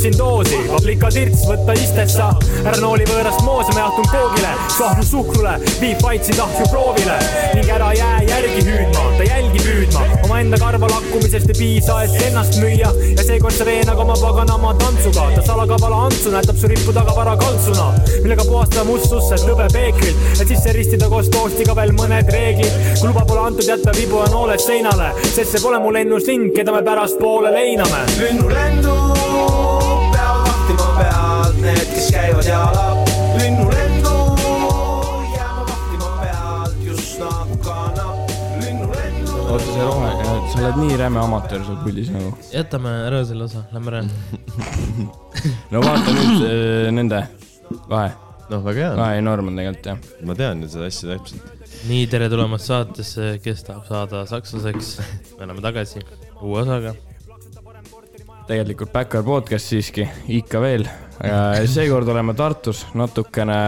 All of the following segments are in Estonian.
sind doosi, paprika tirts võtta istessa. ära nooli võõrast moosa, ma jahtun koogile, sahmu suhkrule, viib vaitsi tahju proovile ning ära jää järgi hüüdma, ta jälgi püüdma. omaenda karva lakkumisest ei piisa, et ennast müüa ja seekord sa veenag oma paganama tantsuga. ta salakabala Antsu näitab su rippu taga vara kaltsuna, millega puhastada mustsusse tõbe peekrilt, et sisse ristida koos toostiga veel mõned reeglid. kui luba pole antud, jätta vibu ja nooled seinale, sest see pole mu lennuslind, keda me pärastpoole leiname. pead need, kes käivad jala. linnulendu jääma vahtima pealt just nagu kannab. linnulendu. oota, see rohe, sa oled nii räme amatöör seal puldis nagu. jätame ära selle osa, lähme ära. no vaata nüüd äh, nende vahe, noh, väga hea, vahe enorm on tegelikult jah. ma tean ju seda asja täpselt. nii, tere tulemast saatesse, kes tahab saada sakslaseks. me oleme tagasi uue osaga. tegelikult Backyard podcast siiski, ikka veel. Seekord oleme Tartus natukene,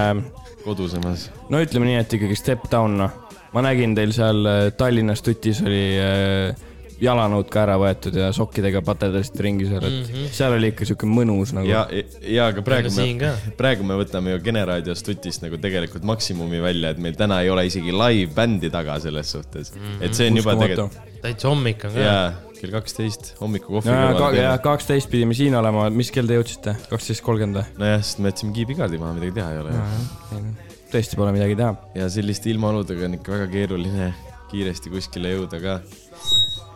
kodusemas. no ütleme nii, et ikkagi step down noh. ma nägin teil seal äh, Tallinnas tutis oli äh, jalanõud ka ära võetud ja sokkidega paterdasite ringi seal, et mm. -hmm. seal oli ikka siuke mõnus nagu. ja, ja aga praegu siin me ka., praegu me võtame ju Generaadios tutist nagu tegelikult maksimumi välja, et meil täna ei ole isegi live-bändi taga selles suhtes mm. -hmm. et see on juba Uskumatu. tegelikult, täitsa hommik on ka. Kell kaksteist hommikukohvi ja, ja kõrval. kaksteist pidime siin olema, mis kell te jõudsite? kaksteist kolmkümmend või? nojah, sest me jätsime kiibikardi maha, midagi teha ei ole. tõesti pole midagi teha. ja selliste ilmaoludega on ikka väga keeruline kiiresti kuskile jõuda ka.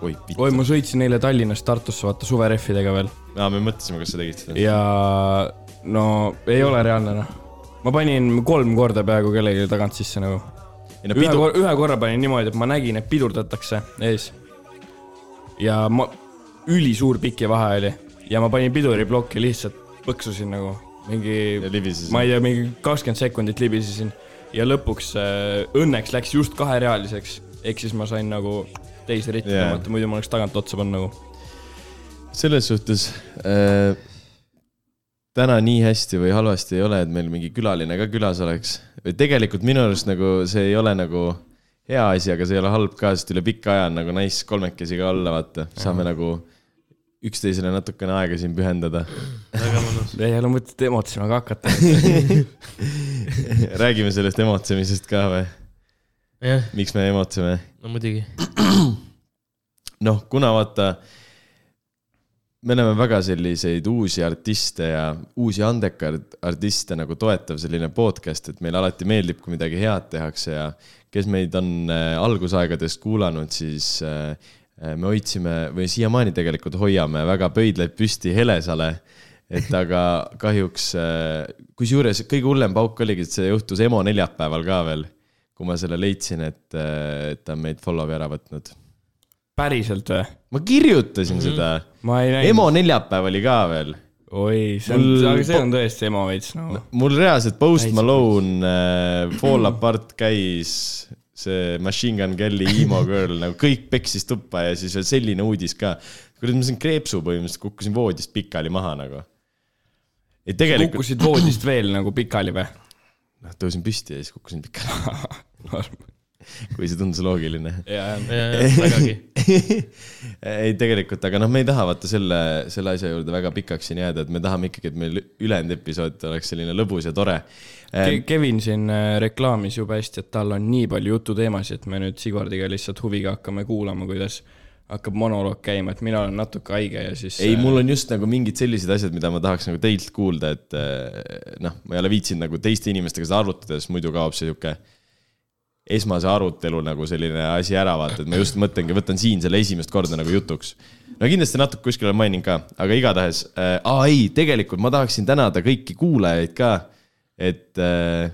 oi, oi, ma sõitsin eile Tallinnast Tartusse, vaata suverehvidega veel aa, me mõtlesime, kas sa tegid seda. ja no ei ole reaalne noh. ma panin kolm korda peaaegu kellelegi tagant sisse nagu. pidu, ühe korra panin niimoodi, et ma nägin, et pidurdatakse ees. Ja ma, ülisuur pikivahe oli ja ma panin piduriplokki lihtsalt põksusin nagu mingi ma ei tea, mingi kakskümmend sekundit libisesin ja lõpuks äh, õnneks läks just kaherealiseks, ehk siis ma sain nagu teise ritti Jaa. tõmmata, muidu ma oleks tagant otsa pannud nagu. selles suhtes äh, täna nii hästi või halvasti ei ole, et meil mingi külaline ka külas oleks. või tegelikult minu arust nagu see ei ole nagu hea asi, aga see ei ole halb ka, sest üle pika aja on nagu nice kolmekesi ka olla, vaata. saame nagu üksteisele natukene aega siin pühendada. väga mõnus. ei ole mõtet emotsema ka hakata. räägime sellest emotsemisest ka või? miks me emotseme? no muidugi. noh, kuna vaata, me oleme väga selliseid uusi artiste ja uusi andekaid artiste nagu toetav selline podcast, et meile alati meeldib, kui midagi head tehakse ja kes meid on äh, algusaegadest kuulanud, siis äh, me hoidsime või siiamaani tegelikult hoiame väga pöidlaid püsti Helesale. et aga kahjuks, kusjuures kõige hullem pauk oligi, et see juhtus EMO neljapäeval ka veel, kui ma selle leidsin, et ta on meid follow'i ära võtnud päriselt või? ma kirjutasin mm -hmm. seda. ma ei näinud. EMO neljapäev oli ka veel. oi, see on Mul-, aga see on tõesti emo veits nagu. mul reaalselt Post Malone äh, Fall Apart käis, see Machine Gun Kelly Emo Girl nagu kõik peksis tuppa ja siis veel selline uudis ka. kurat, ma sain kreepsu põhimõtteliselt, kukkusin voodist pikali maha nagu. tegelikult, kukkusid voodist veel nagu pikali või? noh tõusin püsti ja siis kukkusin pikali, kui see tundus loogiline. ja, vägagi. ei, tegelikult, aga noh, me ei taha vaata selle, selle asja juurde väga pikaks siin jääda, et me tahame ikkagi, et meil ülejäänud episood oleks selline lõbus ja tore. Ke- Kevin siin äh, reklaamis jube hästi, et tal on nii palju jututeemasid, et me nüüd Sigvardiga lihtsalt huviga hakkame kuulama, kuidas hakkab monoloog käima, et mina olen natuke haige ja siis. ei, mul on just nagu mingid sellised asjad, mida ma tahaks nagu teilt kuulda, et eh, noh, ma ei ole viitsinud nagu teiste inimestega seda arutada, sest muidu kaob see sihuke esmase arutelu nagu selline asi ära, vaata, et ma just mõtlengi, võtan siin selle esimest korda nagu jutuks. no kindlasti natuke kuskil olen maininud ka, aga igatahes äh,, aa ei, tegelikult ma tahaksin tänada kõiki kuulajaid ka, et äh,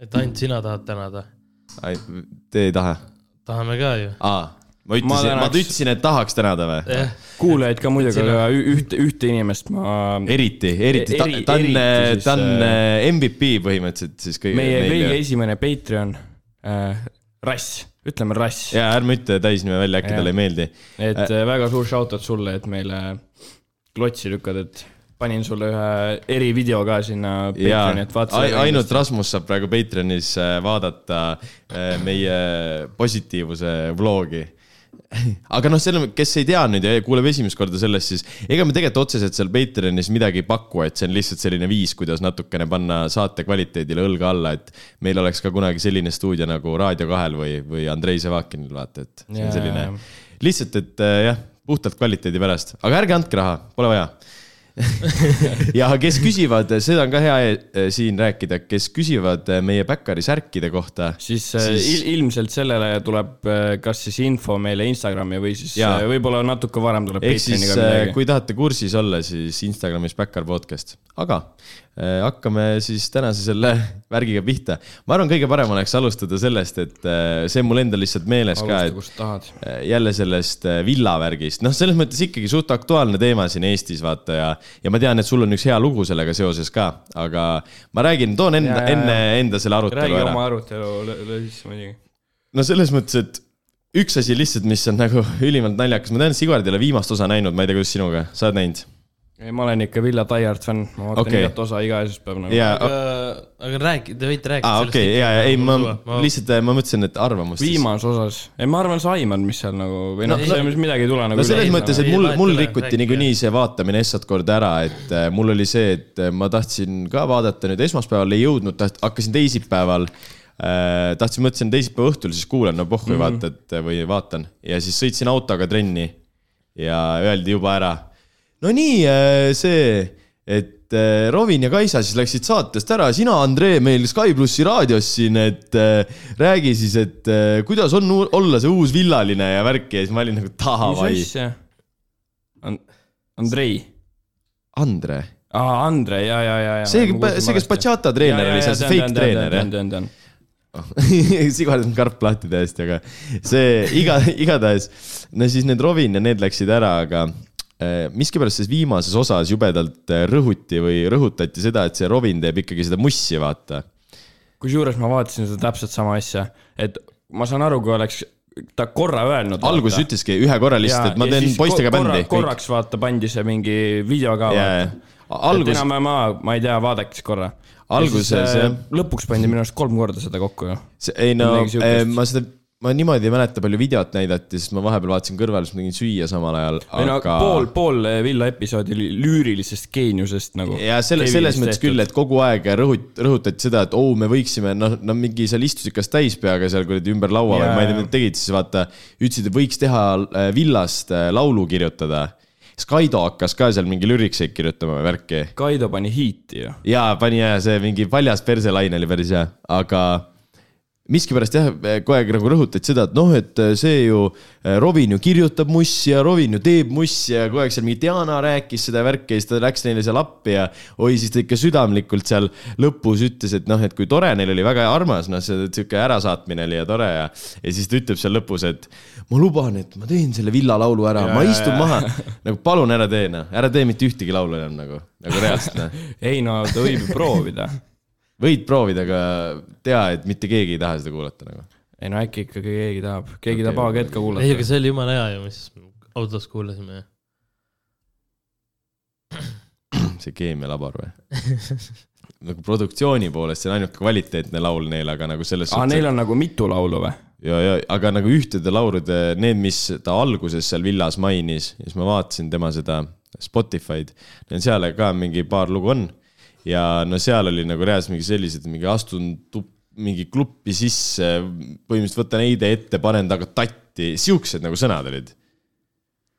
et ainult sina tahad tänada. ai, te ei taha? tahame ka ju. aa, ma ütlesin, ma, tänaks- ma ütlesin, et tahaks tänada või? jah, kuulajaid ka muidugi, aga ühte, ühte inimest ma, eriti, eriti, ta, Eri- ta on ta on äh, äh, MVP põhimõtteliselt siis kõige. meie kõige esimene Patreon äh,, Rass, ütleme Rass. ja ärme ütle täisnime välja, äkki talle ei meeldi. et äh, väga suur shout out sulle, et meile klotsi lükkad, et panin sulle ühe erivideo ka sinna Patreoni, et vaata ai- ainult Rasmus saab praegu Patreonis äh, vaadata äh, meie positiivsuse vlogi. Aga noh, selle, kes ei tea nüüd ja kuuleb esimest korda sellest, siis ega me tegelikult otseselt seal Patreonis midagi ei paku, et see on lihtsalt selline viis, kuidas natukene panna saate kvaliteedile õlga alla, et meil oleks ka kunagi selline stuudio nagu Raadio kahel või, või Andrei Sevakinil, vaata, et see on selline lihtsalt, et äh, jah, puhtalt kvaliteedi pärast, aga ärge andke raha, pole vaja ja kes küsivad, seda on ka hea eh, siin rääkida, kes küsivad eh, meie Bäkkari särkide kohta. siis, siis... Il, ilmselt sellele tuleb kas siis info meile Instagrami või siis võib-olla natuke varem tuleb ehk siis eh, kui tahate kursis olla, siis Instagramis Bäkkar podcast, aga eh, hakkame siis tänase selle värgiga pihta. ma arvan, kõige parem oleks alustada sellest, et eh, see on mul endal lihtsalt meeles ka, alusta, et tahad. Eh, jälle sellest eh, villavärgist, noh, selles mõttes ikkagi suht aktuaalne teema siin Eestis, vaata ja, ja ma tean, et sul on üks hea lugu sellega seoses ka, aga ma räägin, toon enda, enne enda selle arutelu räägi ära oma. arutelu sisse muidugi. no selles mõttes, et üks asi lihtsalt, mis on nagu ülimalt naljakas, ma tean, Sigvard ei ole viimast osa näinud, ma ei tea, kuidas sinuga, sa oled näinud? ei, ma olen ikka Villa Taiard fänn, ma vaatan okay. igat osa iga esmaspäev nagu. ja, aga, aga räägi, te võite rääkida aa, okei, ja, ja ei, ma ma lihtsalt, ma mõtlesin, et arvamust. viimases osas, ei ma arvan, sa aimad, mis seal nagu või noh No, no,, selles mõttes midagi ei tule nagu. no selles mõttes, et mul, mul rikuti niikuinii see vaatamine esmast korda ära, et äh, mul oli see, et äh, ma tahtsin ka vaadata nüüd esmaspäeval, ei jõudnud, hakkasin teisipäeval äh,. tahtsin, mõtlesin teisipäeva õhtul siis kuulan, no pohhu ei Mhm. vaata, et või vaatan ja siis sõitsin autoga trenni ja öeldi juba ära. No nii, see, et äh, Robin ja Kaisa siis läksid saatest ära, sina, Andrei, meil Sky plussi raadios siin, et äh, räägi siis, et äh, kuidas on olla see uus villaline ja värk ja siis ma olin nagu davai mis. asja? Andrei. Andre, aa, Andre, ja, ja, ja, ja. see, see, kes Bachata treener oli, see fake treener jah? tean. Sigvard on karp lahti täiesti, aga see iga, igatahes, no siis need Robin ja need läksid ära, aga äh, miskipärast selles viimases osas jubedalt äh, rõhuti või rõhutati seda, et see Robin teeb ikkagi seda mussi, vaata. kusjuures ma vaatasin seda täpselt sama asja, et ma saan aru, kui oleks ta korra öelnud. alguses ütleski ühe korra lihtsalt, et ma teen poistega bändi. korraks vaata pandi see mingi video ka vaata jaa.. algus. Algus- enam-vähem, ma ei tea, vaadake korra. Alguses, jah. lõpuks pandi minu arust kolm korda seda kokku ju. ei no ma seda, ma niimoodi ei mäleta, palju videot näidati, sest ma vahepeal vaatasin kõrval, siis ma tegin süüa samal ajal, või aga. pool, pool Villa episoodi oli lüürilisest geeniusest nagu. ja selle, selles mõttes küll, et kogu aeg rõhut-, rõhutati seda, et oo, me võiksime, noh, no mingi seal istusid kas täispeaga seal kuradi ümber laua või Jaa, ma ei tea, mida tegid, siis vaata, ütlesid, et võiks teha äh, villast äh, laulu kirjutada. Skaido hakkas ka seal mingi lürikseid kirjutama või värki. Kaido pani hiiti ju. jaa, pani ja see mingi paljas perselaine oli päris hea, aga miskipärast jah, kogu aeg nagu rõhutati seda, et noh, et see ju, Robin ju kirjutab mussi ja Robin ju teeb mussi ja kogu aeg seal mingi Diana rääkis seda värki ja siis ta läks neile seal appi ja oi, siis ta ikka südamlikult seal lõpus ütles, et noh, et kui tore neil oli, väga armas, noh, see sihuke ärasaatmine oli ja tore ja ja siis ta ütleb seal lõpus, et ma luban, et ma teen selle villalaulu ära, ma istun maha. nagu palun ära tee, noh, ära tee mitte ühtegi laulu enam nagu, nagu reaalselt, noh ei no ta võib ju proovida. Võid proovida, aga tea, et mitte keegi ei taha seda kuulata nagu. ei no äkki ikkagi keegi tahab, keegi Okei. tahab AG-d ka ei, aga kuulata. see oli jumala hea ju, mis autos kuulasime. see keemialabor või? nagu produktsiooni poolest, see on ainult kvaliteetne laul neil, aga nagu selles aa, neil on nagu mitu laulu või? ja, ja aga nagu ühtede laulude, need, mis ta alguses seal villas mainis ja siis ma vaatasin tema seda Spotify'd, seal ka mingi paar lugu on. Ja no seal oli nagu reaalselt mingi sellised, mingi astun tup-, mingi kluppi sisse, põhimõtteliselt võtan heide ette, panen taga tatti, siuksed nagu sõnad olid.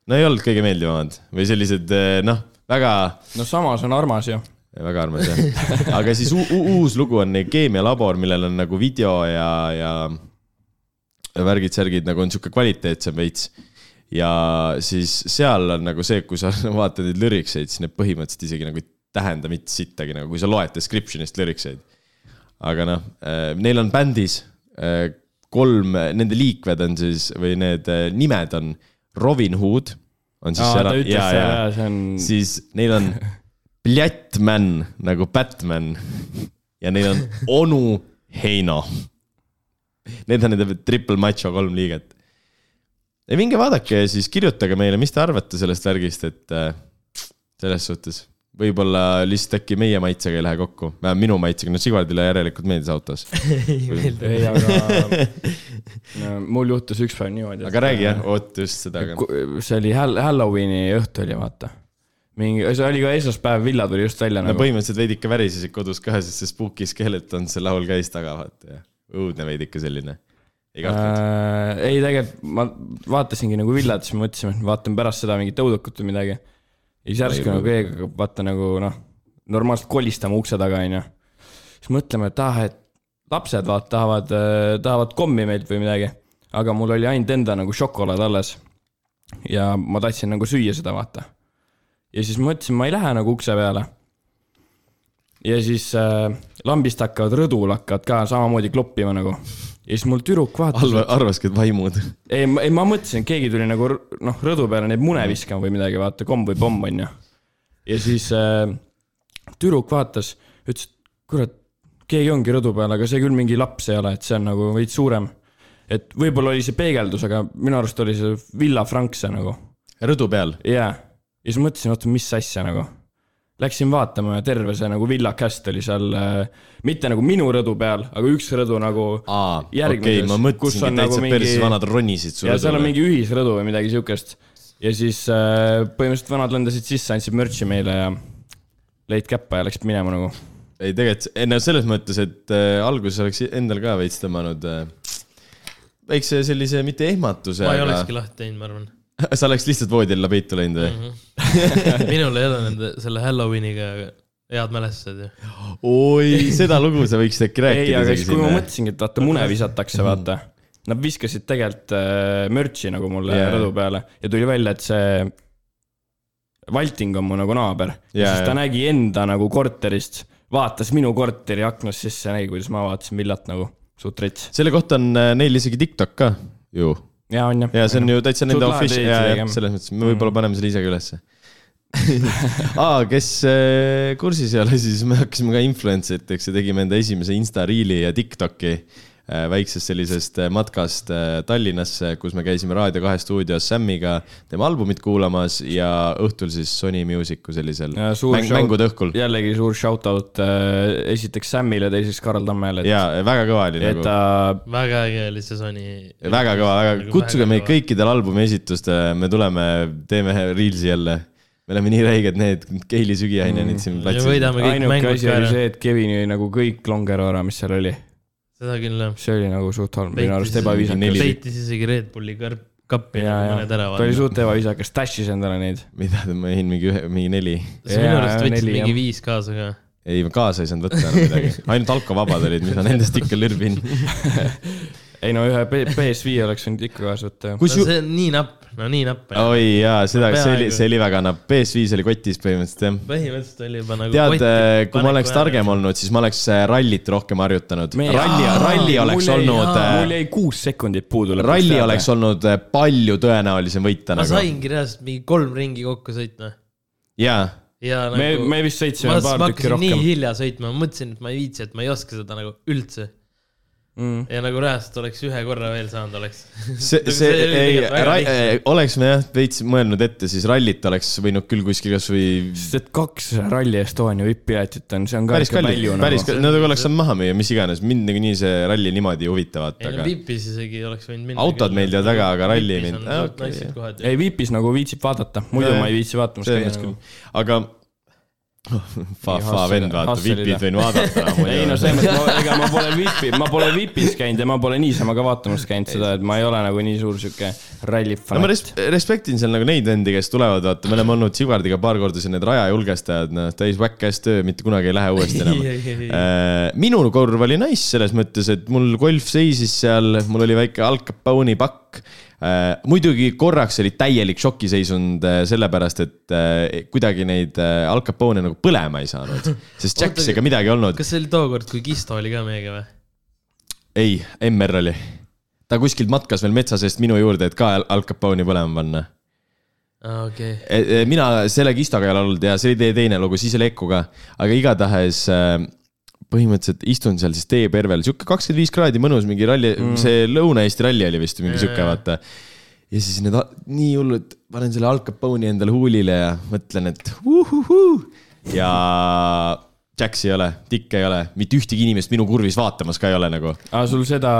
no ei olnud kõige meeldivamad või sellised noh, väga no samas on armas ju. väga armas jah, aga siis uus lugu on keemialabor, millel on nagu video ja, ja värgid-särgid nagu on sihuke kvaliteetsem veits. ja siis seal on nagu see, kui sa vaatad neid lürikseid, siis need põhimõtteliselt isegi nagu ei tähenda mitte sittagi, nagu kui sa loed description'ist lürikseid. aga noh, neil on bändis äh, kolm, nende liikmed on siis või need äh, nimed on Robin Hood on siis aa, ütles seda ja see on, siis neil on Blättman nagu Batman ja neil on onu Heino. Need on nende triple macho kolm liiget. ja minge vaadake ja siis kirjutage meile, mis te arvate sellest värgist, et äh, selles suhtes võib-olla lihtsalt äkki meie maitsega ei lähe kokku, vähemalt minu maitsega, no Sigvardile järelikult meeldis autos. ei meeldi. ei, aga no, mul juhtus üks päev niimoodi. aga räägi jah, oot just seda see oli Hall- Halloweeni õhtu oli, vaata. mingi, see oli ka esmaspäev, villa tuli just välja no nagu. põhimõtteliselt veidike värisesid kodus ka, sest see Spooky Skeleton, see laul käis taga, vaata ja õudne veidike selline. ei kartnud. äh,. ei, tegelikult ma vaatasingi nagu villat, siis mõtlesime, et vaatame pärast seda mingit õudukut või midagi. Ja siis järsku nagu keegi hakkab vaata nagu noh, normaalselt kolistama ukse taga, onju. siis mõtleme, et ah, et lapsed vaata tahavad, tahavad kommi meilt või midagi. aga mul oli ainult enda nagu šokolaad alles. ja ma tahtsin nagu süüa seda, vaata. ja siis mõtlesin, ma ei lähe nagu ukse peale. ja siis äh, lambist hakkavad rõdul hakkavad ka samamoodi kloppima nagu. Ja siis mul tüdruk vaatas. Alva, arvaski, et vaimud. ei, ei ma mõtlesin, et keegi tuli nagu noh, rõdu peale neid mune viskama või midagi, vaata, komm või pomm onju. ja siis äh, tüdruk vaatas, ütles, et kurat, keegi ongi rõdu peal, aga see küll mingi laps ei ole, et see on nagu veits suurem. et võib-olla oli see peegeldus, aga minu arust oli see Villa Frankse nagu, rõdu peal. jaa. ja siis mõtlesin, oota, mis asja nagu. Läksin vaatama ja terve see nagu Villa Cast oli seal äh,, mitte nagu minu rõdu peal, aga üks rõdu nagu aa, okei Järgmises, okay,, ma kus mõtlesingi on täitsa nagu mingi- ja seal on mingi ühisrõdu või midagi siukest. ja siis äh, põhimõtteliselt vanad lendasid sisse, andsid mürtsi meile ja lõid käppa ja läksid minema nagu. ei tegelikult, ei no selles mõttes, et äh, alguses oleks endal ka veits tõmmanud äh, väikse sellise, mitte ehmatuse, ma ei aga olekski lahti teinud, ma arvan. sa oleks lihtsalt voodi alla peitu läinud või? Mhm. minul ei ole nende, selle Halloweeniga head mälestused ju. oi, seda lugu sa võiksid äkki ei, rääkida aga isegi siis, kui ma mõtlesingi, et vaata mune visatakse, vaata. Nad viskasid tegelikult äh, mürtsi nagu mulle yeah. rõdu peale ja tuli välja, et see Valting on mu nagu naaber yeah, ja siis ta jaa. nägi enda nagu korterist, vaatas minu korteri aknast sisse, nägi, kuidas ma vaatasin villat nagu, suht rets. selle kohta on äh, neil isegi TikTok ka ju. Ja on jah. ja see on ju täitsa nende official, ja, ja selles mõttes me võib-olla paneme selle ise ka ülesse. aa, kes äh, kursis ei ole, siis me hakkasime ka influencer iteks ja tegime enda esimese Insta Reeli ja Tiktoki väiksest sellisest äh, matkast äh, Tallinnasse, kus me käisime Raadio kahe stuudios Sammiga tema albumit kuulamas ja õhtul siis Sony Musicu sellisel mäng, mängude õhkul. jällegi suur shout out äh, esiteks Samile, teiseks Karl Tammele, et, ja väga kõva oli et nagu ta väga äge oli see Sony. väga kõva, väga, kutsuge meid. kõikidel albumi esitustele, me tuleme, teeme Reelsi jälle. me oleme nii räiged need Keili sügiainenid siin ja platsil. ainuke asi oli ära. see, et Kevin jõi nagu kõik Longerora, mis seal oli. Seda küll jah. see oli nagu suht halb, minu arust neli- ebaviisakas. peitis isegi Red Bulli kõrv, kappi ja, nagu ja mõned ära ta oli suht ebaviisakas, dash'is endale neid. mida ma jõin mingi ühe, mingi neli. sa minu arust võtsid mingi jah. viis kaasa ka. ei, ma kaasa ei saanud võtta enam midagi, ainult alkovabad olid, mis ma nendest ikka lõrbin. ei no ühe P- PS5 oleks võinud ikka kaasa võtta ju. no ju, see on nii napp, no nii napp. oi jaa, seda, see oli, see oli väga napp, PS5 oli kotis põhimõtteliselt jah. põhimõtteliselt oli juba nagu. tead, kui ma oleks targem. olnud, siis ma oleks äh, rallit rohkem harjutanud. Me- ralli, ralli oleks olnud, mul jäi kuus sekundit puudu. ralli oleks olnud äh, palju tõenäolisem võita ma nagu. saingi reaalselt mingi kolm ringi kokku sõitma. jaa, ja me, nagu. me vist sõitsime ma, paar tükki hakkasin nii rohkem. hilja sõitma, ma mõtlesin, et ma ei viitsi, et ma ei oska seda nagu üldse. Mm. ja nagu reaalselt oleks ühe korra veel saanud, oleks. see, see ei, oleks me jah veits mõelnud ette, siis rallit oleks võinud küll kuskil kasvõi sest et kaks Rally Estonia vipp-piletit on, see on ka päris kallis palju, päris nagu. kallis, no oleks saanud maha müüa, mis iganes, mind nagunii see ralli niimoodi ei huvita, vaata, ei no Vipis isegi oleks võinud minna. Autod meeldivad väga, aga ralli mind- mind. Ah, ei, Vipis nagu viitsib vaadata, muidu Jaa, ma ei viitsi nagu. küll, aga fa-, fa hustle- vend, vaata, vipid võin vaadata. ei no selles mõttes, ega ma pole vipi, ma pole vipis käinud ja ma pole niisama ka vaatamas käinud seda, et ma ei ole nagu nii suur sihuke ralli no ma res- respektin seal nagu neid vendi, kes tulevad, vaata, me oleme olnud Sigardiga paar korda siin need rajajulgestajad, noh, täis väkk-käes töö, mitte kunagi ei lähe uuesti enam. Äh, minu korv oli nice selles mõttes, et mul golf seisis seal, mul oli väike Al Capone'i pakk. Muidugi korraks oli täielik šokiseisund äh, sellepärast, et äh, kuidagi neid äh, Al Capone'e nagu põlema ei saanud, sest Jack's ega midagi ei olnud. kas see oli tookord, kui Kisto oli ka meiega või? ei, MR oli. ta kuskilt matkas veel metsa seest minu juurde, et ka Al- Capone'i põlema panna. aa, okei. mina selle Kistoga ei ole olnud ja see oli teie teine lugu, siis oli Eku ka, aga igatahes äh, põhimõtteliselt istun seal siis teepervel, sihuke kakskümmend viis kraadi mõnus, mingi ralli mm., see Lõuna-Eesti ralli oli vist mingi sihuke, vaata. ja siis need nii hullud, panen selle Al Capone'i endale huulile ja mõtlen, et uhuhuu. ja Jacks ei ole, Dick ei ole, mitte ühtegi inimest minu kurvis vaatamas ka ei ole nagu. aa, sul seda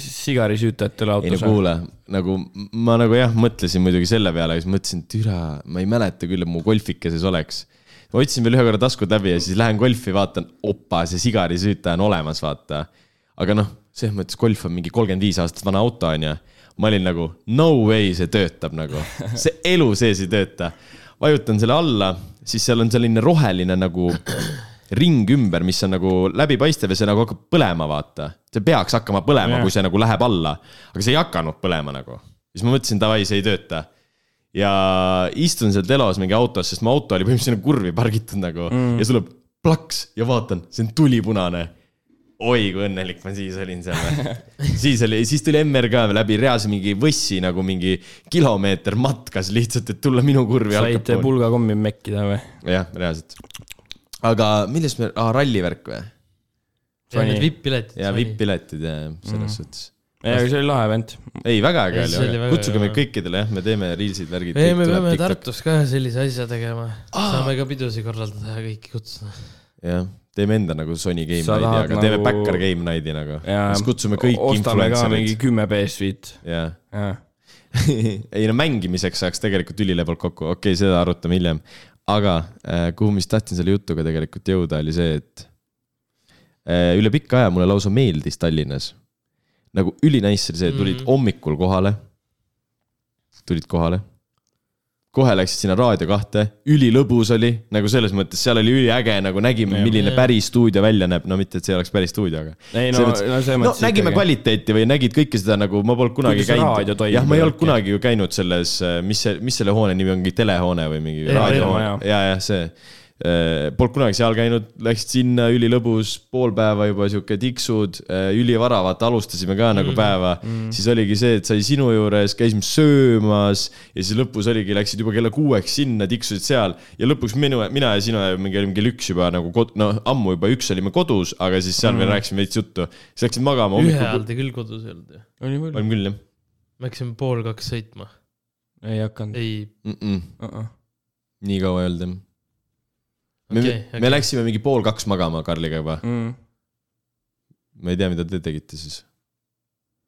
sigarisüütajat ei ole ei no autos kuule, nagu ma nagu jah, mõtlesin muidugi selle peale siis mõtlesin, türa, ma ei mäleta küll, et mu golfikeses oleks. Ma otsin veel ühe korra taskud läbi ja siis lähen golfi, vaatan, opa, see sigarisüütaja on olemas, vaata. aga noh, selles mõttes golf on mingi kolmkümmend viis aastat vana auto, onju. ma olin nagu no way, see töötab nagu, see elu sees ei tööta. vajutan selle alla, siis seal on selline roheline nagu ring ümber, mis on nagu läbipaistev ja see nagu hakkab põlema, vaata. see peaks hakkama põlema Jah., kui see nagu läheb alla, aga see ei hakanud põlema nagu. siis ma mõtlesin, davai, see ei tööta. Ja istun seal telos mingi autos, sest mu auto oli põhimõtteliselt sinna kurvi pargitud nagu mm. ja siis tuleb plaks ja vaatan, see on tulipunane. oi, kui õnnelik ma siis olin seal. siis oli, siis tuli MRK läbi reaalse mingi võssi nagu mingi kilomeeter matkas lihtsalt, et tulla minu kurvi. saite pulgakommi mekkida või? jah, reaalselt. aga millest me, aa rallivärk või? ja need vipp-piletid. ja vipp-piletid ja selles mm. suhtes. ei, aga see oli lahe event. ei, väga äge oli kutsuge meid kõikidele jah, me teeme reelsid, värgid. ei, me peame. Tartus ka sellise asja tegema. saame ka pidusid korraldada ja kõiki kutsuda. jah, teeme enda nagu Sony Game Night'i, aga teeme nagu- Backer Game Night'i nagu. ja siis kutsume kõik ka mingi influencer'id. kümme PS5. jah, ei no mängimiseks saaks tegelikult ülilevalt kokku, okei okay,, seda arutame hiljem. aga äh, kuhu ma siis tahtsin selle jutuga tegelikult jõuda, oli see, et äh, üle pika aja mulle lausa meeldis Tallinnas. Nagu ülinaiss oli see, tulid Mhm. hommikul kohale. tulid kohale. kohe läksid sinna Raadio kahte, ülilõbus oli, nagu selles mõttes, seal oli üliäge, nagu nägime, milline Jah. päris stuudio välja näeb, no mitte, et see oleks päris stuudio, aga. ei no, Selles mõttes- no selles no mõttes nägime. kvaliteeti või nägid kõike seda nagu ma polnud kunagi Kuidas käinud. jah, ma ei ja olnud kunagi ju käinud selles, mis see, mis selle hoone nimi on, mingi telehoone või mingi ja, ja see. Polnud kunagi seal käinud, läksid sinna, ülilõbus, pool päeva juba sihuke tiksud, ülivara, vaata alustasime ka nagu päeva mm.. siis oligi see, et sai sinu juures, käisime söömas ja siis lõpus oligi, läksid juba kella kuueks sinna, tiksusid seal ja lõpuks minu, mina ja sinu ja mingi olime kell üks juba nagu kod-, no ammu juba üks olime kodus, aga siis seal mm. veel rääkisime veits juttu. siis läksid magama ühe ajal te küll kodus ei olnud ju. olime küll jah me hakkasime pool kaks sõitma. ei hakanud. ei, mm. -mm. Uh-uh. nii kaua ei olnud jah. Me okei, okay,, me läksime mingi pool kaks magama Karliga juba. Mm. ma ei tea, mida te tegite siis.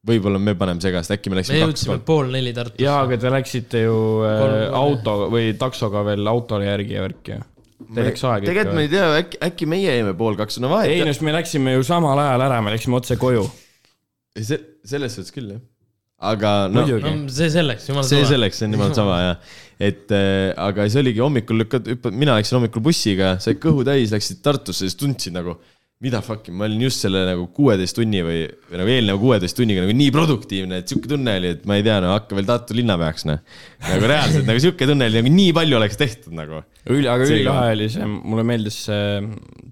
võib-olla me paneme segast, äkki me me läksime kaks jõudsime. pool neli Tartusse. jaa, aga te läksite ju äh, Kolm- auto või taksoga veel autole järgi ja värki ju. Teil läks aeg tegelikult ma ei. tea, äkki, äkki meie jäime pool kaks, no vahet ei no siis me läksime ju samal ajal ära, me läksime otse koju. see, selles suhtes küll jah. Aga no no see selleks, jumal see. selleks, see on jumala sama jah. et äh, aga siis oligi hommikul lükkad, hüppad, mina läksin hommikul bussiga, said kõhu täis, läksid Tartusse, siis tundsid nagu. mida fuck'i, ma olin just selle nagu kuueteist tunni või, või nagu eelneva kuueteist tunniga nagu nii produktiivne, et sihuke tunne oli, et ma ei tea, no hakka veel Tartu linnapeaks noh. nagu reaalselt nagu sihuke tunne oli nagu nii palju oleks tehtud nagu. üli, aga See ülilahe oli see, mulle meeldis see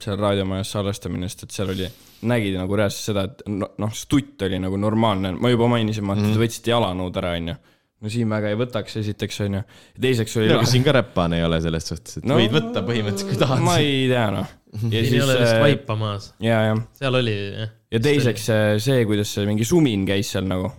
seal raadiomajas salvestamine, sest et seal oli, nägid nagu reaalselt seda, et no- noh, stutt oli nagu normaalne, ma juba mainisin, Mhm. mm -hmm. te võtsite jalanõud ära, onju. no siin väga ei võtaks, esiteks onju. teiseks oli siin ka räppane ei ole selles suhtes, et no, võid võtta põhimõtteliselt, kui tahad. ma ei tea noh. ja siin ei ole vist äh, vaipa maas, ja, ja, seal oli jah. ja teiseks see, see, kuidas see mingi sumin käis seal nagu.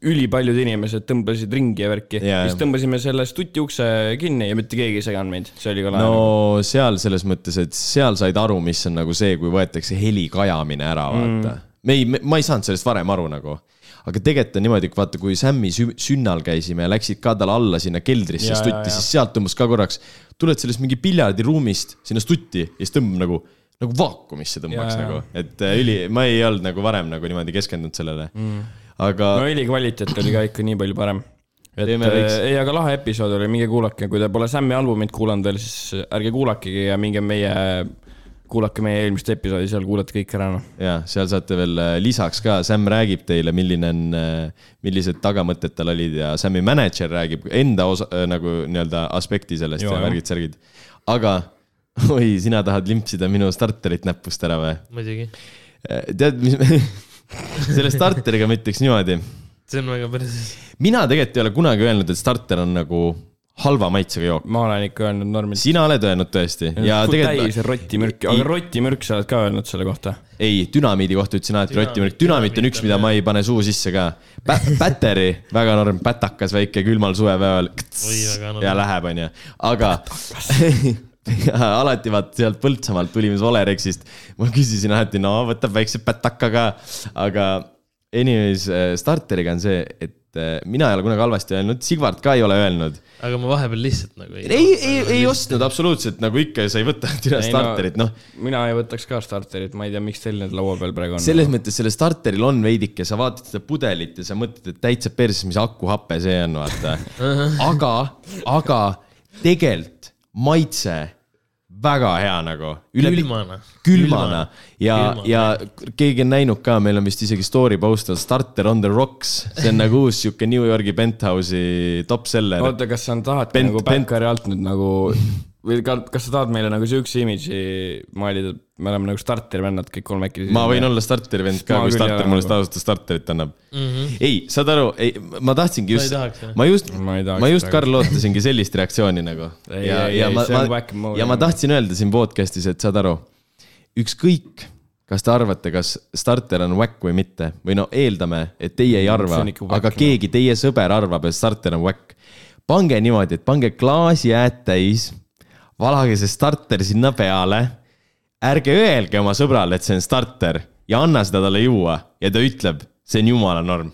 Ülipaljud inimesed tõmbasid ringi ja värki ja siis tõmbasime selle stuti ukse kinni ja mitte keegi ei seganud meid, see oli ka lahe no seal selles mõttes, et seal said aru, mis on nagu see, kui võetakse heli kajamine ära, vaata mm.. me ei, ma ei saanud sellest varem aru nagu. aga tegelikult on niimoodi, vaata, kui Sammi sü- sünnal käisime ja läksid ka talle alla sinna keldrisse Jaa, stutti, siis sealt tõmbas ka korraks, tuled sellest mingi piljardiruumist sinna stutti ja siis tõmbab nagu, nagu vaakumisse tõmbaks Jaa, nagu et äh, üli, ma ei olnud nagu varem nagu niimoodi keskendunud sellele mm.. Aga no heli kvaliteet oli ka ikka nii palju parem. et äh, väikse- ei, aga lahe episood oli, minge kuulake, kui te pole Sammi albumit kuulanud veel, siis ärge kuulakegi ja minge meie, kuulake meie eelmist episoodi, seal kuulete kõik ära noh. ja seal saate veel äh, lisaks ka, Sam räägib teile, milline on, millised tagamõtted tal olid ja Sami mänedžer räägib enda osa nagu nii-öelda aspekti sellest Joo, ja jah. värgid-särgid. aga oi, sina tahad limpsida minu starterit näpust ära või? muidugi, tead, mis selle starteriga ma ütleks niimoodi. see on väga päris, mina tegelikult ei ole kunagi öelnud, et starter on nagu halva maitsega jook. ma olen ikka öelnud normilt. sina oled öelnud tõesti ja täis tegelikult rotimürki, aga rotimürk sa oled ka öelnud selle kohta. ei, dünamiidi kohta ütlesin alati rotimürk, dünamiit on üks, mida ma ei pane suu sisse ka. Battery, väga norm, pätakas väike külmal suvepäeval. Oi, väga norm. ja läheb, onju, aga alati vaata sealt Põltsamaalt tulime Solerexist, ma küsisin alati, no võtab väikse pätaka ka, aga anyways, starteriga on see, et äh, mina ei ole kunagi halvasti öelnud, Sigvard ka ei ole öelnud. aga ma vahepeal lihtsalt nagu ei. ei, ei, ei ostnud absoluutselt nagu ikka, sa ei võta tira no- starterit, noh. mina ei võtaks ka starterit, ma ei tea, miks teil need laua peal praegu on. selles mõttes sellel starteril on veidike, sa vaatad seda pudelit ja sa mõtled, et täitsa perses, mis akuhape see on, vaata. aga, aga tegelikult maitse väga hea nagu. külmana. külmana ja Külmana., ja keegi on näinud ka, meil on vist isegi story post on Starter on the rocks, see on nagu uus sihuke New Yorgi penthouse'i top seller. oota, kas sa tahad Bent- nagu Bent- Backari alt nüüd nagu või ka, kas sa tahad meile nagu siukse imidži maalida, me oleme nagu starteri vennad kõik kolmekesi. ma võin olla starteri vend ka, kui starter mulle nagu. seda ausalt starterit annab mm. -hmm. ei, saad aru, ei, ma tahtsingi just ma just, Ma ma just. Karl, ootasingi sellist reaktsiooni nagu. Ei, ja, ja ma, ma ja ma tahtsin öelda siin podcast'is, et saad aru, ükskõik, kas te arvate, kas starter on whack või mitte või no eeldame, et teie ei arva ikka, whack, aga keegi, teie sõber arvab, et starter on whack. pange niimoodi, et pange klaasjääd täis, valage see starter sinna peale. ärge öelge oma sõbrale, et see on starter ja anna seda talle juua ja ta ütleb, see on jumala norm.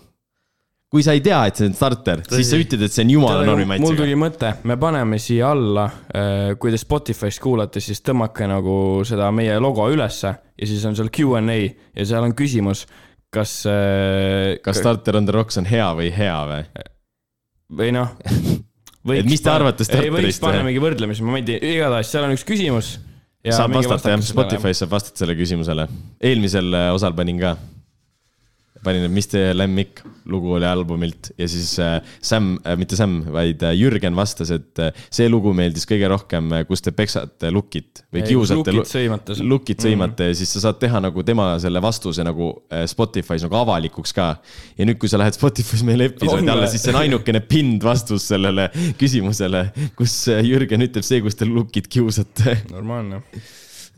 kui sa ei tea, et see on starter, siis sa ütled, et see on jumala normi mul maitsega. tuli mõte, me paneme siia alla, kui te Spotify'st kuulate, siis tõmmake nagu seda meie logo ülesse ja siis on seal Q and A ja seal on küsimus, kas. kas starter on the rocks on hea või hea või? või noh. Et mis te arvate starterist panemegi võrdlemisi momendi, igatahes seal on üks küsimus. saab vastata jah, Spotify's saab vastata sellele küsimusele. eelmisel äh, osal panin ka. panin, et mis teie lemmik lugu oli albumilt ja siis äh, Sam äh,, mitte Sam, vaid äh, Jürgen vastas, et see lugu meeldis kõige rohkem, kus te peksate lukit või kiusate. lukit sõimate. lukit sõimate ja siis sa saad teha nagu tema selle vastuse nagu Spotify's nagu avalikuks ka. ja nüüd, kui sa lähed Spotify's meile episoodi alla, siis see on ainukene pind vastus sellele küsimusele, kus Jürgen ütleb see, kus te lukit kiusate normaalne.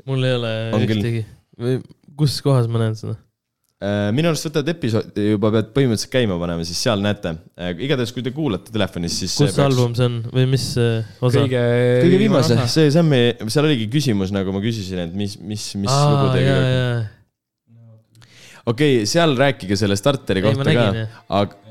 mul ei ole On küll. ühtegi. või kus kohas ma näen seda? Äh, minu arust võtad episoodi juba pead põhimõtteliselt käima panema, siis seal näete. igatahes, kui te kuulate telefonis, siis. kus see album see on või mis äh, osa? kõige. kõige viimase, see Sammi, seal oligi küsimus, nagu ma küsisin, et mis, mis, mis lugu aa, jaa, jaa. okei okay,, seal rääkige selle starteri Ei, kohta ka nägin, jah., aga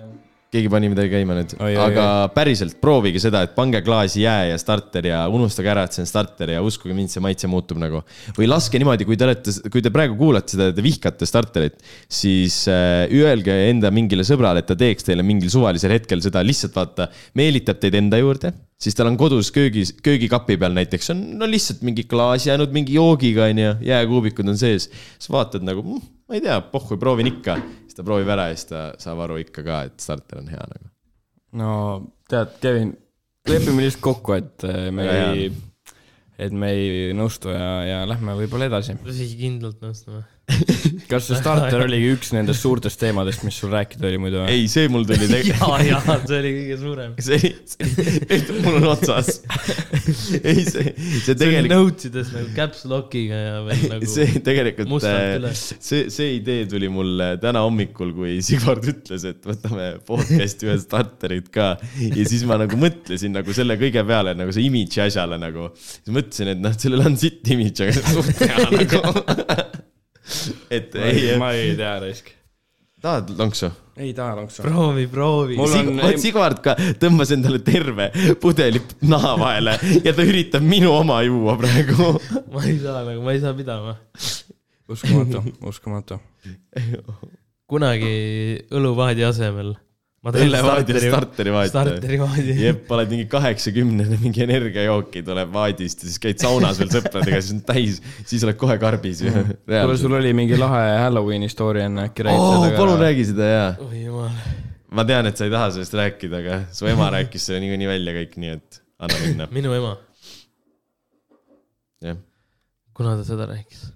keegi pani midagi käima nüüd, Oi, oi, aga päriselt proovige seda, et pange klaasi jää ja starter ja unustage ära, et see on starter ja uskuge mind, see maitse muutub nagu. või laske niimoodi, kui te olete, kui te praegu kuulate seda ja te vihkate starterit, siis äh, öelge enda mingile sõbrale, et ta teeks teile mingil suvalisel hetkel seda, lihtsalt vaata, meelitab teid enda juurde, siis tal on kodus köögis, köögikapi peal näiteks on no lihtsalt mingi klaas jäänud mingi joogiga onju, jääkuubikud on sees. siis vaatad nagu mm,, ma ei tea, pohhui, proovin ikka. Siis ta proovib ära ja siis ta saab aru ikka ka, et starter on hea nagu. no tead, Kevin, lepime lihtsalt kokku, et äh, me Väga ei, et me ei nõustu ja, ja lähme võib-olla edasi. tõsikindlalt nõustuma. Kas see starter oligi üks nendest suurtest teemadest, mis sul rääkida oli muidu? ei, see mul tuli tegelikult, jaa, jaa, see oli kõige suurem. see, see, mul on otsas. ei, see, see see oli tegelikult, notesides nagu caps lock'iga ja veel nagu. see tegelikult üles. see, see idee tuli mulle täna hommikul, kui Sigvard ütles, et võtame podcast'i ühe starterit ka. ja siis ma nagu mõtlesin nagu selle kõige peale nagu see imidži asjale nagu. siis mõtlesin, et noh, sellel on sitt imidž, aga see on suht hea nagu. Et ei, ma ei tea, raisk. tahad lonksu? ei taha lonksu. proovi, proovi. Mul on- Sig-, Sigvard ka tõmbas endale terve pudeli naha vahele ja ta üritab minu oma juua praegu. ma ei saa nagu, ma ei saa pidama. uskumatu, uskumatu. kunagi õluvaadi asemel. Õllevaadi ja starteri vaati. starteri vaadi. jep, oled mingi kaheksakümnene, mingi energiajooki tuleb vaadist ja siis käid saunas veel sõpradega, siis on täis, siis oled kohe karbis ju. kuule, sul oli mingi lahe Halloweeni story enne, äkki räägid oh, seda ka? palun räägi seda ja. oi jumal. ma tean, et sa ei taha sellest rääkida, aga su ema rääkis selle niikuinii välja kõik, nii et anna minna, minu ema, jah. kuna ta seda rääkis?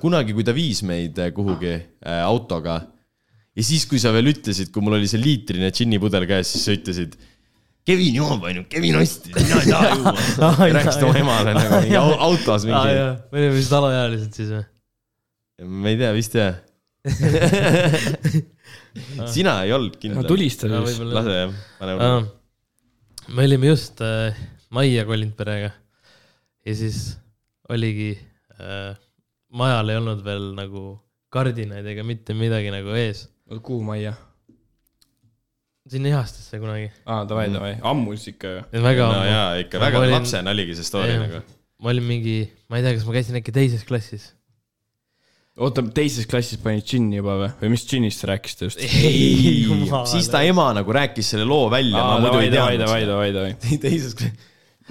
kunagi, kui ta viis meid äh, kuhugi äh, autoga ja siis, kui sa veel ütlesid, kui mul oli see liitrine džinnipudel käes, siis sa ütlesid. Kevin joob ainult, Kevin ostis, mina ei taha juua. rääkisid oma emale nagu mingi au- autos mingi, me olime vist alaealised siis või? ma ei tea, vist jah. sina ei olnud kindel. tulista siis. lase jah, pane. me olime just äh, majja kolinud perega ja siis oligi äh,, majal ei olnud veel nagu kardinaid ega mitte midagi nagu ees. Kuhu majja? sinna Ihastesse kunagi. aa, davai, davai, ammu siis ikka ju. väga no ammu. jaa, ikka Ma väga olin- lapsena oligi see story Jah. nagu. ma olin mingi, ma ei tea, kas ma käisin äkki teises klassis. oota, teises klassis panid džinni juba või? või mis džinnist te rääkisite just? ei, siis ta ema nagu rääkis selle loo välja, ma muidu ei davai, teadnud davai, davai, davai. teises,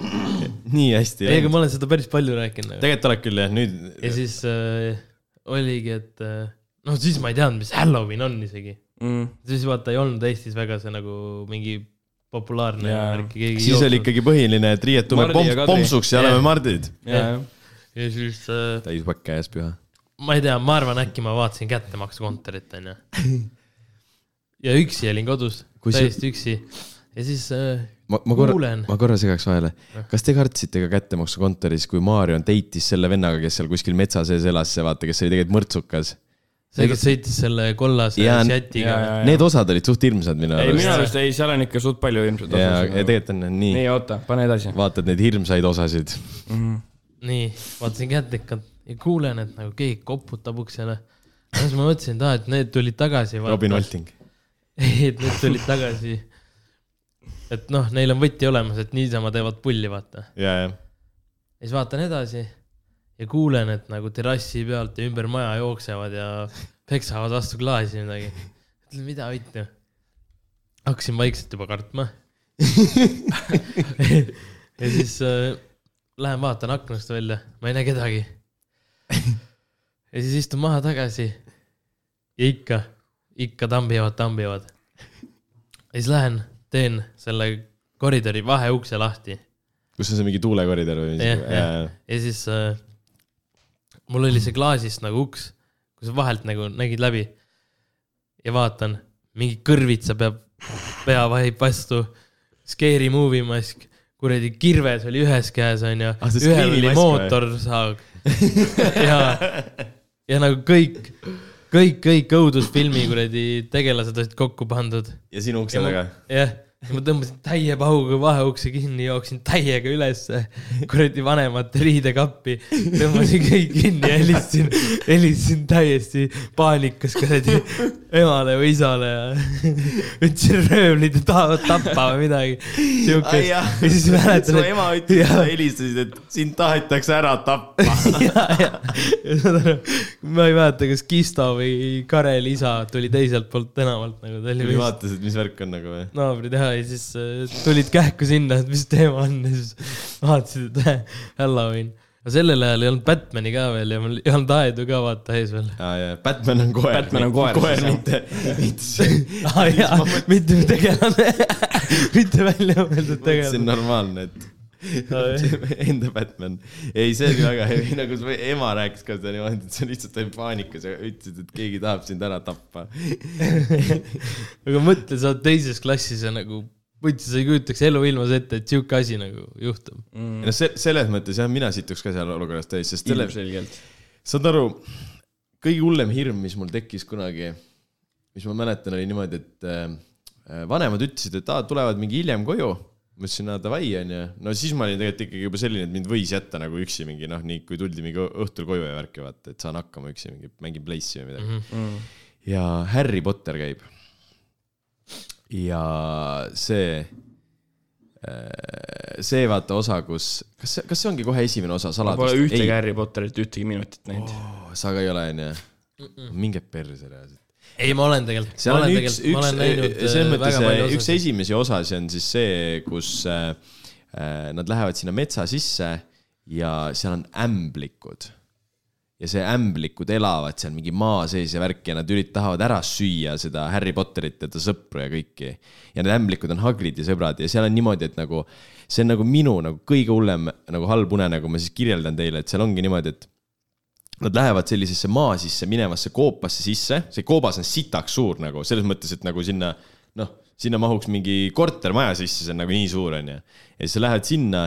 nii hästi ei, aga ma olen seda päris palju rääkinud nagu.. tegelikult oled küll jah, nüüd. ja siis äh, oligi, et äh, noh, siis ma ei teadnud, mis Halloween on isegi. Mm. siis vaata ei olnud Eestis väga see nagu mingi populaarne Jaa. värk. siis oli. ikkagi põhiline, et riietume Mardi pom ja Kadri. pomsuks ja Jah. oleme mardid. jaa, ja siis äh, täis pakk käes püha. ma ei tea, ma arvan, äkki ma vaatasin kättemaksukontorit onju. ja üksi olin kodus, Kui see- täiesti üksi. ja siis äh, ma, ma korra, ma korra segaks vahele kas te kartsite ka kättemaksukontoris, kui Marion deitis selle vennaga, kes seal kuskil metsa sees elas, vaata, kes oli tegelikult mõrtsukas? see, kes sõitis selle kollase Jaa, Seatiga. Need osad olid suht hirmsad minu ei, minu arust. arust ei, seal on ikka suht palju ilmselt. ja, ja tegelikult on nii, nii, oota, pane edasi vaatad neid hirmsaid osasid. mm. -hmm. nii, vaatasin kättekat ja kuulen, et nagu keegi koputab uksele. siis ma mõtlesin, et aa, et need tulid tagasi. Robin. Olting. ei, et need tulid tagasi. et noh, neil on võti olemas, et niisama teevad pulli, vaata. ja, ja. ja siis vaatan edasi ja kuulen, et nagu terrassi pealt ja ümber maja jooksevad ja peksavad vastu klaasi midagi. ütlen, mida vittu. hakkasin vaikselt juba kartma. ja siis äh, lähen vaatan aknast välja, ma ei näe kedagi. ja siis istun maha tagasi ja ikka, ikka tambivad, tambivad. ja siis lähen, teen selle koridori vaheukse lahti kus on see mingi tuulekoridor või? Jah. ja siis äh, mul oli see klaasist nagu uks, kus vahelt nagu nägid läbi. ja vaatan, mingi kõrvitsa peab, pea vahib vastu, scary movie mask, kuradi kirves oli ühes käes onju. Ah, ühel oli mootorsaag ja, ja nagu kõik, kõik, kõik õudusfilmi kuradi tegelased olid kokku pandud. Ja sinu ukse Ja ma- taga. jah, ma tõmbasin täie pahuga vaheukse kinni, jooksin täiega ülesse kuradi vanemate riidekappi, tõmbasin kõik kinni ja helistasin, helistasin täiesti paanikas kuradi emale või isale ja ütlesin röövlid tahavad tappa või midagi. siukest ja siis mäletan, su et ema ütles, Jaa. sa helistasid, et sind tahetakse ära tappa. ja, ja, ja saad aru, ma ei mäleta, kas Kisto või Karel isa tuli teiselt poolt tänavalt nagu, või vist vaatasid, mis värk on nagu või? naabrid jah, ja siis äh, tulid kähku sinna, et mis teema on ja siis vaatasid, et äh, Halloween. Aga sellel ajal ei olnud Batman'i ka veel ja mul ei olnud aedu ka vaata ees veel. aa jaa, Batman on koer. Batman on koer, koer, mitte, mitte see. aa jaa, mitte tegelane, mitte välja mõeldud see on tegelane. normaalne, et enda Batman. ei, see oli väga hevi, nagu su ema rääkis ka seda niimoodi, et sa lihtsalt olid paanikas ja ütlesid, et keegi tahab sind ära tappa. aga mõtle, sa oled teises klassis ja nagu, võtsi, sa ei kujutaks eluilmas ette, et sihuke asi nagu juhtub. mm.. no se-, selles mõttes jah, mina situks ka seal olukorras täis, sest selle, ilmselgelt. saad aru, kõige hullem hirm, mis mul tekkis kunagi, mis ma mäletan, oli niimoodi, et äh, vanemad ütlesid, et aa, tulevad mingi hiljem koju. ma ütlesin, aa davai onju, no siis ma olin tegelikult ikkagi juba selline, et mind võis jätta nagu üksi mingi noh, nii kui tuldi mingi õhtul koju ja värki vaata, et saan hakkama üksi mingi, mängin Place'i või midagi. Mm. ja Harry Potter käib. Ja see, see vaata osa, kus, kas kas see ongi kohe esimene osa ma saladus? pole ühtegi Harry Potterit ühtegi minutit näinud. oh,. sa ka ei ole onju? minge perse reaalselt. ei, ma olen tegelikult, seal ma on olen üks, tegelikult, ma olen näinud üks, selles äh, mõttes palju üks esimesi osasid on siis see, kus äh, äh, nad lähevad sinna metsa sisse ja seal on ämblikud. Ja see ämblikud elavad seal mingi maa sees ja värki ja nad ürit-, tahavad ära süüa seda Harry Potterit ja ta sõpru ja kõiki. ja need ämblikud on Hagridi sõbrad ja seal on niimoodi, et nagu see on nagu minu nagu kõige hullem nagu halb unenägu, ma siis kirjeldan teile, et seal ongi niimoodi, et Nad lähevad sellisesse maa sisse minevasse koopasse sisse, see koobas on sitaks suur nagu selles mõttes, et nagu sinna noh, sinna mahuks mingi kortermaja sisse, see on nagu nii suur onju. ja siis sa lähed sinna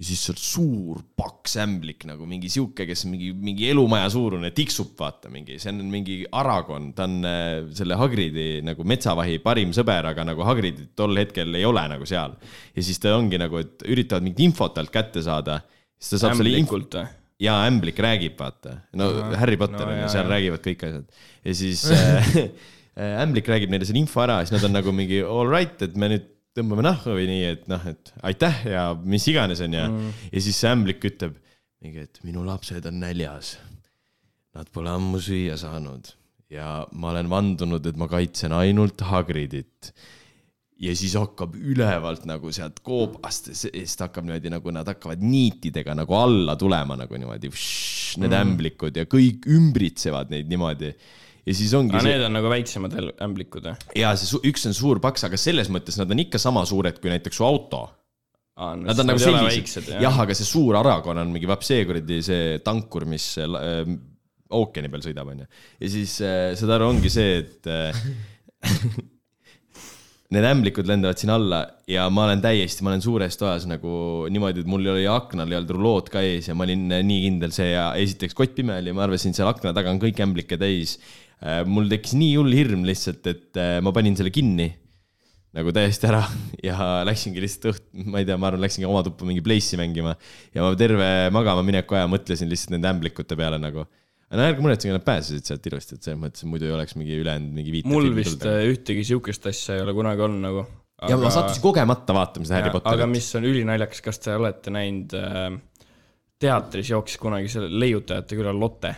ja siis seal suur paks ämblik nagu mingi sihuke, kes mingi, mingi elumaja suurune, tiksub vaata mingi, see on mingi Aragon, ta on äh, selle Hagridi nagu metsavahi parim sõber, aga nagu Hagridit tol hetkel ei ole nagu seal. ja siis ta ongi nagu, et üritavad mingit infot talt kätte saada siis ta saab selle ämblikult või? ja ämblik räägib, vaata. no Ahah. Harry Potter No on ju, seal jaa. räägivad kõik asjad. ja siis äh, äh, ämblik räägib neile selle info ära, siis nad on nagu mingi all right, et me nüüd tõmbame nahku või nii, et noh, et aitäh ja mis iganes, on ju. Mm. ja siis see ämblik ütleb mingi, et minu lapsed on näljas. Nad pole ammu süüa saanud ja ma olen vandunud, et ma kaitsen ainult Hagridit ja siis hakkab ülevalt nagu sealt koobast, siis ta hakkab niimoodi nagu nad hakkavad niitidega nagu alla tulema nagu niimoodi, need mm. ämblikud ja kõik ümbritsevad neid niimoodi. Ja siis ongi aga see, need on nagu väiksemad ämblikud või? ja see üks on suur paks, aga selles mõttes nad on ikka sama suured kui näiteks su auto. Nad on nagu sellised, jah, aga see suur Aragon on mingi vaat see kuradi see tankur, mis äh, ookeani peal sõidab, onju. ja siis äh, saad aru, ongi see, et äh, need ämblikud lendavad siin alla ja ma olen täiesti, ma olen suures toas nagu niimoodi, et mul oli aknal ei olnud rulood ka ees ja ma olin nii kindel see ja esiteks kott pime oli, ma arvasin, seal akna taga on kõik ämblikke täis. Mul tekkis nii hull hirm lihtsalt, et äh, ma panin selle kinni nagu täiesti ära ja läksingi lihtsalt õht-, ma ei tea, ma arvan, läksingi oma tuppa mingi Place'i mängima ja ma terve magama mineku aja mõtlesin lihtsalt nende ämblikute peale nagu. no ärge muretsege, nad pääsesid sealt ilusti, et selles mõttes muidu ei oleks mingi ülejäänud mingi viite. mul vist äh, ühtegi siukest asja ei ole kunagi olnud nagu. ja ma sattusin kogemata vaatama seda Harry aga Potterit. mis on ülinaljakas, kas te olete näinud äh, teatris jooksis kunagi selle leiutajate küla Lotte?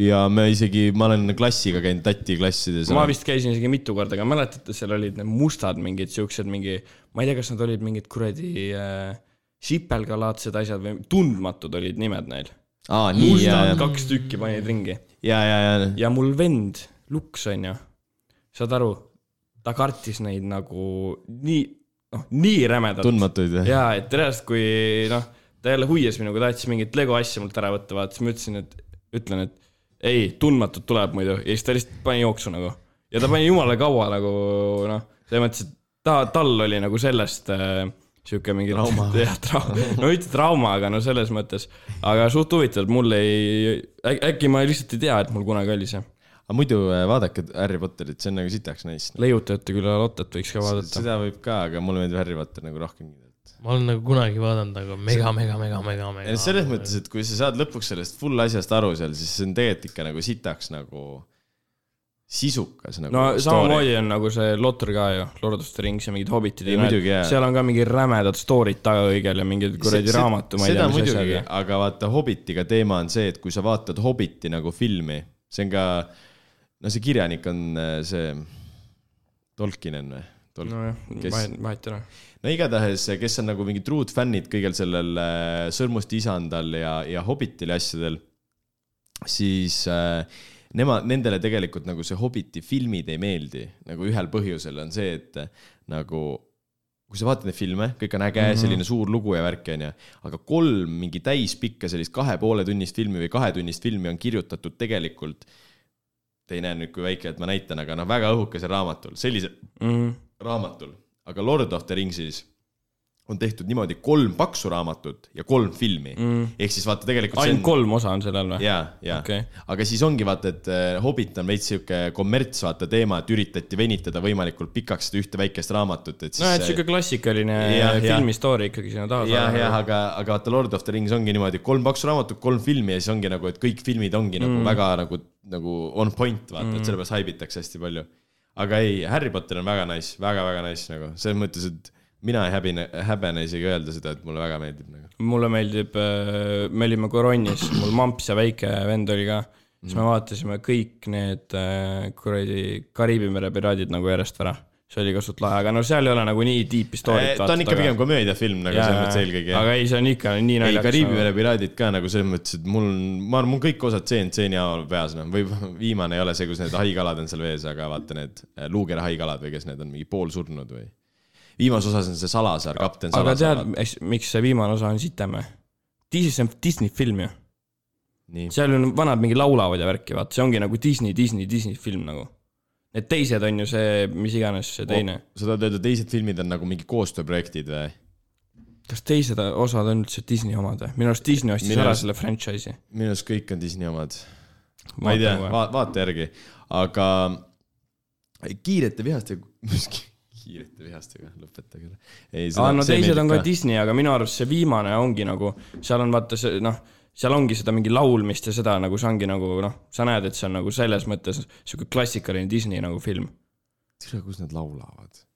Ja me isegi, ma olen klassiga käinud tati klassides. ma vist käisin isegi mitu korda, aga mäletate, seal olid need mustad mingid siuksed mingi, ma ei tea, kas nad olid mingid kuradi äh, sipelgalaadsed asjad või tundmatud olid nimed neil. mustad kaks tükki panid ringi ja, ja, ja, ja mul vend, Luks onju, saad aru, ta kartis neid nagu nii, noh, nii rämedalt. tundmatuid või? jaa, et reaalselt, kui noh, ta jälle huvias minuga, tahtis mingit Lego asja mult ära võtta, vaata, siis ma ütlesin, et ütlen, et ei, tundmatut tuleb muidu ja siis ta lihtsalt pani jooksu nagu. ja ta pani jumala kaua nagu noh, selles mõttes, et ta, tal oli nagu sellest äh, sihuke mingi Trauma. jah, trauma, no mitte trauma, aga no selles mõttes, aga suht huvitav, et mul ei, äkki ma lihtsalt ei tea, et mul kunagi oli see. aga muidu äh, vaadake Harry Potterit, see on nagu sitaks nice. leiutajate küla Lottet võiks ka vaadata. seda võib ka, aga mulle meeldib Harry Potter nagu rohkem. Ma olen nagu kunagi vaadanud, aga mega, mega, mega, mega, mega. selles mõttes, et kui sa saad lõpuks sellest full asjast aru seal, siis see on tegelikult ikka nagu sitaks nagu sisukas nagu. no samamoodi on nagu see Lotter ka ju, Lord of the Rings ja mingid Hobbitid Ei, ja muidugi, jaa. seal on ka mingi rämedad story'd taga kõigel ja mingid kuradi raamatu, ma ei tea, mis asjad ja. aga vaata Hobbitiga teema on see, et kui sa vaatad Hobbiti nagu filmi, see on ka, no see kirjanik on äh, see Tolkinen või? Tol- no,, nojah, kes- vahet, vahet ei ole. No igatahes, kes on nagu mingid truud fännid kõigel sellel äh, Sõrmuste isandal ja, ja Hobbitil ja asjadel, siis äh, nemad, nendele tegelikult nagu see Hobbiti filmid ei meeldi, nagu ühel põhjusel on see, et äh, nagu kui sa vaatad neid filme, kõik on äge mm. -hmm. selline suur lugu ja värk onju, aga kolm mingi täispikka sellist kahe poole tunnist filmi või kahetunnist filmi on kirjutatud tegelikult Te ei näe nüüd, kui väike, et ma näitan, aga noh, väga õhukesel raamatul, sellise Mhm. raamatul, aga Lord of the Ringsis on tehtud niimoodi kolm paksu raamatut ja kolm filmi mm.. ehk siis vaata tegelikult ainult kolm osa on sellel või? ja, ja okay., aga siis ongi vaata, et äh, Hobbit on veits sihuke kommerts, vaata teema, et üritati venitada võimalikult pikaks seda ühte väikest raamatut, et siis. no et siuke klassikaline jah. filmi story ikkagi sinna taha jah, jah, aga, aga vaata Lord of the Rings ongi niimoodi, kolm paksu raamatut, kolm filmi ja siis ongi nagu, et kõik filmid ongi mm. nagu väga nagu, nagu on point, vaata mm., et sellepärast haibitakse hästi palju. Aga ei, Harry Potter on väga nice väga,, väga-väga nice nagu selles mõttes, et mina ei häbine, häbene isegi öelda seda, et mulle väga meeldib nagu. mulle meeldib, me olime Koronnis, mul mamps ja väike vend oli ka, siis me vaatasime kõik need äh, kuradi Kariibi mere piraadid nagu järjest ära. See oli ka suht lahe, aga no seal ei ole nagu nii deep'i story't ta on ikka pigem komöödiafilm nagu selles mõttes eelkõige. aga ei, see on ikka nii ei, naljakas. Kariibi mere piraadid ka nagu selles mõttes, et mul, ma arvan, mul kõik osad tseen tseeni haaval peas, noh, või viimane ei ole see, kus need haikalad on seal vees, aga vaata need äh, luukere haikalad või kes need on, mingi poolsurnud või. viimases osas on see Salasaar, kapten aga Salasaar. tead, miks see viimane osa on sitem või? Disney, see on Disney film ju. seal on vanad mingi laulavad ja värki, vaata, see ongi nagu Disney, Disney, Disney film nagu. Need teised on ju see, mis iganes see teine. sa tahad öelda, teised filmid on nagu mingi koostööprojektid või? kas teised osad on üldse Disney omad või? minu arust Disney ostis ära selle franchise'i. minu arust kõik on Disney omad. ma ei tea, vaata järgi, aga kiirete vihaste, kiirete vihastega, lõpetage. ei, aa, no teised on ka Disney, aga minu arust see viimane ongi nagu, seal on vaata see noh, seal ongi seda mingi laulmist ja seda nagu see ongi nagu noh, sa näed, et see on nagu selles mõttes sihuke klassikaline Disney nagu film. tere, kus nad laulavad?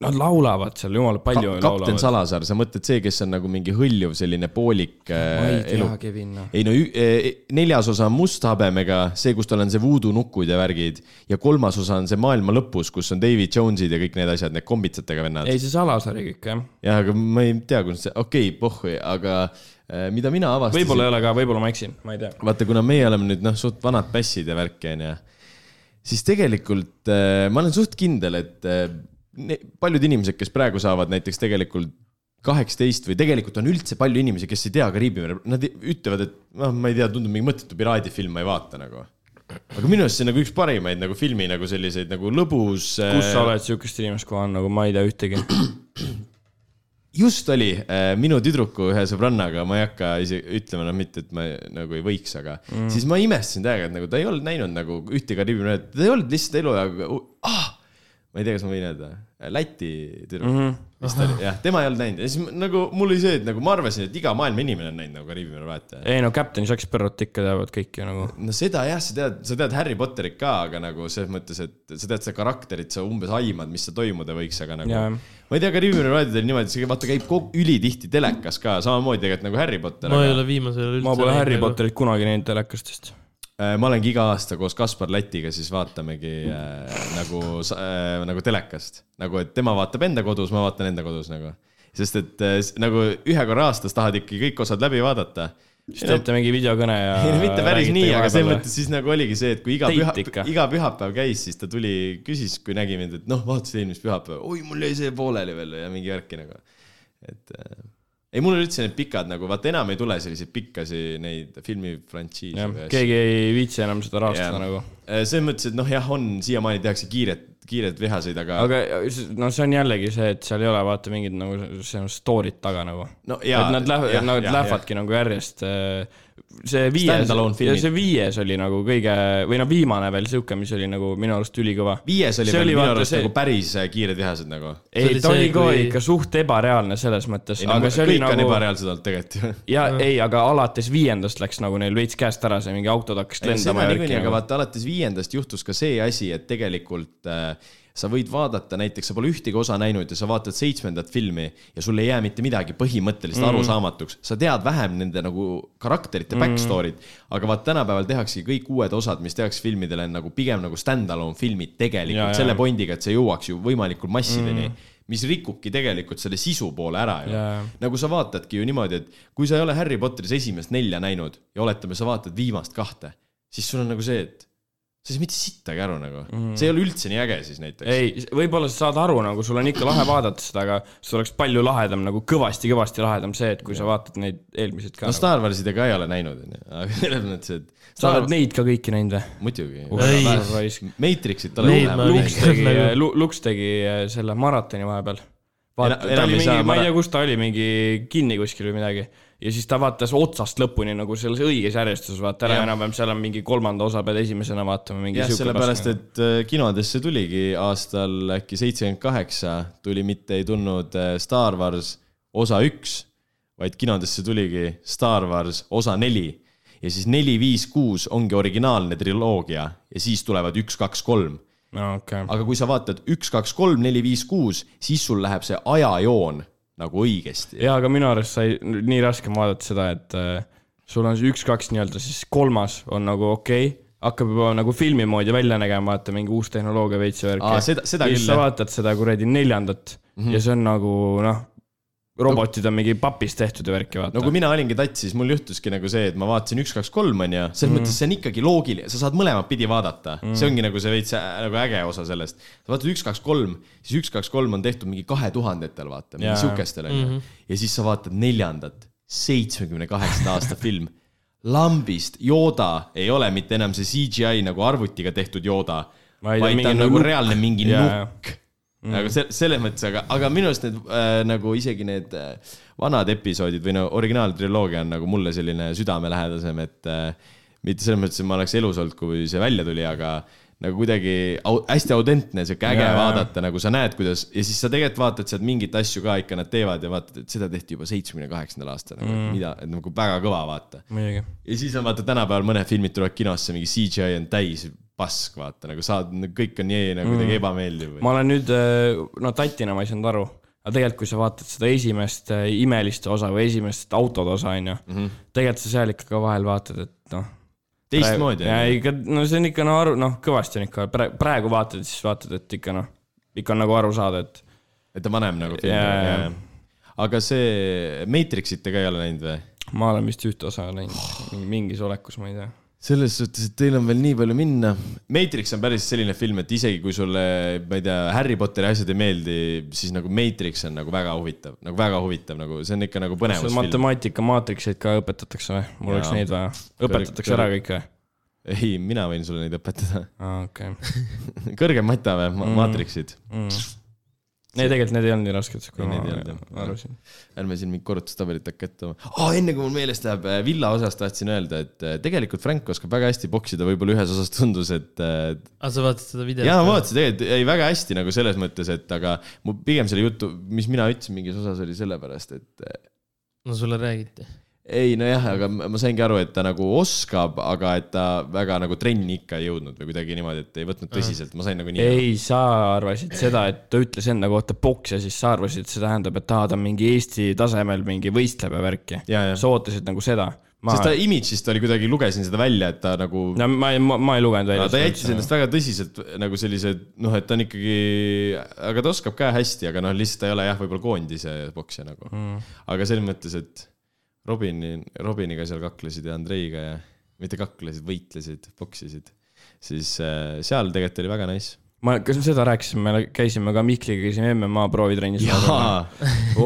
Nad laulavad seal jumala palju Ka, kapten laulavad. Salasaar, sa mõtled see, kes on nagu mingi hõljuv selline poolik ma äh, ei elu tea, Kevin, noh. ei no ü- eh, neljas osa on musthabemega, see, kus tal on see voodoo nukud ja värgid ja kolmas osa on see maailma lõpus, kus on David Jones'id ja kõik need asjad, need kombitsatega vennad. ei, see Salasaari kõik jah. jah, aga ma ei tea, kuidas see, okei okay,, pohhui, aga eh, mida mina avastasin. võib-olla ei ole ka, võib-olla ma eksin, ma ei tea. vaata, kuna meie oleme nüüd noh, suht vanad pässid ja värki onju, siis tegelikult äh, ma olen suht kindel, et äh, paljud inimesed, kes praegu saavad näiteks tegelikult kaheksateist või tegelikult on üldse palju inimesi, kes ei tea Kariibi mere, nad ütlevad, et noh, ma ei tea, tundub mingi mõttetu piraadifilm, ma ei vaata nagu. aga minu arust see on nagu üks parimaid nagu filmi nagu selliseid nagu lõbus. kus sa oled siukest inimest kohanud, nagu ma ei tea ühtegi. just oli äh, minu tüdruku ühe sõbrannaga, ma ei hakka isegi ütlema, noh, mitte, et ma nagu ei võiks, aga mm. siis ma imestasin täiega, et nagu ta ei olnud näinud nagu ühte Kariibi mered, ta ei olnud lihtsalt eluaeg ah!, ma ei tea, kas ma võin öelda, Läti tüdruk mm. -hmm. vist oli, jah, tema ei olnud näinud ja siis nagu mul oli see, et nagu ma arvasin, et iga maailma inimene on näinud nagu Kariibi mere vaata. ei no Captain Jack Sparrow't ikka teavad kõik ju nagu. no seda jah, sa tead, sa tead Harry Potterit ka, aga nagu selles mõttes, et sa tead seda karakterit, sa umbes aimad, mis see toimuda võiks, aga nagu Jaa. ma ei tea, Kariibi mere raadiotel niimoodi, see vaata käib kogu ülitihti telekas ka, samamoodi tegelikult nagu Harry Potter. ma ei ole viimasel ajal üldse. ma pole Harry. Potterit kunagi näinud telekastest. Äh, ma olengi iga aasta koos Kaspar Lätiga siis vaatamegi äh, nagu äh,, nagu telekast. nagu, et tema vaatab enda kodus, ma vaatan enda kodus nagu. sest et äh, nagu ühe korra aastas tahad ikkagi kõik osad läbi vaadata. siis teete mingi videokõne ja. ei no mitte päris nii, aga selles mõttes siis nagu oligi see, et kui iga püha ikka., iga pühapäev käis, siis ta tuli, küsis, kui nägi mind, et noh, vaatasid eelmist pühapäeva, oi, mul jäi see pooleli veel ja mingi värki nagu. et äh, ei, mul üldse need pikad nagu, vaata enam ei tule selliseid pikkasi neid filmifrantsiise keegi ei viitsi enam seda rahastada Jah. nagu. Äh, selles mõttes, et noh, jah, on siiamaani tehakse kiiret, kiiret vihaseid, aga, aga.... no see on jällegi see, et seal ei ole vaata mingit nagu see on story't taga nagu. no et nad lähevad, nad lähevadki nagu järjest. See viies, see viies oli nagu kõige või no viimane veel siuke, mis oli nagu minu arust ülikõva. viies oli See veel oli minu vaata arust see- nagu päris äh, kiired vihased nagu. ei, oli ta oli ka kui- ikka suht ebareaalne selles mõttes, ei no aga see oli kõik on nagu ebareaalsed olnud tegelikult ju. ja ei, aga alates viiendast läks nagu neil veits käest ära, see mingi autod hakkasid seda lendama ja niikuinii, aga nagu. vaata alates viiendast juhtus ka see asi, et tegelikult äh, sa võid vaadata näiteks, sa pole ühtegi osa näinud ja sa vaatad seitsmendat filmi ja sul ei jää mitte midagi põhimõtteliselt mm. arusaamatuks. sa tead vähem nende nagu karakterite backstory'd, aga vaat tänapäeval tehaksegi kõik uued osad, mis tehakse filmidele on nagu pigem nagu stand-alone filmid Ja, tegelikult ja. selle pointiga, et see jõuaks ju võimalikult massideni mm. mis rikubki tegelikult selle sisu poole ära ju Ja, ja. nagu sa vaatadki ju niimoodi, et kui sa ei ole Harry Potteris esimest nelja näinud ja oletame, sa vaatad viimast kahte, siis sul on nagu see, et sa ei saa mitte sittagi aru nagu mm.. see ei ole üldse nii äge siis näiteks. ei, võib-olla sa saad aru nagu sul on ikka lahe vaadata seda, aga sul oleks palju lahedam nagu kõvasti-kõvasti lahedam see, et kui sa vaatad neid eelmiseid ka no nagu.. Star Warsidega ei ole näinud, onju, aga selles mõttes, et sa oled neid ka kõiki näinud või? muidugi. Ei. Matrixit ma näinud Lux tegi nagu-, Lux tegi äh, selle maratoni vahepeal. vaata, ta oli mingi, ma ei tea, kus ta oli, mingi kinni kuskil või midagi. Ja siis ta vaatas otsast lõpuni nagu selles õiges järjestuses, vaata ära enam-vähem, seal on mingi kolmanda osa pead esimesena vaatama. jah, sellepärast, et äh, kinodesse tuligi aastal äkki seitsekümmend kaheksa tuli mitte ei tulnud äh, Star Wars osa üks, vaid kinodesse tuligi Star Wars osa neli. ja siis neli, viis, kuus ongi originaalne triloogia ja siis tulevad üks, kaks, kolm. no okay.. aga kui sa vaatad üks, kaks, kolm, neli, viis, kuus, siis sul läheb see ajajoon nagu õigesti. ja, aga minu arust sai nii raske on vaadata seda, et äh, sul on see üks-kaks nii-öelda, siis kolmas on nagu okei okay,, hakkab juba nagu filmi moodi välja nägema, vaata mingi uus tehnoloogia veits ja värk. Seda- seda ja küll, siis sa vaatad seda kuradi neljandat mm -hmm. ja see on nagu noh, robotid on mingi papist tehtud ja värki, vaata no kui mina olingi tats, siis mul juhtuski nagu see, et ma vaatasin üks, kaks, kolm onju, selles Mhm. mm. mõttes see on ikkagi loogiline, sa saad mõlemat pidi vaadata mm., see ongi nagu see veits ä- nagu äge osa sellest. sa vaatad üks, kaks, kolm, siis üks, kaks, kolm on tehtud mingi kahe tuhandetel, vaata, mingi Jaa. siukestel onju mm. -hmm. ja siis sa vaatad neljandat, seitsmekümne kaheksanda aasta film. lambist Yoda ei ole mitte enam see CGI nagu arvutiga tehtud Yoda, Vaid on ta on nagu reaalne mingi Jaa, nukk mm.. aga se-, selles mõttes, aga, aga minu arust need äh, nagu isegi need äh, vanad episoodid või no originaaltriloogia on nagu mulle selline südamelähedasem, et äh, mitte selles mõttes, et ma oleks elus olnud, kui see välja tuli, aga nagu kuidagi au, hästi autentne, sihuke äge Jaa. vaadata, nagu sa näed, kuidas ja siis sa tegelikult vaatad sealt mingeid asju ka ikka nad teevad ja vaatad, et seda tehti juba seitsmekümne kaheksandal aastal nagu, mm., mida, et nagu väga kõva vaata. ja siis on vaata tänapäeval mõned filmid tulevad kinosse, mingi CGI on täis pask, vaata nagu saad, kõik on nii nagu kuidagi ebameeldiv või ma olen nüüd, no tatina ma ei saanud aru, aga tegelikult, kui sa vaatad seda esimest äh, imeliste osa või esimest autode osa, onju, tegelikult sa seal ikka ka vahel vaatad, et noh. teistmoodi ja ikka, no see on ikka no aru, noh, kõvasti on ikka, praegu vaatad, siis vaatad, et ikka noh, ikka on nagu aru saada, et et ta vanem nagu film yeah.. aga see Matrixit te ka ei ole näinud või? ma olen vist ühte osa näinud, mingis olekus, ma ei tea. Selles suhtes, et teil on veel nii palju minna. Matrix on päris selline film, et isegi kui sulle, ma ei tea, Harry Potteri asjad ei meeldi, siis nagu Matrix on nagu väga huvitav, nagu väga huvitav, nagu see on ikka nagu kas põnevusfilm. matemaatika maatrikseid ka õpetatakse või? mul oleks neid vaja. õpetatakse ära kõik või? ei, mina võin sulle neid õpetada. aa, okei. kõrgem mata või mm., Matrixid. ei, tegelikult need ei olnud nii rasked, kui Need ei ma olnud, jah. arvasin. ärme siin mingit korrutustabelit hakka ette tooma oh,. enne kui mul meelest läheb, Villa osas tahtsin öelda, et äh, tegelikult Frank oskab väga hästi poksida, võib-olla ühes osas tundus, et äh, aga sa vaatasid seda videot? jaa, ma vaatasin tegelikult, ei väga hästi nagu selles mõttes, et aga mu pigem selle jutu, mis mina ütlesin mingis osas oli sellepärast, et äh, no sulle räägiti. Ei nojah, aga ma saingi aru, et ta nagu oskab, aga et ta väga nagu trenni ikka ei jõudnud või kuidagi niimoodi, et ei võtnud tõsiselt, ma sain nagu nii. ei, sa arvasid seda, et ta ütles enda kohta poks ja siis sa arvasid, et see tähendab, et aa, ta on mingi Eesti tasemel mingi võistleb ja värki. Sa ootasid nagu seda. ma sest ta, imidžist oli kuidagi, lugesin seda välja, et ta nagu no ma ei, ma, ma ei lugenud välja no,. ta jättis endast väga tõsiselt nagu sellise, noh, et ta on ikkagi, aga ta oskab ka hästi, aga noh, lihtsalt ta ei ole jah, võib-olla koondise poksja nagu mm.. aga selles mõttes, et Robini, Robiniga seal kaklesid ja Andreiga ja mitte kaklesid, võitlesid, poksisid, siis äh, seal tegelikult oli väga nice. ma, kas me seda rääkisime, me käisime ka Mihkliga, käisime MMA proovitrennis.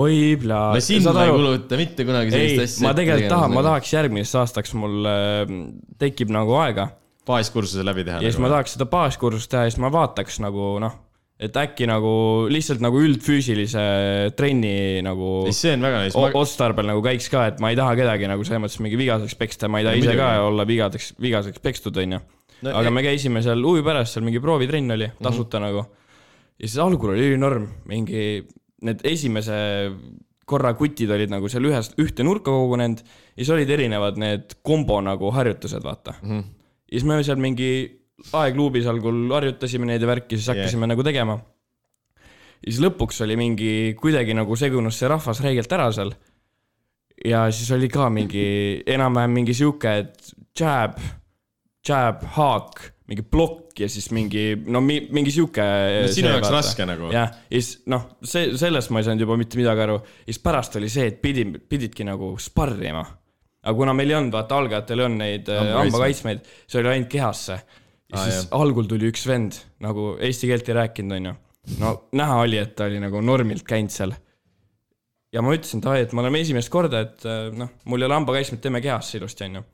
oi, plaa. no sinna ei kuluta mitte kunagi ei sellist, asja. ma tegelikult tahan, ma. tahaks järgmiseks aastaks mul äh, tekib nagu aega baaskursuse läbi teha. nagu. ja siis ma tahaks seda baaskursust teha ja siis ma vaataks nagu noh, et äkki nagu lihtsalt nagu üldfüüsilise trenni nagu see on väga nice. otstarbel nagu käiks ka, et ma ei taha kedagi nagu selles mõttes mingi vigaseks peksta, ma ei taha No ise ka muidugi. olla vigadeks, vigaseks pekstud, onju. Aga e- me käisime seal huvi pärast, seal mingi proovitrenn oli, tasuta mm -hmm. nagu. ja siis algul oli ülinorm, mingi need esimese korra kutid olid nagu seal ühes, ühte nurka kogunenud ja siis olid erinevad need kombo nagu harjutused, vaata mm. -hmm. ja siis me seal mingi aegluubis algul harjutasime neid ja värki, siis hakkasime yeah. nagu tegema. ja siis lõpuks oli mingi, kuidagi nagu segunes see rahvas räigelt ära seal. ja siis oli ka mingi enam-vähem mingi sihuke, et jab, jab, haak, mingi plokk ja siis mingi, no mi, mingi sihuke. No sinu jaoks raske nagu. jah, ja siis noh, see, sellest ma ei saanud juba mitte midagi aru. ja siis pärast oli see, et pidi, pididki nagu sparrima. aga kuna meil ei olnud, vaata algajatel olnud neid hambakaitsmeid, see oli ainult kehasse. Ja Aa, siis jah. algul tuli üks vend nagu eesti keelt ei rääkinud, onju. no näha oli, et ta oli nagu normilt käinud seal ja ma ütlesin davai, et me oleme esimest korda, et äh, noh, mul ei ole hambakaitsmeid, teeme kehasse ilusti, onju.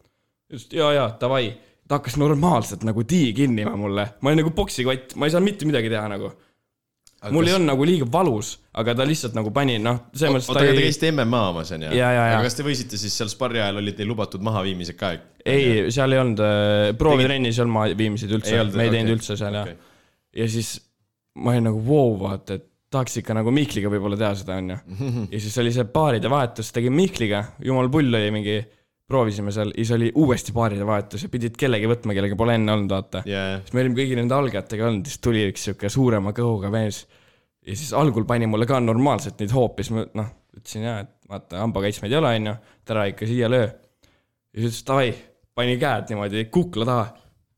et ja, ja davai. ta hakkas normaalselt nagu tii kinnima mulle, ma olin nagu poksikott, ma ei saanud mitte midagi teha nagu. Mul ei olnud nagu liiga valus, aga ta lihtsalt nagu pani, noh, selles mõttes oota, ta aga te käisite MMA omas onju? Aga kas te võisite siis seal sparri ajal olid teil lubatud mahaviimised ka? ei, seal ei olnud, proovitrennis ei olnud mahaviimiseid Ei üldse, me ei okei. teinud üldse seal ja Okei. ja siis ma olin nagu vau, vaata, et tahaks ikka nagu Mihkliga võib-olla teha seda, onju. ja siis oli see paaride vahetus, tegin Mihkliga, jumal pull oli mingi, proovisime seal, ja siis oli uuesti paaride vahetus ja pidid kellegi võtma, kellega pole enne olnud, vaata. jaa, siis me olime kõigi nende algajatega olnud, siis tuli üks sihuke suurema kõhuga mees. ja siis algul pani mulle ka normaalselt neid hoopi, siis ma noh, ütlesin ja, et vaata, hambakaitsmeid ei ole, onju, täna ikka siia löö. ja siis ütles davai, pani käed niimoodi kukla taha,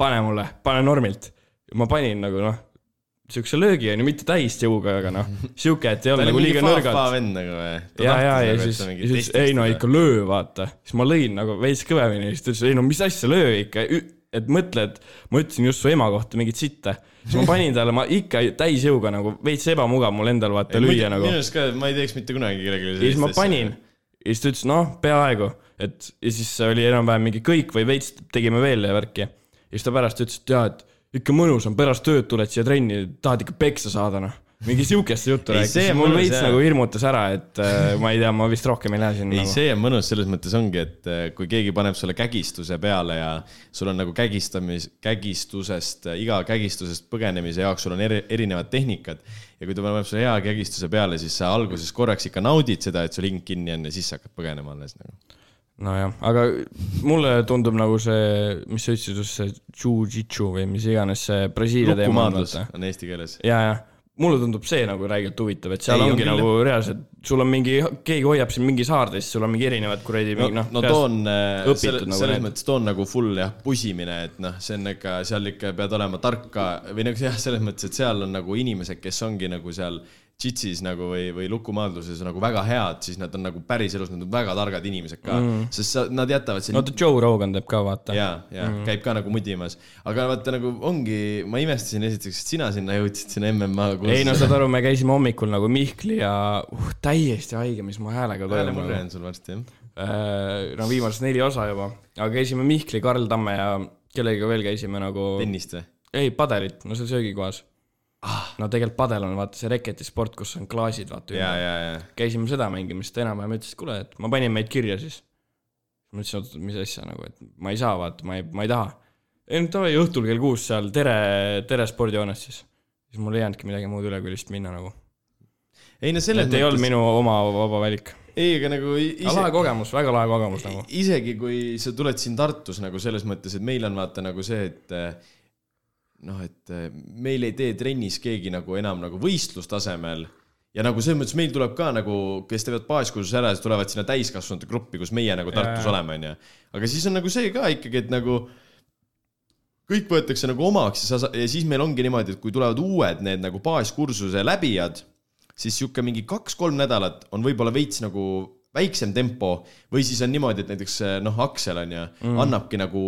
pane mulle, pane normilt. ma panin nagu noh, siukse löögi onju, mitte täisjõuga, aga noh, sihuke, et ei olnud nagu liiga nõrgalt. vend nagu või? ja, ja, ja siis, siis ei no ikka löö, vaata. siis ma lõin nagu veits kõvemini, siis ta ütles, ei no mis asja, löö ikka. et mõtle, et ma ütlesin just su ema kohta mingit sitta. siis ma panin talle, ma ikka täisjõuga nagu veits ebamugav mul endal vaata lüüa nagu. minu arust ka, ma ei teeks mitte kunagi kellelegi ja siis ma panin. ja siis ta ütles, noh, peaaegu, et ja siis oli enam-vähem mingi kõik või veits tegime veel värki. ja siis ta pärast ütles, et jaa, et ikka mõnus on, pärast tööd tuled siia trenni, tahad ikka peksa saada, noh. mingi siukest juttu rääkis, mul veits nagu hirmutas ära, et äh, ma ei tea, ma vist rohkem ei lähe sinna ei, nagu.. see on mõnus, selles mõttes ongi, et eh, kui keegi paneb sulle kägistuse peale ja sul on nagu kägistamis, kägistusest, iga kägistusest põgenemise jaoks sul on eri, erinevad tehnikad ja kui ta paneb sulle hea kägistuse peale, siis sa alguses korraks ikka naudid seda, et sul hing kinni on ja siis sa hakkad põgenema alles nagu. nojah, aga mulle tundub nagu see, mis sa ütlesid, just see jiu-jitsu või mis iganes see Brasiilia teema on, on eesti keeles. ja, ja. Mulle tundub see nagu räigelt huvitav, et seal Ei, on ongi küll, nagu reaalselt, sul on mingi, keegi hoiab sind mingi saarde, siis sul on mingi erinevad kuradi no, noh no toon, õpitud selles, nagu selles mõttes toon nagu full jah, pusimine, et noh, see on ikka, seal ikka pead olema tarka või nagu jah, selles mõttes, et seal on nagu inimesed, kes ongi nagu seal džitsis nagu või, või lukumaadluses nagu väga head, siis nad on nagu päriselus, nad on väga targad inimesed ka mm., sest sa, nad jätavad sind no Joe Rogan teeb ka, vaata. ja, ja mm. käib ka nagu mudimas, aga vaata nagu ongi, ma imestasin esiteks, et sina sinna jõudsid sinna MMA kursusele. ei no saad aru, me käisime hommikul nagu Mihkli ja uh, täiesti haige, mis mu häälega toimub häälemurre on sul varsti jah? Äh, no viimased neli osa juba, aga käisime Mihkli, Karl Tamme ja kellegagi veel käisime nagu. tennist või? ei, padelit, no seal söögikohas ah.. no tegelikult padel on vaata see reketisport, kus on klaasid, vaata. ja, ja, ja. käisime seda mängimas, ta enam-vähem ütles, et kuule, et ma panin meid kirja siis. ma ütlesin, oot, mis asja nagu, et ma ei saa, vaata, ma ei, ma ei taha. ei no davai, õhtul kell kuus seal Tere, Tere spordihoones siis. siis mul ei jäänudki midagi muud üle, kui lihtsalt minna nagu. ei no selles et ei olnud minu oma vaba valik. ei, aga nagu ise lahe kogemus, väga lahe kogemus nagu. isegi kui sa tuled siin Tartus nagu selles mõttes, et meil on vaata nagu see, et noh, et eh, meil ei tee trennis keegi nagu enam nagu võistlustasemel ja nagu selles mõttes meil tuleb ka nagu, kes teevad baaskursuse ära, siis tulevad sinna täiskasvanute gruppi, kus meie nagu Tartus Jaa. oleme, onju. aga siis on nagu see ka ikkagi, et nagu kõik võetakse nagu omaks ja sa, ja siis meil ongi niimoodi, et kui tulevad uued need nagu baaskursuse läbijad, siis sihuke mingi kaks-kolm nädalat on võib-olla veits nagu väiksem tempo või siis on niimoodi, et näiteks noh, Aksel on ju mm., annabki nagu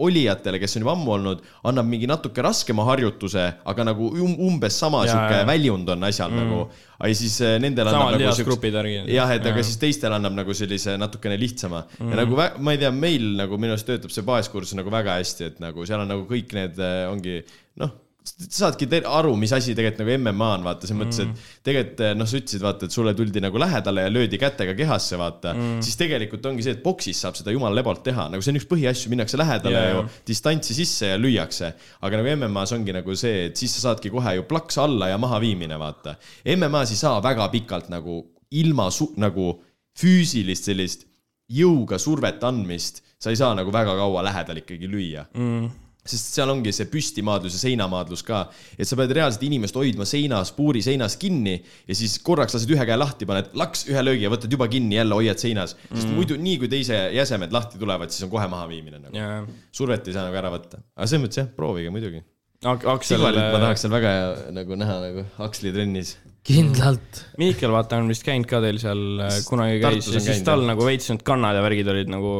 olijatele, kes on juba ammu olnud, annab mingi natuke raskema harjutuse, aga nagu um, umbes sama sihuke väljund on asjal mm. nagu. aga siis eh, nendel samad annab nagu järgi. jah, et aga siis teistel annab nagu sellise natukene lihtsama mm. ja nagu ma ei tea, meil nagu minu arust töötab see baaskursus nagu väga hästi, et nagu seal on nagu kõik need äh, ongi noh, saadki aru, mis asi tegelikult nagu MMA on, vaata selles mõttes, et tegelikult äh, noh, sa ütlesid, vaata, et sulle tuldi nagu lähedale ja löödi kätega kehasse, vaata mm., siis tegelikult ongi see, et boksis saab seda jumala lebalt teha, nagu see on üks põhiasju, minnakse lähedale yeah. ju distantsi sisse ja lüüakse. aga nagu MM-as ongi nagu see, et siis sa saadki kohe ju plaks alla ja mahaviimine, vaata. MM-as ei saa väga pikalt nagu ilma su-, nagu füüsilist sellist jõuga survet andmist, sa ei saa nagu väga kaua lähedal ikkagi lüüa mm.. Sest seal ongi see püstimaadlus ja seinamaadlus ka, et sa pead reaalselt inimest hoidma seinas, puuri seinas kinni ja siis korraks lased ühe käe lahti, paned laks ühe löögi ja võtad juba kinni, jälle hoiad seinas, sest mm. muidu nii kui teise jäsemed lahti tulevad, siis on kohe mahaviimine nagu. jaa, survet ei saa nagu ära võtta, aga selles mõttes jah, proovige muidugi. Aksel, Sigvalit ma tahaks seal väga nagu näha nagu Aksli trennis. kindlalt. Mihkel, vaata, on vist käinud ka teil seal äh, kunagi käis ja on siis käinud, tal jah. nagu veits need kannad ja värgid olid nagu,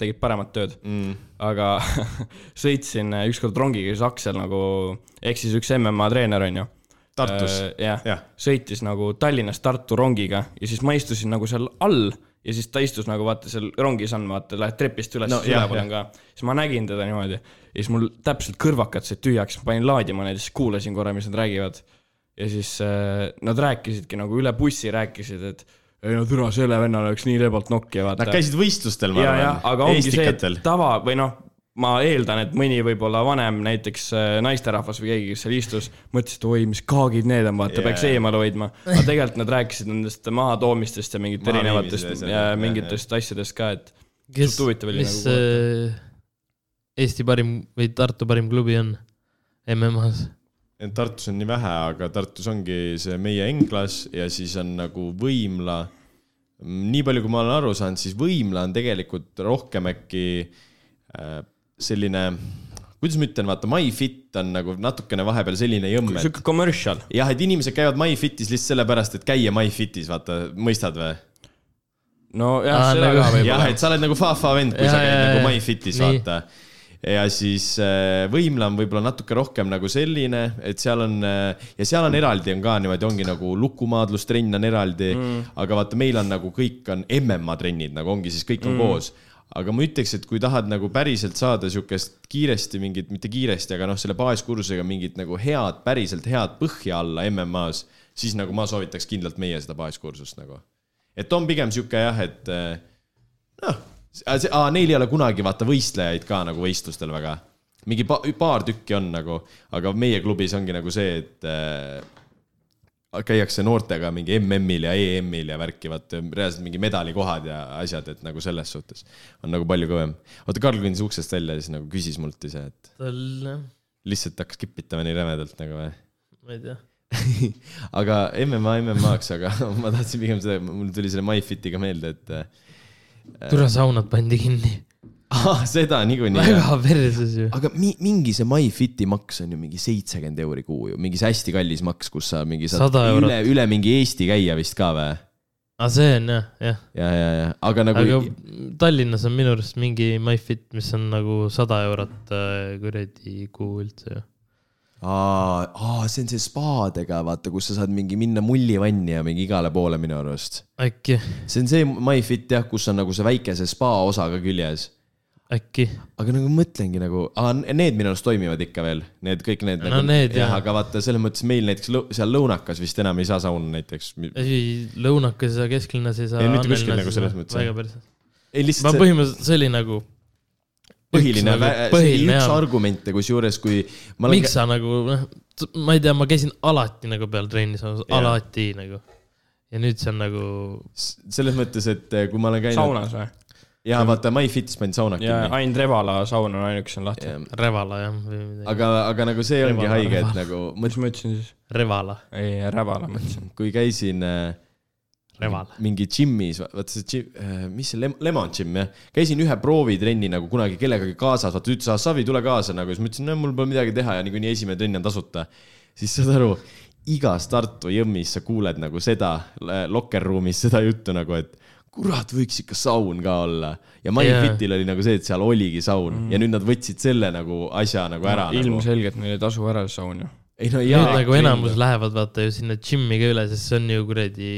tegid paremat tööd Mm. aga sõitsin äh, ükskord rongiga, siis Aksel nagu, ehk siis üks MMA treener on ju. Tartus? jah Jah., sõitis nagu Tallinnast Tartu rongiga ja siis ma istusin nagu seal all ja siis ta istus nagu vaata seal rongis on, vaata, lähed trepist üles No siis üleval on ka. siis ma nägin teda niimoodi ja siis mul täpselt kõrvakad said tühjaks, ma panin laadima neid ja siis kuulasin korra, mis nad räägivad. Ja siis äh, nad rääkisidki nagu üle bussi rääkisid, et ei no türa, selle vennal oleks nii lebalt nokki ja vaata. Nad käisid võistlustel, ma ja, ja, arvan aga, ongi see, et. tava või noh, ma eeldan, et mõni võib-olla vanem näiteks äh, naisterahvas või keegi, kes seal istus, mõtles, et oi, mis kaagid need on, vaata yeah. peaks eemale hoidma. aga tegelikult nad rääkisid nendest mahatoomistest ja mingit erinevatest ja mingitest asjadest ka, et kes mis nagu äh, Eesti parim või Tartu parim klubi on MM-as? Tartus on nii vähe, aga Tartus ongi see meie Englas ja siis on nagu Võimla. nii palju, kui ma olen aru saanud, siis Võimla on tegelikult rohkem äkki äh, selline, kuidas ma ütlen, vaata, MyFit on nagu natukene vahepeal selline jõmm, et sihuke commercial. jah, et inimesed käivad MyFitis lihtsalt sellepärast, et käia MyFitis, vaata, mõistad või? nojah seda nagu- ka jah, võib-olla. et sa oled nagu fa-fa vend, kui Jaa, sa käid jaa, nagu. MyFitis, Nii. Ja siis äh, Võimla on võib-olla natuke rohkem nagu selline, et seal on äh, ja seal on eraldi on ka niimoodi, ongi nagu lukumaadlustrenn on eraldi mm., aga vaata, meil on nagu kõik on MMA trennid nagu ongi siis kõik on mm. koos aga ma ütleks, et kui tahad nagu päriselt saada siukest kiiresti mingit, mitte kiiresti, aga noh, selle baaskursusega mingit nagu head, päriselt head põhja alla MM-as, siis nagu ma soovitaks kindlalt meie seda baaskursust nagu. et on pigem sihuke jah, et eh, noh, neil ei ole kunagi vaata võistlejaid ka nagu võistlustel väga. mingi pa, paar tükki on nagu, aga meie klubis ongi nagu see, et äh, käiakse noortega mingi MM-il ja EM-il ja värki, vaata reaalselt mingi medalikohad ja asjad, et nagu selles suhtes on nagu palju kõvem. oota, Karl kõndis uksest välja ja siis nagu küsis mult ise, et tal, jah, lihtsalt hakkas kipitama nii rämedalt nagu või? ma ei tea. aga MMA MM-aks, aga ma tahtsin pigem seda, mul tuli selle MyFitiga meelde, et äh, tule saunad pandi kinni. ah, seda niikuinii. väga perses ju. aga mi, mingi see MyFiti maks on ju mingi seitsekümmend euri kuu ju, mingi see hästi kallis maks, kus sa mingi saad 100 eurot. üle, üle mingi Eesti käia vist ka või? aga see on jah, jah. ja, ja, ja, aga nagu aga Tallinnas on minu arust mingi MyFit, mis on nagu sada eurot äh, kuradi kuu üldse ju. aa, aa, see on see spaadega, vaata, kus sa saad mingi minna mullivanni ja mingi igale poole minu arust. äkki, see on see MyFit jah, kus on nagu see väike see spa osa ka küljes. äkki. aga nagu mõtlengi nagu, need minu arust toimivad ikka veel, need kõik need No nagu, need, jah, jah. aga vaata selles mõttes meil näiteks lõu, seal lõunakas vist enam ei saa sauna näiteks. ei, lõunakas ja kesklinnas ei saa. Ei, mitte kuskil nagu selles mõttes, väga ei ma põhimõtteliselt, see oli nagu, põhiline, põhiline, üks argumente, kusjuures kui ma miks sa nagu, noh, ma ei tea, ma käisin alati nagu peal trennis, alati nagu. ja nüüd see on nagu, selles mõttes, et eh, kui ma olen käinud. saunas või? ja vaata, MyFitis pandi saunad ja kinni. ainult Revala saun on ainuke, kes on lahti. Revala jah, aga, aga nagu see ongi Revala, haige, et Revala. nagu mis ma ütlesin siis? Revala, ei, Rävala mõtlesin. kui käisin äh, Revala. mingi džimmis, vaata see džim, mis see Lem- Lemon Gym jah, käisin ühe proovitrenni nagu kunagi kellegagi kaasas, vaata ütles, Savi, tule kaasa nagu, siis ma ütlesin, no mul pole midagi teha ja niikuinii esimene trenn on tasuta. siis saad aru, igas Tartu jõmmis sa kuuled nagu seda locker room'is seda juttu nagu, et kurat, võiks ikka saun ka olla. ja MyFitil oli nagu see, et seal oligi saun mm. ja nüüd nad võtsid selle nagu asja nagu ära nagu.. ilmselgelt neil ei tasu ära saun ju. ei no jaa, nagu enamus lähevad vaata ju sinna džimmi ka üle, sest see on ju kuradi,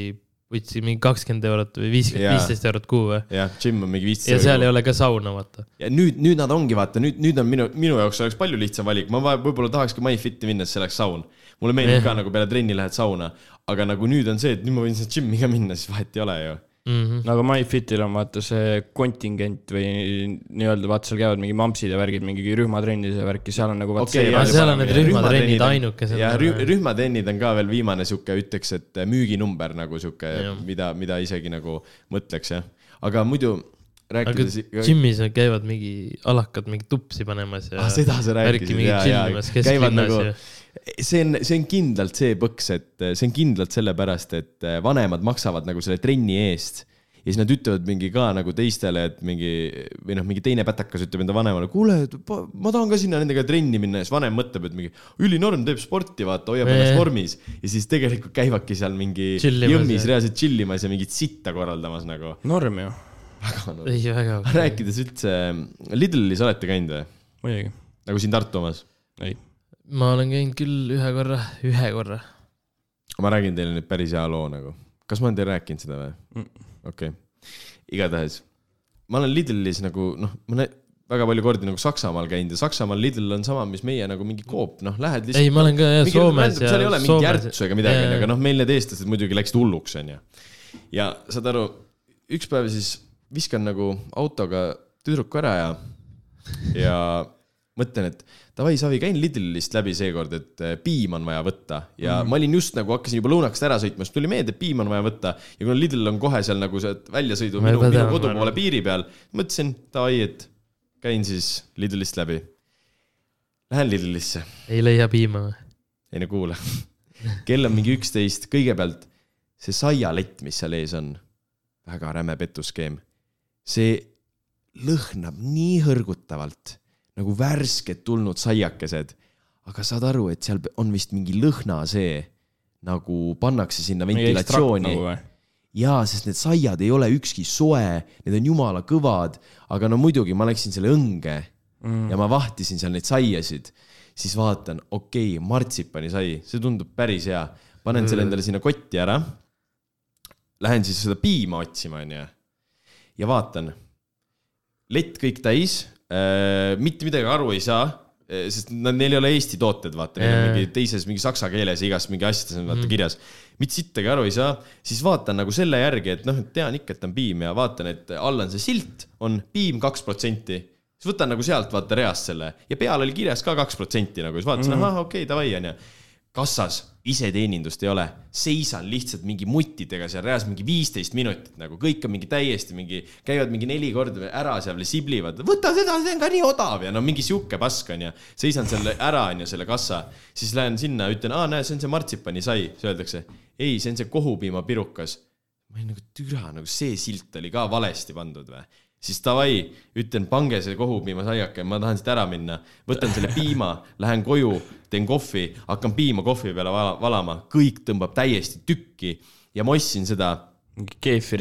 võtsid mingi kakskümmend eurot või viiskümmend, viisteist eurot kuu või? jah, džimm on mingi viisteist ja seal ei ole ka sauna, vaata. ja nüüd, nüüd nad ongi, vaata nüüd, nüüd on minu, minu jaoks oleks palju lihtsam valik, ma võib-olla tahakski MyFiti minna, sest see oleks saun. mulle meeldib ka nagu peale trenni lähed sauna, aga nagu nüüd on see, et nüüd ma võin sinna džimmi ka minna, siis vahet ei ole ju. Mm -hmm. no aga MyFitil on vaata see kontingent või nii-öelda vaata seal käivad mingi mampsid ja värgid, mingi rühmatrennides ja värki, seal on nagu vaata Okei, see aga seal on need rühmatrennid on- ainukesed. ja rühm, rühmatrennid on ka veel viimane sihuke, ütleks, et müüginumber nagu sihuke mida, mida isegi nagu mõtleks jah. aga muidu aga rääkides. džimmis käivad mingi alakad mingi tupsi panemas ja ah,. seda sa rääkisid mingi ja, ja tšillimas käivad nagu ja, see on, see on kindlalt see põks, et see on kindlalt sellepärast, et vanemad maksavad nagu selle trenni eest ja siis nad ütlevad mingi ka nagu teistele, et mingi või noh, mingi teine pätakas ütleb enda vanemale, kuule, ma tahan ka sinna nendega trenni minna ja siis vanem mõtleb, et mingi ülinorm teeb sporti, vaata, hoiab Jaa, ennast vormis ja siis tegelikult käivadki seal mingi Chillimas, jõmmis reaalselt chillimas ja mingit sitta korraldamas nagu. norm ju, väga no.. ei väga. rääkides üldse, Lidlis olete käinud või? muidugi, nagu siin Tartu omas? ei. Ma olen käinud küll ühe korra, ühe korra. ma räägin teile nüüd päris hea loo nagu. kas ma olen teile rääkinud seda või? Mm. okei okay., igatahes ma olen Lidlis nagu noh, ma olen väga palju kordi nagu Saksamaal käinud ja Saksamaal Lidl on sama, mis meie nagu mingi Coop, noh, lähed lihtsalt. ei, ma olen ka jah Soomes ja. seal ei ole mingi ärtsu ega midagi, aga noh, meil need eestlased muidugi läksid hulluks, onju. ja saad aru, üks päev siis viskan nagu autoga tüdruku ära ja, ja mõtlen, et davai, Savi, käin Lidlist läbi seekord, et eh, piim on vaja võtta ja mm. ma olin just nagu hakkasin juba lõunakest ära sõitma, siis tuli meelde, et piim on vaja võtta ja kuna Lidl on kohe seal nagu see väljasõidu minu, minu kodu poole piiri peal, mõtlesin davai, et käin siis Lidlist läbi. Lähen Lidlisse ei leia piima või? ei no kuula, kell on mingi üksteist, kõigepealt see saialett, mis seal ees on, väga räme petuskeem. see lõhnab nii hõrgutavalt nagu värsked tulnud saiakesed, aga saad aru, et seal on vist mingi lõhna see, nagu pannakse sinna ventilatsiooni. nagu jaa, sest need saiad ei ole ükski soe, need on jumala kõvad, aga no muidugi ma läksin selle õnge mm. ja ma vahtisin seal neid saiasid, siis vaatan, okei okay,, martsipani sai, see tundub päris hea, panen selle endale sinna kotti ära. Lähen siis seda piima otsima, onju. ja vaatan, lett kõik täis, mitte midagi aru ei saa. sest nad, neil ei ole Eesti tooted, vaata, neil on mingi teises mingi saksa keeles ja igas mingi asjades on vaata kirjas. mitte sittagi aru ei saa, siis vaatan nagu selle järgi, et noh, tean ikka, et on piim ja vaatan, et all on see silt, on piim kaks protsenti. siis võtan nagu sealt vaata reast selle ja peal oli kirjas ka kaks protsenti nagu, siis vaatasin mm, -hmm. ahah, okei okay,, davai onju. kassas iseteenindust ei ole, seisan lihtsalt mingi muttidega seal reas mingi viisteist minutit nagu, kõik on mingi täiesti mingi, käivad mingi neli korda ära seal ja siblivad, võta seda, see on ka nii odav ja no mingi sihuke pask onju. seisan selle ära onju, selle kassa, siis lähen sinna, ütlen, aa näe, see on see martsipani-sai, siis öeldakse, ei, see on see kohupiimapirukas. ma olin nagu türa, nagu see silt oli ka valesti pandud või? Siis davai, ütlen, pange see kohupiimasaiake, ma tahan siit ära minna. võtan selle piima, lähen koju, teen kohvi, hakkan piima kohvi peale vala- valama, kõik tõmbab täiesti tükki ja ma ostsin seda,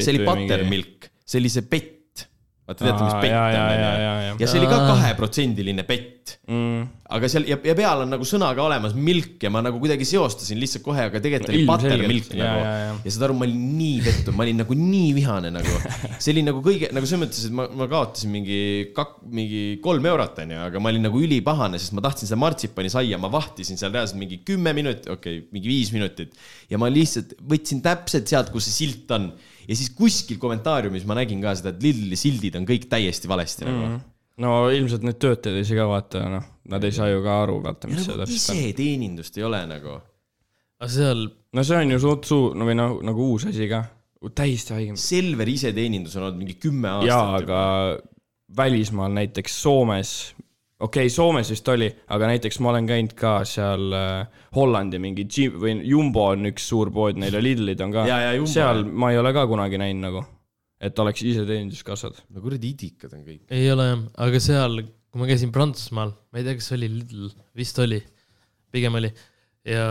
see oli buttermilk, see oli see pett. vaata, teate, mis pett on, onju ja see oli ka kaheprotsendiline pett. Mm.. aga seal ja, ja peal on nagu sõna ka olemas, milk ja ma nagu kuidagi seostasin lihtsalt kohe, aga tegelikult oli buttermilk nagu. ja saad aru, ma olin nii pettunud, ma olin nagu nii vihane nagu. see oli nagu kõige nagu selles mõttes, et ma, ma kaotasin mingi kak-, mingi kolm eurot onju, aga ma olin nagu ülipahane, sest ma tahtsin seda martsipani saia, ma vahtisin seal reaalselt mingi kümme minutit, okei okay,, mingi viis minutit. Ja ma lihtsalt võtsin täpselt sealt, kus see silt on ja siis kuskil kommentaariumis ma nägin ka seda, et Lidli sildid on kõik täiesti valesti nagu Mhm. no ilmselt need töötajad ei saa ka vaata, noh, nad ei saa ju ka aru, vaata, mis see nagu täpselt on. iseteenindust ei ole nagu. aga seal, no see on ju suht suur, no või noh, nagu uus asi ka, täiesti haige. Selveri iseteenindus on olnud mingi kümme aastat. jaa, aga välismaal näiteks Soomes, okei okay,, Soomes vist oli, aga näiteks ma olen käinud ka seal äh, Hollandi mingi G- või Jumbo on üks suur pood, neil ja Lidlid on ka seal ma ei ole ka kunagi näinud nagu, et oleks iseteeninduskassad. no kuradi idikad on kõik. ei ole jah, aga seal, kui ma käisin Prantsusmaal, ma ei tea, kas oli Lidl, vist oli, pigem oli ja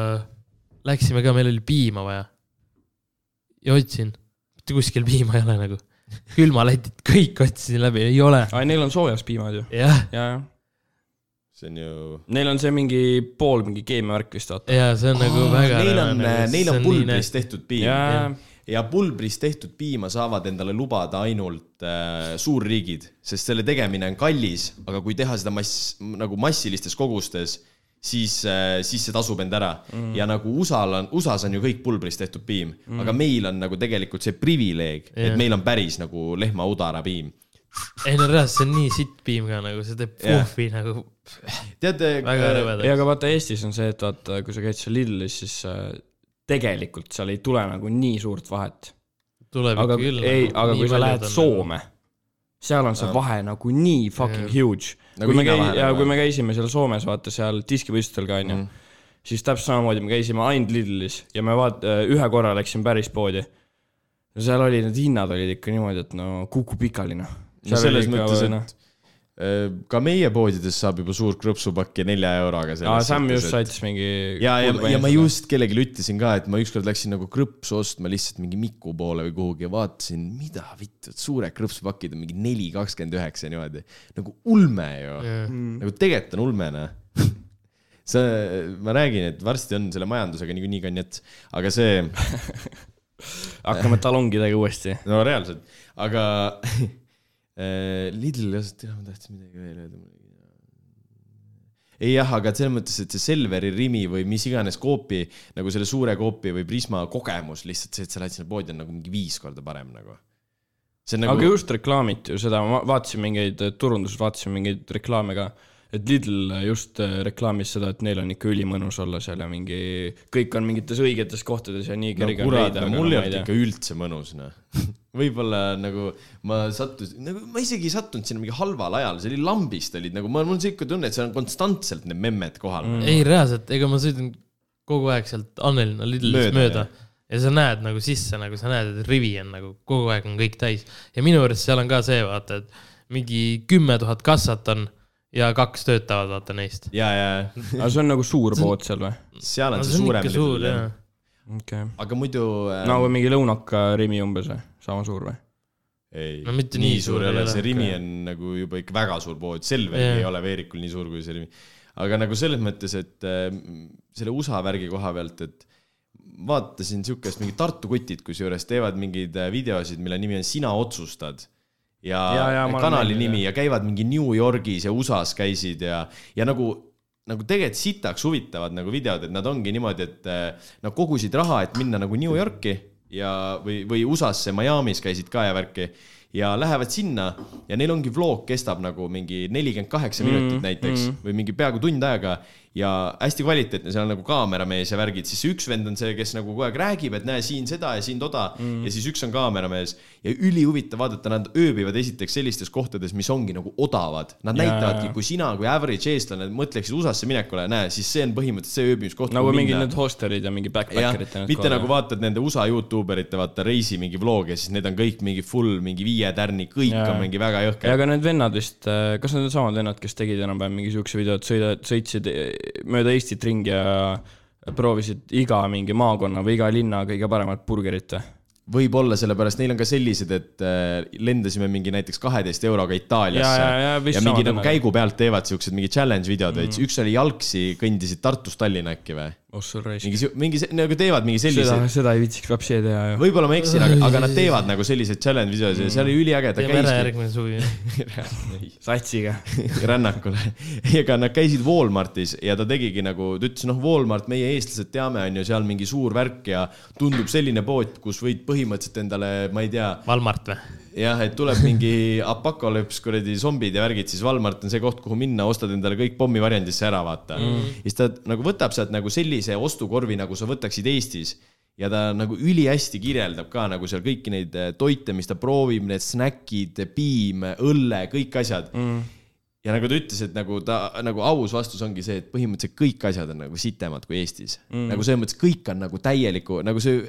läksime ka, meil oli piima vaja. ja otsin, mitte kuskil piima ei ole nagu, külmaletid kõik otsisin läbi, ei ole. aa, neil on soojas piimad ju, jah, ja, ja. See on ju. Neil on see mingi pool mingi keemiavärk vist vaata. ja see on nagu väga. Neil on, neil on pulbrist tehtud piim ja, ja pulbrist tehtud piima saavad endale lubada ainult äh, suurriigid, sest selle tegemine on kallis, aga kui teha seda mass, nagu massilistes kogustes, siis äh,, siis see tasub end ära mm.. ja nagu USA-l on, USA-s on ju kõik pulbrist tehtud piim mm., aga meil on nagu tegelikult see privileeg yeah., et meil on päris nagu lehmaudara piim. Ei no reaalselt see on nii sitt piim ka nagu, see teeb Jah. puhvi nagu teate, väga ja aga vaata Eestis on see, et vaata, kui sa käid seal Lidlis, siis äh, tegelikult seal ei tule nagu nii suurt vahet. tuleb aga ikka küll. ei, aga kui sa lähed Soome, seal on see Jah. vahe nagu nii fucking Jah. huge. Nagu kui me käi-, ja nagu. kui me käisime seal Soomes, vaata seal diskivõistlustel ka onju Mhm., siis täpselt samamoodi me käisime ainult Lidlis ja me vaat-, ühe korra läksime päris poodi. seal oli, need hinnad olid ikka niimoodi, et no kuku pikali noh. No selles mõttes, et äh, ka meie poodides saab juba suurt krõpsupakki nelja euroga. aa, Sam just saatis mingi. ja, ja, ja ma just kellelegi ütlesin ka, et ma ükskord läksin nagu krõpsu ostma lihtsalt mingi Miku poole või kuhugi ja vaatasin, mida vittu, et suured krõpsupakid on mingi neli kakskümmend üheksa niimoodi. nagu ulme ju, nagu tegelikult on ulme noh. see, ma räägin, et varsti on selle majandusega niikuinii konjats, aga see, hakkame talongidega uuesti. no reaalselt, aga Lidl, tea, ma tahtsin midagi veel öelda ei jah, aga selles mõttes, et see Selveri Rimi või mis iganes koopi nagu selle suure koopi või Prisma kogemus lihtsalt see, et sa lähed sinna poodi on nagu mingi viis korda parem nagu. see on nagu... aga, just reklaamiti ju seda, ma vaatasin mingeid turunduses, vaatasin mingeid reklaame ka, et Lidl just äh, reklaamis seda, et neil on ikka ülimõnus olla seal ja mingi, kõik on mingites õigetes kohtades ja nii no kerge kurat, no mul ei olnud ikka üldse mõnus noh. võib-olla nagu ma sattusin, nagu ma isegi ei sattunud sinna mingi halval ajal, see oli lambist olid nagu, mul on siuke tunne, et seal on konstantselt need memmed kohal mm.. ei reaalselt, ega ma sõidan kogu aeg sealt Annelinna Lidlist Mööda, mööda, mööda. ja sa näed nagu sisse, nagu sa näed, et rivi on nagu kogu aeg on kõik täis ja minu arust seal on ka see, vaata, et mingi kümme tuhat kassat on ja kaks töötavad, vaata neist. ja, ja aga see on nagu suur pood seal või? seal on no see see on suurem suur okei okay.. aga muidu äh, no või mingi lõunaka Rimi umbes või, sama suur või? ei No mitte nii suur ei ole, see Rimi on nagu juba ikka väga suur pood, Selver Jah. ei ole Veerikul nii suur kui see Rimi. aga nagu selles mõttes, et äh, selle USA värgi koha pealt, et vaatasin siukest mingi Tartu kutid, kusjuures teevad mingeid äh, videosid, mille nimi on Sina otsustad. ja, Ja, ja, olen kanali näinud, nimi ja käivad mingi New Yorgis ja USA-s käisid ja, ja nagu nagu tegelikult sitaks huvitavad nagu videod, et nad ongi niimoodi, et äh, nad kogusid raha, et minna nagu New Yorki ja, või, või USA-sse, Miami's käisid ka ja värki ja lähevad sinna ja neil ongi vlog kestab nagu mingi nelikümmend kaheksa minutit näiteks või mingi peaaegu tund aega ja hästi kvaliteetne, seal on nagu kaameramees ja värgid, siis üks vend on see, kes nagu kogu aeg räägib, et näe siin seda ja siin toda mm. ja siis üks on kaameramees ja ülihuvitav vaadata, nad ööbivad esiteks sellistes kohtades, mis ongi nagu odavad. Nad Jaa, näitavadki kui sina kui average eestlane mõtleksid USA-sse minekule, näe, siis see on põhimõtteliselt see ööbimiskoht. nagu mingid need hosterid ja mingi backpacker'id. mitte nagu vaatad nende USA Youtube erite vaata reisi mingi vlog'e, siis need on kõik mingi full mingi viie tärni, kõik Jaa. on mingi väga ja jõhker. aga need vennad vist, kas need on samad vennad, kes tegid enam-vähem mingi siukse videot, sõida, sõitsid eh, mööda Eestit ringi ja proovisid iga mingi maakonna või iga linna kõige paremat burgerit või? võib-olla sellepärast neil on ka sellised, et äh, lendasime mingi näiteks kaheteist euroga Itaaliasse Ja, ja, ja ja mingi nagu käigu pealt teevad siuksed mingi challenge videod mm., üks oli jalgsi, kõndisid Tartust Tallinna äkki või? Oh sul raisk. mingi, mingi se- nagu teevad mingi seda selliseid,, seda ei viitsiks vapsi teha ju. võib-olla ma eksin, aga, aga nad teevad nagu selliseid challenge videosid ja see oli üliäge, ta teeme ära järgmine suvi. satsiga. rännakule. ega nad käisid Walmartis ja ta tegigi nagu, ta ütles, noh, Walmart, meie eestlased teame, on ju seal mingi suur värk ja tundub selline pood, kus võid põhimõtteliselt endale, ma ei tea, Valmart või? jah, et tuleb mingi apokalüps, kuradi zombid ja värgid, siis Walmart on see koht, kuhu minna, ostad endale kõik pommivariandisse ära, vaata mm.. siis ta nagu võtab sealt nagu sellise ostukorvi, nagu sa võtaksid Eestis ja ta nagu ülihästi kirjeldab ka nagu seal kõiki neid eh, toite, mis ta proovib, need snäkid, piim, õlle, kõik asjad mm.. ja nagu ta ütles, et nagu ta nagu aus vastus ongi see, et põhimõtteliselt kõik asjad on nagu sitemad kui Eestis mm.. nagu selles mõttes kõik on nagu täieliku, nagu see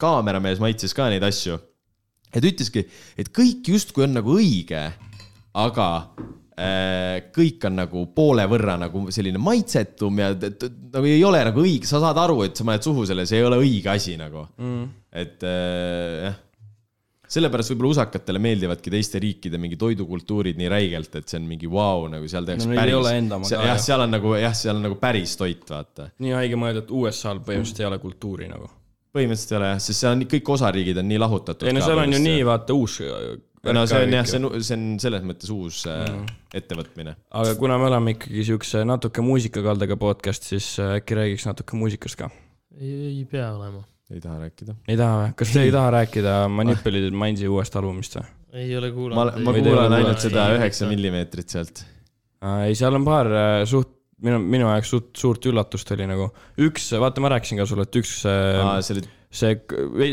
kaameramees maitses ka neid asju ja ta ütleski, et kõik justkui on nagu õige, aga äh, kõik on nagu poole võrra nagu selline maitsetum ja nagu ei ole nagu õige, sa saad aru, et sa paned suhu selle, see ei ole õige asi nagu mm.. et äh, jah, sellepärast võib-olla usakatele meeldivadki teiste riikide mingi toidukultuurid nii räigelt, et see on mingi vau wow,, nagu seal tehakse No ka, jah, seal on nagu jah, seal on nagu päris toit, vaata. nii haige mõelda, et USA-l põhimõtteliselt ei ole kultuuri nagu. Põhimõtteliselt ei ole jah, sest seal on kõik osariigid on nii lahutatud. ei no seal on ju nii, vaata uus. no see on jah, see on, see on selles mõttes uus mm. ettevõtmine. aga kuna me oleme ikkagi siukse natuke muusikakaldega podcast, siis äh, äkki räägiks natuke muusikast ka. ei pea olema. ei taha rääkida. ei taha või? kas te ei taha rääkida Manipulid Mindsi uuest albumist või? ei ole ma, kuulanud. ma ole kuulan ainult seda üheksa millimeetrit sealt. ei, seal on paar äh, suht, minu, minu jaoks suht suurt üllatust oli nagu. üks, vaata, ma rääkisin ka sulle, et üks aa, see see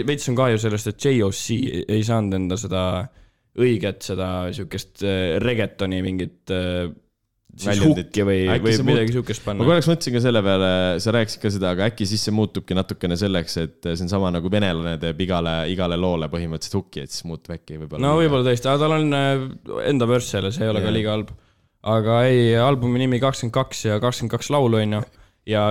veits on kahju sellest, et JOC ei saanud enda seda õiget seda siukest äh, reggaetoni mingit äh, siis hukki või, või midagi muut- siukest ma panna. korraks mõtlesin ka selle peale, sa rääkisid ka seda, aga äkki siis see muutubki natukene selleks, et see on sama nagu venelane teeb igale, igale loole põhimõtteliselt hukki, et siis muutub äkki võib-olla. no võib-olla tõesti, aga tal on äh, enda börs jälle, see ei ole ka Jah. liiga halb. Aga ei, albumi nimi kakskümmend kaks ja kakskümmend kaks laulu on ju. ja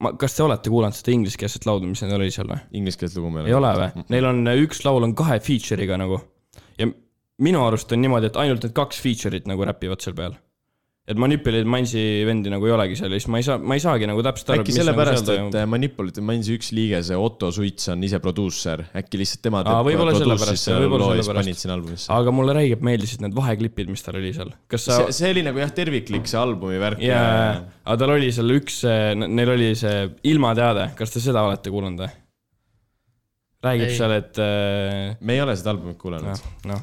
ma, kas te olete kuulanud seda ingliskeelset laulu, mis neil oli seal või? Inglise keelt lugu meil ei ole või? Neil on üks laul on kahe feature'iga nagu ja minu arust on niimoodi, et ainult need kaks feature'it nagu räpivad seal peal. Et Manipulid Mansi vendi nagu ei olegi seal ja siis ma ei saa, ma ei saagi nagu täpselt aru, äkki sellepärast, et äh, Manipulite Mansi üks liige, see Otto Suits on ise produusser, äkki lihtsalt tema Aa, võib-olla sellepärast, selle võib-olla ja sellepärast. aga mulle räigelt meeldisid need vaheklipid, mis tal oli seal. kas sa see, oli nagu jah, terviklik see albumi värk jaa, aga tal oli seal üks, neil oli see ilmateade, kas te seda olete kuulanud või? Räägib Ei. seal, et äh, me ei ole seda albumit kuulanud noh, noh,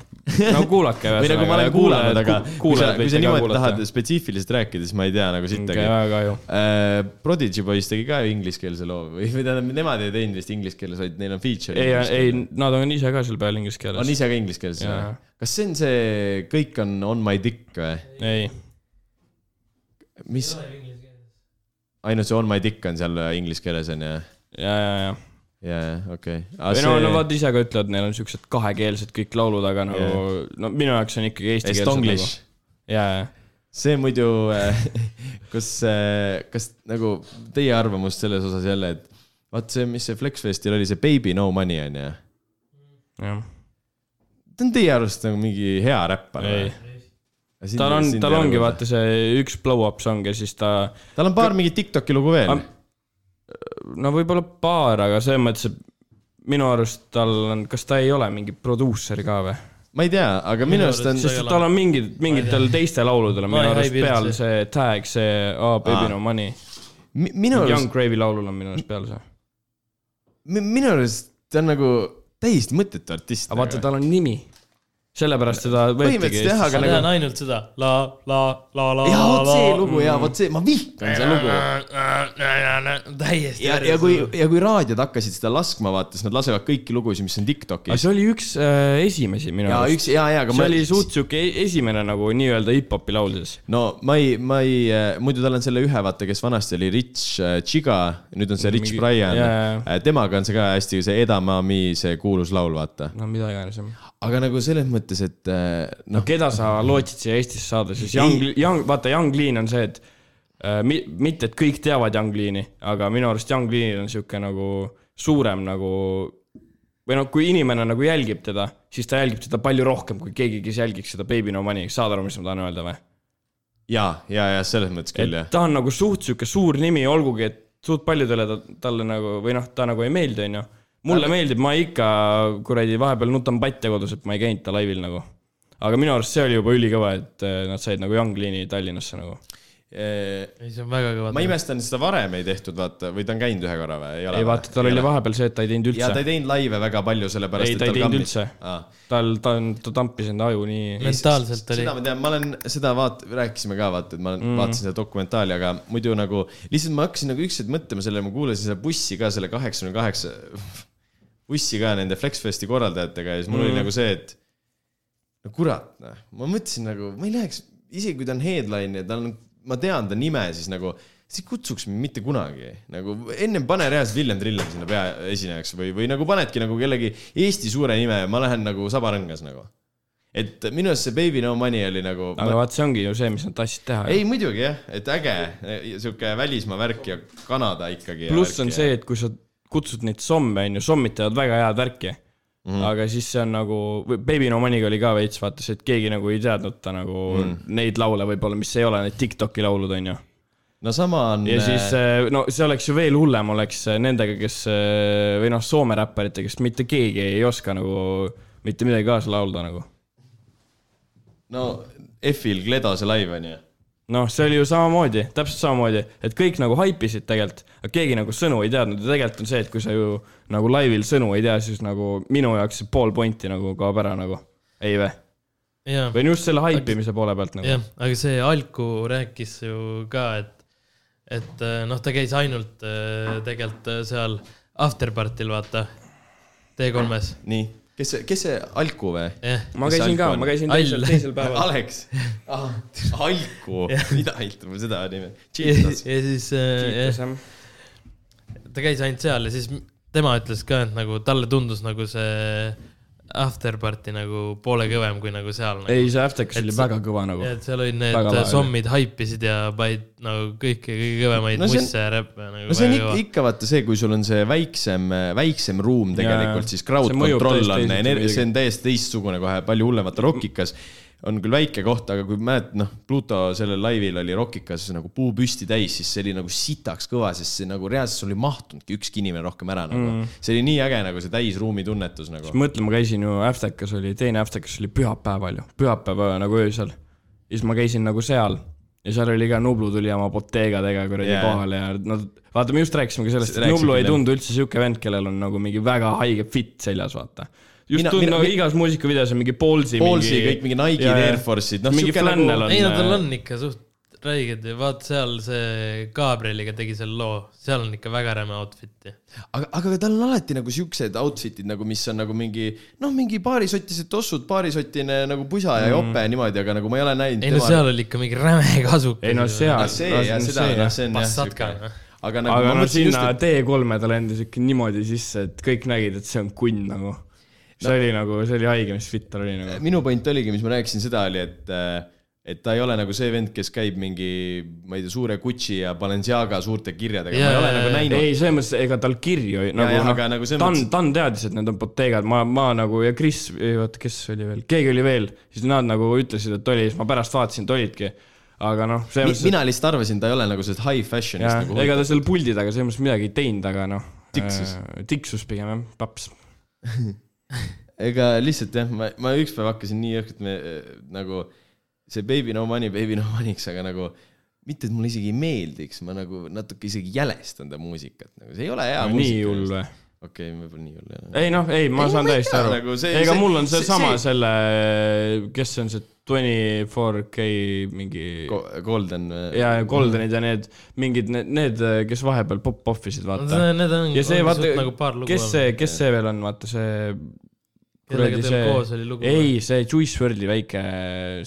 no kuulake või nagu ma olen kuulanud, aga kui sa, kui sa niimoodi kuulata. tahad spetsiifiliselt rääkida, siis ma ei tea nagu sittagi väga kahju. Uh, Prodigy Boys tegi ka ingliskeelse loo või, või tähendab, nemad ei teinud vist inglise keeles, vaid neil on feature. ei, ei, nad on ise ka seal peal inglise on keeles. ise ka inglise keeles või? kas see on see Kõik on on my dick või? ei, mis, ainult see on my dick on seal inglise keeles on ju? ja, ja, ja. jaa, okei. või no, no vaata ise ka ütlevad, neil on siuksed kahekeelsed kõik laulud, aga nagu no minu jaoks on ikkagi eestikeelsed nagu. Estonglish. ja, ja, see muidu, kas, kas nagu teie arvamus selles osas jälle, et vaat see, mis see Flexfestil oli, see Baby No Money on ju? jah. ta on teie arust nagu mingi hea räppar või?, tal on, tal ongi vaata see üks blow-up song ja siis ta, tal on paar mingit Tiktoki lugu veel no võib-olla paar, aga selles mõttes, et minu arust tal on, kas ta ei ole mingi produusser ka või? ma ei tea, aga minu arust on sest et tal on mingid, mingitel teistel lauludel on minu arust peal see tag, see oh, Baby Aa. No Money. minu Young arust, Grave'i laulul on minu arust peal see. minu arust ta on nagu täiesti mõttetu artist. aga vaata, tal on nimi. Sellepärast võetigi Põhimõtteliselt jah, ma aga Eestisse. tean nagu- ainult seda la, la, la, la, ja vot see la. lugu ja vot see, ma vihkan seda lugu. täiesti. ja, ja kui, ja kui raadiod hakkasid seda laskma, vaata, siis nad lasevad kõiki lugusid, mis on Tiktokis. see oli üks äh, esimesi minu ja arust. üks, ja, ja, aga see ma oli suht siuke e- esimene nagu nii-öelda hip-hopi laul siis. no ma ei, ma ei, muidu tal on selle ühe, vaata, kes vanasti oli Rich äh, Chiga, nüüd on see Rich Mingi- Brian jaa,. temaga on see ka hästi, see Edamami, see kuulus laul, vaata. no mida iganes. Aga nagu selles mõttes, et äh, no noh, keda sa lootsid siia Eestisse saada, siis Young, Young, vaata Young Lean on see, et äh, mi, mitte, et kõik teavad Young Leani, aga minu arust Young Lean on sihuke nagu suurem nagu või noh, kui inimene nagu jälgib teda, siis ta jälgib teda palju rohkem kui keegi, kes jälgiks seda Baby No Money, saad aru, mis ma tahan öelda või? ja, ja, ja selles mõttes küll, jah. ta on nagu suht sihuke suur nimi, olgugi et suht paljudele ta, talle nagu või noh, ta nagu ei meeldi, onju. Mulle meeldib, ma ikka kuradi vahepeal nutan patte kodus, et ma ei käinud ta laivil nagu. aga minu arust see oli juba ülikõva, et eh, nad said nagu Young Leani Tallinnasse nagu. ei, see on väga kõva. ma imestan, seda varem ei tehtud, vaata, või ta on käinud ühe korra või? ei vaata, tal oli vahepeal see, et ta ei teinud ja ta üldse ei. teinud laive väga palju, sellepärast ei, et ta ei teinud üldse. Aa. tal, ta on, ta tampis enda aju nii. mentaalselt oli seda. ma tean, ma olen seda vaat-, rääkisime ka vaata, et ma mm. vaatasin seda dokumentaali, aga muidu nagu lihtsalt ma hakkasin nagu ükskord mõtlema sellele, ma kuulasin seda bussi ka selle kaheksakümne kaheksa, bussi ka nende Flexfesti korraldajatega ja siis mul mm. oli nagu see, et no kurat, noh, ma mõtlesin nagu, ma ei läheks, isegi kui ta on headline ja tal on, ma tean ta nime, siis nagu siis kutsuks mind mitte kunagi, nagu ennem pane reaalselt Villem Trillem sinna peaesinejaks või, või nagu panedki nagu kellegi Eesti suure nime ja ma lähen nagu sabarõngas nagu. et minu arust see Baby No Money oli nagu. aga vaat see ongi ju see, mis nad tahtsid teha. ei, muidugi jah, et äge, sihuke välismaa värk ja Kanada ikkagi. pluss on see, et kui sa kutsud neid somme, onju, sommid teevad väga head värki mm. -hmm. aga siis see on nagu, Baby No Money'ga oli ka veits, vaata see, et keegi nagu ei teadnud ta nagu mm. neid laule võib-olla, mis ei ole need Tiktoki laulud, onju. no sama on. ja siis, no see oleks ju veel hullem oleks äh, nendega, kes äh, või noh, Soome räpparitega, kes mitte keegi ei oska nagu mitte midagi kaasa laulda nagu. no F-il Gledose live on ju. noh, see oli ju samamoodi, täpselt samamoodi, et kõik nagu haipisid tegelikult, aga keegi nagu sõnu ei teadnud. Ja tegelikult on see, et kui sa ju nagu laivil sõnu ei tea, siis nagu minu jaoks see pool pointi nagu kaob ära nagu, ei vä? või no just selle haipimise poole pealt nagu. jah, aga see Alku rääkis ju ka, et, et äh, noh, ta käis ainult äh, tegelikult äh, seal afterparty'l, vaata, T3-s, nii, kes see, kes see Alku või? jah. ma käisin ka, ma käisin teisel, teisel päeval. Alex ah,, Alku, mida aitab seda nime? ja siis äh, ta käis ainult seal ja siis tema ütles ka, et nagu talle tundus nagu see afterparty nagu poole kõvem kui nagu seal nagu.. ei, see Aftekas Et oli väga kõva nagu. et seal olid need sommid haipisid ja panid nagu kõiki kõige kõvemaid No see on- musse ja räppe nagu. no see on ikka, ikka vaata see, kui sul on see väiksem, väiksem ruum tegelikult, siis crowd control on see on täiesti teistsugune kohe, palju hullem, vaata Rockikas on küll väike koht, aga kui mäletad, noh, Pluto sellel laivil oli Rockikas nagu puu püsti täis, siis see oli nagu sitaks kõva, sest see nagu reaalselt sul ei mahtunudki ükski inimene rohkem ära nagu mm.. see oli nii äge nagu see täisruumi tunnetus nagu. mõtle, ma käisin ju Aftekas oli, teine Aftekas oli pühapäeval ju, pühapäeva nagu öösel. ja siis ma käisin nagu seal ja seal oli ka Nublu tuli oma boteegadega kuradi yeah. kohale ja nad, vaata, me just rääkisimegi sellest, et Nublu ei tundu üldse siuke vend, kellel on nagu mingi väga haige fit seljas, vaata. Just Mina- tundub mina- nagu igas muusikavideos on mingi Balls'i. Balls'i kõik mingi Nike'id, Air Force'id, noh mingi siuke flannel nagu on. ei no tal on ikka suht räiged ja vaat seal see Gabrieliga tegi selle loo, seal on ikka väga räme outfit'i. aga, aga tal on alati nagu siuksed outfit'id nagu, mis on nagu mingi noh, mingi paarisotised tossud, paarisotine nagu pusa ja jope niimoodi, aga nagu ma ei ole näinud. ei no seal oli ikka mingi räme kasukas. ei no seal see ja seda, noh, see on jah siuke noh.. aga nagu aga ma no mõtlesin sinna just, et T3-e ta lendas ikka niimoodi sisse, et kõik nägid, et see on kunn nagu. See oli nagu, see oli haige, mis fit tal oli nagu. minu point oligi, mis ma rääkisin, seda oli, et et ta ei ole nagu see vend, kes käib mingi, ma ei tea, suure Gucci ja Balenciaga suurte kirjadega, ma ei ole nagu näinud. ei, selles mõttes, ega tal kirju ei- nagu noh nagu selles Dan mõttes-, Dan teadis, et need on Bottegad, ma, ma nagu ja Kris, oota, kes oli veel, keegi oli veel, siis nad nagu ütlesid, et oli, siis ma pärast vaatasin, et olidki. aga noh, selles mõttes, mina lihtsalt arvasin, ta ei ole nagu sellest high fashion'ist et nagu ega ta seal puldi taga selles mõttes midagi ei teinud, aga noh. Tiksus. tiksus pigem jah, paps. ega lihtsalt jah, ma, ma ükspäev hakkasin nii õhkelt me nagu see Baby No Money, Baby No Money'ks, aga nagu mitte, et mulle isegi ei meeldiks, ma nagu natuke isegi jälestan ta muusikat, nagu see ei ole hea nii muusika. hull või? okei, võib-olla nii hull jah. ei noh, ei, ma Ei, saan ei täiesti aru nagu see- ega see- mul on see- seesama see- selle, kes see on see twenty four K mingi Golden. ja Goldenid ja need mingid need, need, kes vahepeal pop-off isid, vaata. Need on, ja see ongi vaata nagu paar, lugu kes see, kes see veel on, vaata see. kellega teil koos oli lugu? ei, see Juice WRLD'i väike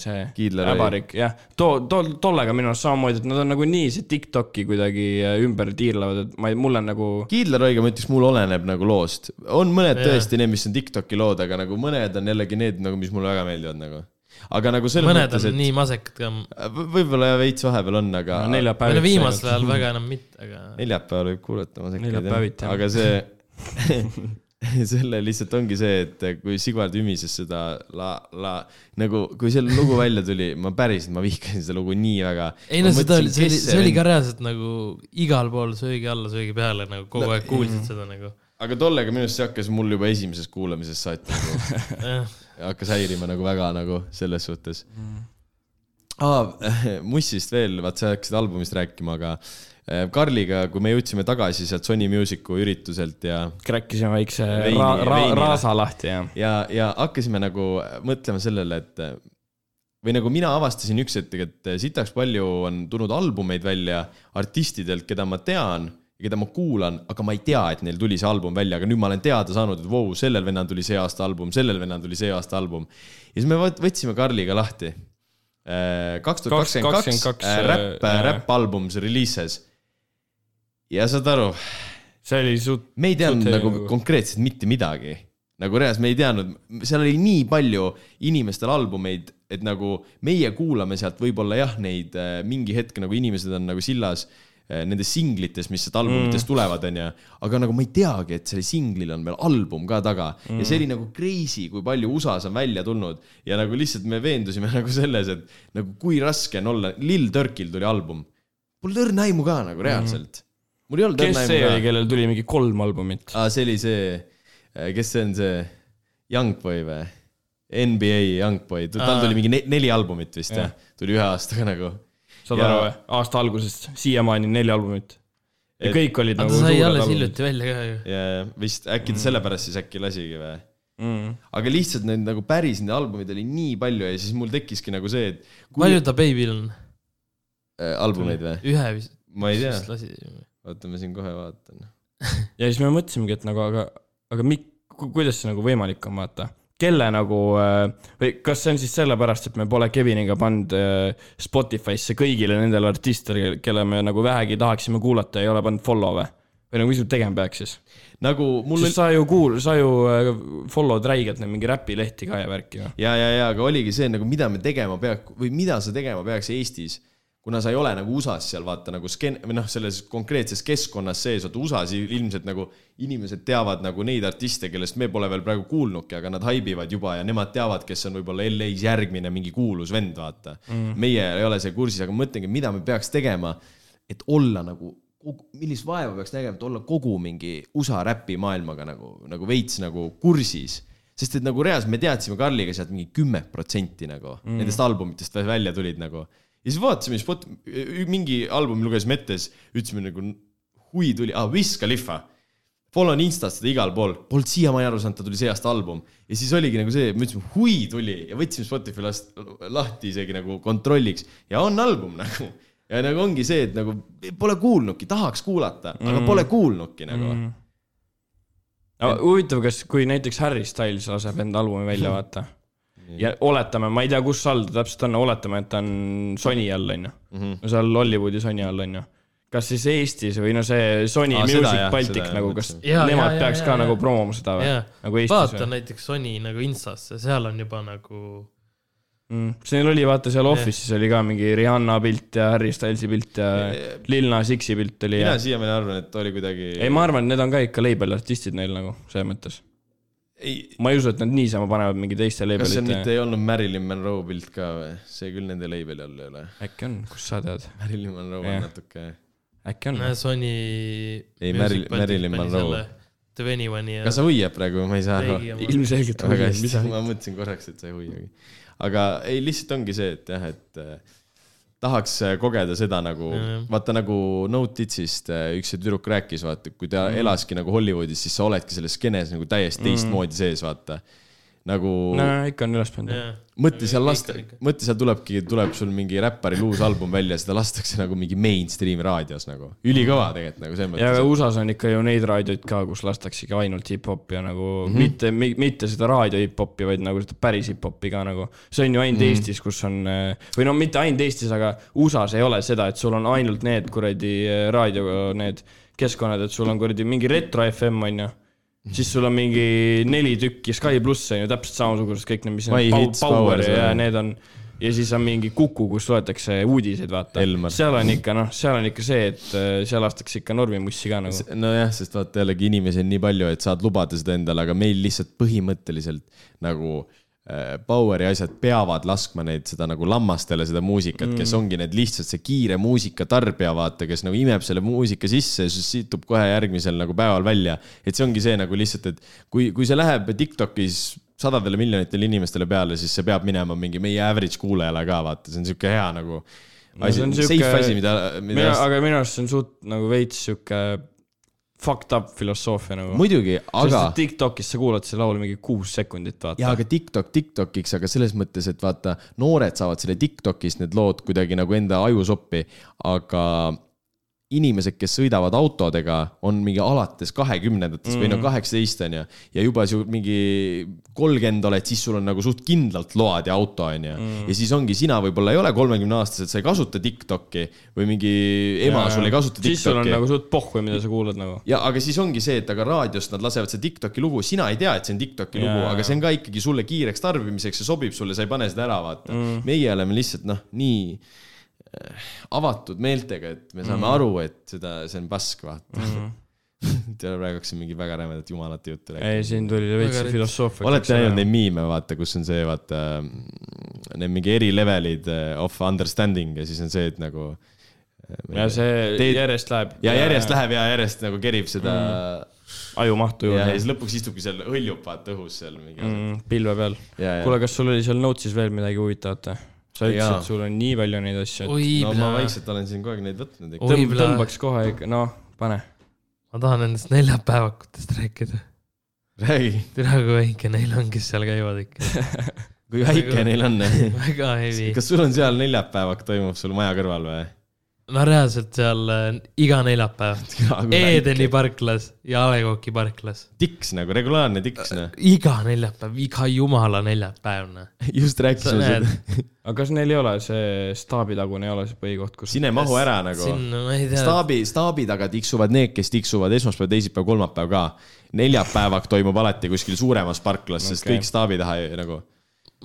see äbarik, jah. too, tol, tollega minu arust samamoodi, et nad on nagu nii see Tiktoki kuidagi äh, ümber tiirlevad, et ma ei, mul on nagu. Kiidleroiga ma ütleks, mul oleneb nagu loost. on mõned Jaa. tõesti need, mis on Tiktoki lood, aga nagu mõned on jällegi need nagu, mis mulle väga meeldivad nagu. Aga nagu selles mõned mõttes, on et nii masekad ka. v- võib-olla veits vahepeal on, aga no, neljapäev. või no viimasel ajal väga enam mitte, aga. neljapäeval võib kuulata masekaid aga see selle lihtsalt ongi see, et kui Sigvard ümises seda la, la nagu, kui see lugu välja tuli, ma päriselt, ma vihkasin seda lugu nii väga. ei no seda oli, see oli, see oli ka reaalselt nagu igal pool söögi alla, söögi peale nagu kogu aeg kuulsid seda nagu. Aga tollega minu arust see hakkas mul juba esimesest kuulamisest saati nagu hakkas häirima nagu väga nagu selles suhtes mm.. aa, Mussist veel, vaat sa hakkasid albumist rääkima, aga äh, Karliga, kui me jõudsime tagasi sealt Sony Musicu ürituselt ja, kräkkisime väikse Veini- ra, ra, raasa lahti ja. ja, ja hakkasime nagu mõtlema sellele, et või nagu mina avastasin üks hetk, et sitaks palju on tulnud albumeid välja artistidelt, keda ma tean ja keda ma kuulan, aga ma ei tea, et neil tuli see album välja, aga nüüd ma olen teada saanud, et vau, sellel vennal tuli see aasta album, sellel vennal tuli see aasta album. ja siis me võt- võtsime Karliga lahti. kaks tuhat kakskümmend kaks 2022, räpp, äh, räppalbum, see releases. ja saad aru see oli suht, me ei teadnud nagu konkreetselt mitte midagi. nagu reaalselt me ei teadnud, seal oli nii palju inimestel albumeid, et nagu meie kuulame sealt võib-olla jah, neid äh, mingi hetk nagu inimesed on nagu sillas äh, nendes singlites, mis sealt albumitest mm. tulevad, onju. aga nagu ma ei teagi, et sellel singlil on veel album ka taga mm. ja see oli nagu crazy, kui palju USA-s on välja tulnud ja nagu lihtsalt me veendusime nagu selles, et nagu kui raske on olla, Lil Durkil tuli album. Pole õrna aimu ka nagu reaalselt. mul ei olnud kes õrna see aimu oli, ka. kellel tuli mingi kolm albumit? aa, see oli see, kes see on see, Youngboy või? NBA Youngboy, tal tuli mingi ne neli albumit vist Jah. jah, tuli ühe aastaga nagu. Saad Ja- aru või? aasta algusest siiamaani neli albumit. ja Et- kõik olid nagu ta sai suured alles albumid hiljuti välja ka ju. ja, ja vist äkki ta sellepärast siis äkki lasigi või? mm.. aga lihtsalt neid nagu päris neid albumeid oli nii palju ja siis mul tekkiski nagu see, et kui palju ta Baby'l on? äh, albumeid või? ühe vist. ma ei tea, oota ma siin kohe vaatan. ja siis me mõtlesimegi, et nagu, aga, aga mik-, kuidas see nagu võimalik on, vaata. Kelle nagu äh, või kas see on siis sellepärast, et me pole Keviniga pannud äh, Spotify'sse kõigile nendele artistidele, kelle me nagu vähegi tahaksime kuulata, ei ole pannud follow või? või nagu mis me tegema peaks siis? nagu mul sest sa ju kuul-, sa ju äh, follow'd räigelt neid mingi räpilehti ka ja värki ju. ja, ja, ja aga oligi see nagu, mida me tegema peaks või mida sa tegema peaks Eestis, kuna sa ei ole nagu USA-s seal vaata nagu sken- või noh, selles konkreetses keskkonnas sees, vaata USA-s ilmselt nagu inimesed teavad nagu neid artiste, kellest me pole veel praegu kuulnudki, aga nad haibivad juba ja nemad teavad, kes on võib-olla LA-s järgmine mingi kuulus vend, vaata mm.. meie ei ole see kursis, aga ma mõtlengi, mida me peaks tegema, et olla nagu millist vaeva peaks nägema, et olla kogu mingi USA räpimaailmaga nagu, nagu veits nagu kursis sest et nagu reaalselt me teadsime Karliga sealt mingi kümme protsenti nagu mm. nendest albumitest välja tulid nagu. Ja siis vaatasime spot, mingi albumi lugesime ette, siis ütlesime nagu hui tuli, aa Wiz Khalifa. Follow on Instas seda igal pool, polnud siiamaani aru saanud, ta tuli see aasta album ja siis oligi nagu see, me ütlesime hui tuli ja võtsime Spotify last, lahti isegi nagu kontrolliks ja on album nagu. ja nagu ongi see, et nagu pole kuulnudki, tahaks kuulata, aga pole kuulnudki nagu mm.. huvitav, kas, kui näiteks Harry Styles laseb enda albumi välja, vaata. Ja oletame, ma ei tea, kus all ta täpselt on, oletame, et ta on Sony all, onju. Mhm. no seal Hollywoodi Sony all, onju. kas siis Eestis või no see Sony Aa, seda Music jah, Baltic seda nagu, kas Jaa, nemad jaa, peaks jaa, ka jaa, nagu promoma seda või nagu Eestis vaata või näiteks Sony nagu Instasse, seal on juba nagu, mm.? see neil oli, vaata seal Office'is oli ka mingi Rihanna pilt ja Harry Stylesi pilt ja Lil Nas X-i pilt oli ja mina siiamaani arvan, et oli kuidagi. ei, ma arvan, et need on ka ikka label artistid neil nagu selles mõttes. ei, ma ei usu, et nad niisama panevad mingi teiste kas see labelite mitte ei olnud Marilyn Monroe pilt ka või? see küll nende label'i all ei ole. äkki on, kust sa tead, Marilyn Monroe Jah. on natuke. äkki on? Sony. Ei, Maril- Marilyn Monroe. to anyone ja kas sa hoiad praegu, ma ei saa aru. Ilmselgelt hoian, mis sa. ma mõtlesin korraks, et sa ei hoiagi. aga ei, lihtsalt ongi see, et jah, et äh, tahaks äh, kogeda seda nagu vaata nagu No Titsist äh, üks see tüdruk rääkis, vaata, kui ta mm. elaski nagu Hollywoodis, siis sa oledki selles skeenes nagu täiesti teistmoodi sees, vaata. Nagu no ikka on üles pannud. Jaa. mõtle seal ikka., mõtle seal tulebki, tuleb sul mingi räpparil uus album välja, seda lastakse nagu mingi mainstream raadios nagu. ülikõva tegelikult nagu selles ja mõttes. USA-s on ikka ju neid raadioid ka, kus lastaksegi ainult hip-hopi ja nagu mm. -hmm. mitte, mitte seda raadio hip-hopi, vaid nagu seda päris hip-hopi ka nagu. see on ju ainult mm. -hmm. Eestis, kus on, või no mitte ainult Eestis, aga USA-s ei ole seda, et sul on ainult need kuradi eh, raadio, need keskkonnad, et sul on kuradi mingi retro FM on ju. Siis sul on mingi neli tükki Sky pluss on ju täpselt samasugused kõik need, mis Hits, Power Power, ja need on. ja siis on mingi Kuku, kus loetakse uudiseid, vaata seal on ikka noh, seal on ikka see, et eh, seal lastakse ikka normimussi ka nagu. nojah, sest vaata jällegi inimesi on nii palju, et saad lubada seda endale, aga meil lihtsalt põhimõtteliselt nagu äh, Poweri asjad peavad laskma neid seda nagu lammastele seda muusikat mm., kes ongi need lihtsalt see kiire muusika tarbija, vaata, kes nagu imeb selle muusika sisse ja siis situb kohe järgmisel nagu päeval välja. et see ongi see nagu lihtsalt, et kui, kui see läheb Tiktokis sadadele miljonitele inimestele peale, siis see peab minema mingi meie average kuulajale ka, vaata, see on sihuke hea nagu asi no,, safe asi, mida, mida. aga minu arust see on suht nagu veits sihuke fucked up filosoofia nagu. muidugi, aga. Tiktokis sa kuulad seda laulu mingi kuus sekundit, vaata. jaa, aga TikTok TikTokiks, aga selles mõttes, et vaata, noored saavad selle TikTokis need lood kuidagi nagu enda ajusoppi, aga inimesed, kes sõidavad autodega, on mingi alates kahekümnendates mm. või no kaheksateist on ju. ja juba su mingi kolmkümmend oled, siis sul on nagu suht kindlalt load ja auto on ju mm.. ja siis ongi, sina võib-olla ei ole kolmekümne aastased, sa ei kasuta TikTok'i või mingi ema sul ei kasuta siis sul on TikTok'i nagu suht pohhu, mida sa kuulad nagu. ja aga siis ongi see, et aga raadiost nad lasevad seda Tiktoki lugu, sina ei tea, et see on Tiktoki lugu, Jaa. aga see on ka ikkagi sulle kiireks tarbimiseks ja sobib sulle, sa ei pane seda ära, vaata mm.. meie oleme lihtsalt noh, nii avatud meeltega, et me saame mm. aru, et seda, see on pask, vaata mm. tead, praegu hakkasin mingi väga rämedat jumalate juttu rääkima. ei, siin tuli veits filosoofia. olete näinud neid miime, vaata, kus on see, vaata, need mingi eri levelid eh, of understanding ja siis on see, et nagu. ja see Teed- järjest läheb. ja järjest läheb ja järjest nagu kerib seda mm. ajumahtu ja, ja juurde siis lõpuks istubki seal, hõljub vaata õhus seal mingi mm.. mm,. pilve peal. kuule, kas sul oli seal Notes'is veel midagi huvitavat või? Sa ütlesid sul on nii palju neid asju, et oi no ma vaikselt olen siin kogu aeg neid võtnud ikka. Tõmbaks kohe ikka, noh, pane. ma tahan nendest neljapäevakutest rääkida. räägi, tere, kui väike neil on, kes seal käivad ikka. kui väike neil on. väga hevi. kas sul on seal neljapäevak toimub sul maja kõrval või? No reaalselt seal äh, iga neljapäev. Edeni parklas ja A Le Coq'i parklas. tiks nagu, regulaarne tiks noh. iga neljapäev, iga jumala neljapäev, noh. just rääkisime seda. aga kas neil ei ole see staabitagune ei ole see põhikoht, kus siin ei mahu ära nagu. ma staabi, staabi taga tiksuvad need, kes tiksuvad esmaspäev, teisipäev, kolmapäev ka. neljapäevak toimub alati kuskil suuremas parklas okay., sest kõik staabi taha ei- nagu.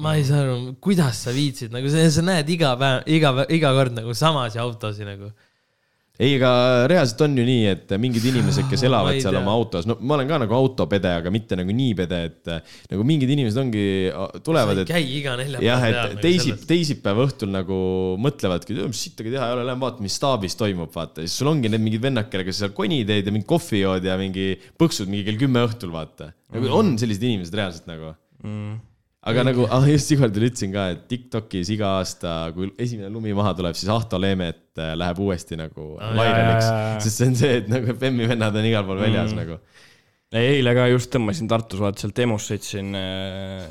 Ma ei saa aru, kuidas sa viitsid, nagu sa, sa näed iga päev, iga, iga kord nagu samasid autosid nagu. ei, aga reaalselt on ju nii, et mingid inimesed, kes elavad seal oma autos, no ma olen ka nagu autopede, aga mitte nagu nii pede, et nagu mingid inimesed ongi, tulevad, et käi iga neljapäev jah, et nagu teisip-, teisipäeva õhtul nagu mõtlevadki, mis sittagi teha ei ole, lähme vaatame, mis staabis toimub, vaata. siis sul ongi need mingid vennad, kellega sa seal koni teed ja mingi kohvi jood ja mingi põksud mingi kell kümme õhtul, vaata. nagu Mm. on sellised inimesed reaalselt nagu. mm. Aga nagu, ah just Igordile ütlesin ka, et Tiktokis iga aasta, kui esimene lumi maha tuleb, siis Ahto Leemet äh, läheb uuesti nagu jaa, jaa, jaa.. sest see on see, et nagu Femmi vennad on igal pool väljas Mm. nagu. ei, eile ka just tõmbasin Tartus, vaata sealt EMO-st sõitsin äh,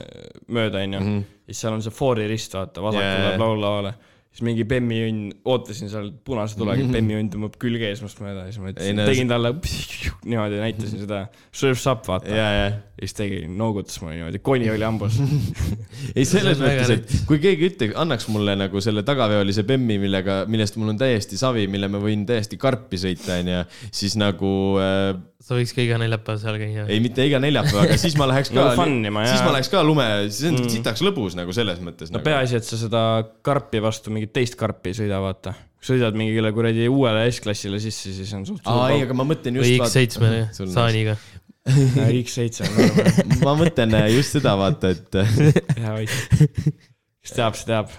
mööda, onju. Mhm. siis seal on see foori rist, vaata, vasakul Jaa, läheb jaa. laululavale. Siis mingi Bemmi-õnn, ootasin seal punase tulega, Bemmi-õnn tõmbab külge eesmast mööda ja siis ma. Ei, ütlesin tegin talle niimoodi, näitasin seda surf's up, vaata. ja, ja ja siis tegi, noogutas mulle niimoodi, koni oli hambus. ei, selles mõttes, et kui keegi ütleks, annaks mulle nagu selle tagaveolise Bemmi, millega, millest mul on täiesti savi, mille ma võin täiesti karpi sõita, onju, siis nagu äh, sa võiks ka iga neljapäev seal käia. ei, mitte iga neljapäev, aga siis ma läheks ka Nagu fun ima, siis ma läheks ka lume, siis on mm. sitaks lõbus nagu selles mõttes no nagu.. peaasi, et sa seda karpi vastu mingit teist karpi ei sõida, vaata. kui sõidad mingile kuradi uuele S-klassile sisse, siis on suht aa, ei, aga ma mõtlen või just. X7 sul on- saaniga. pauk. X7 on norm, ma mõtlen just seda, vaata, et hea vait. kes teab, see teab.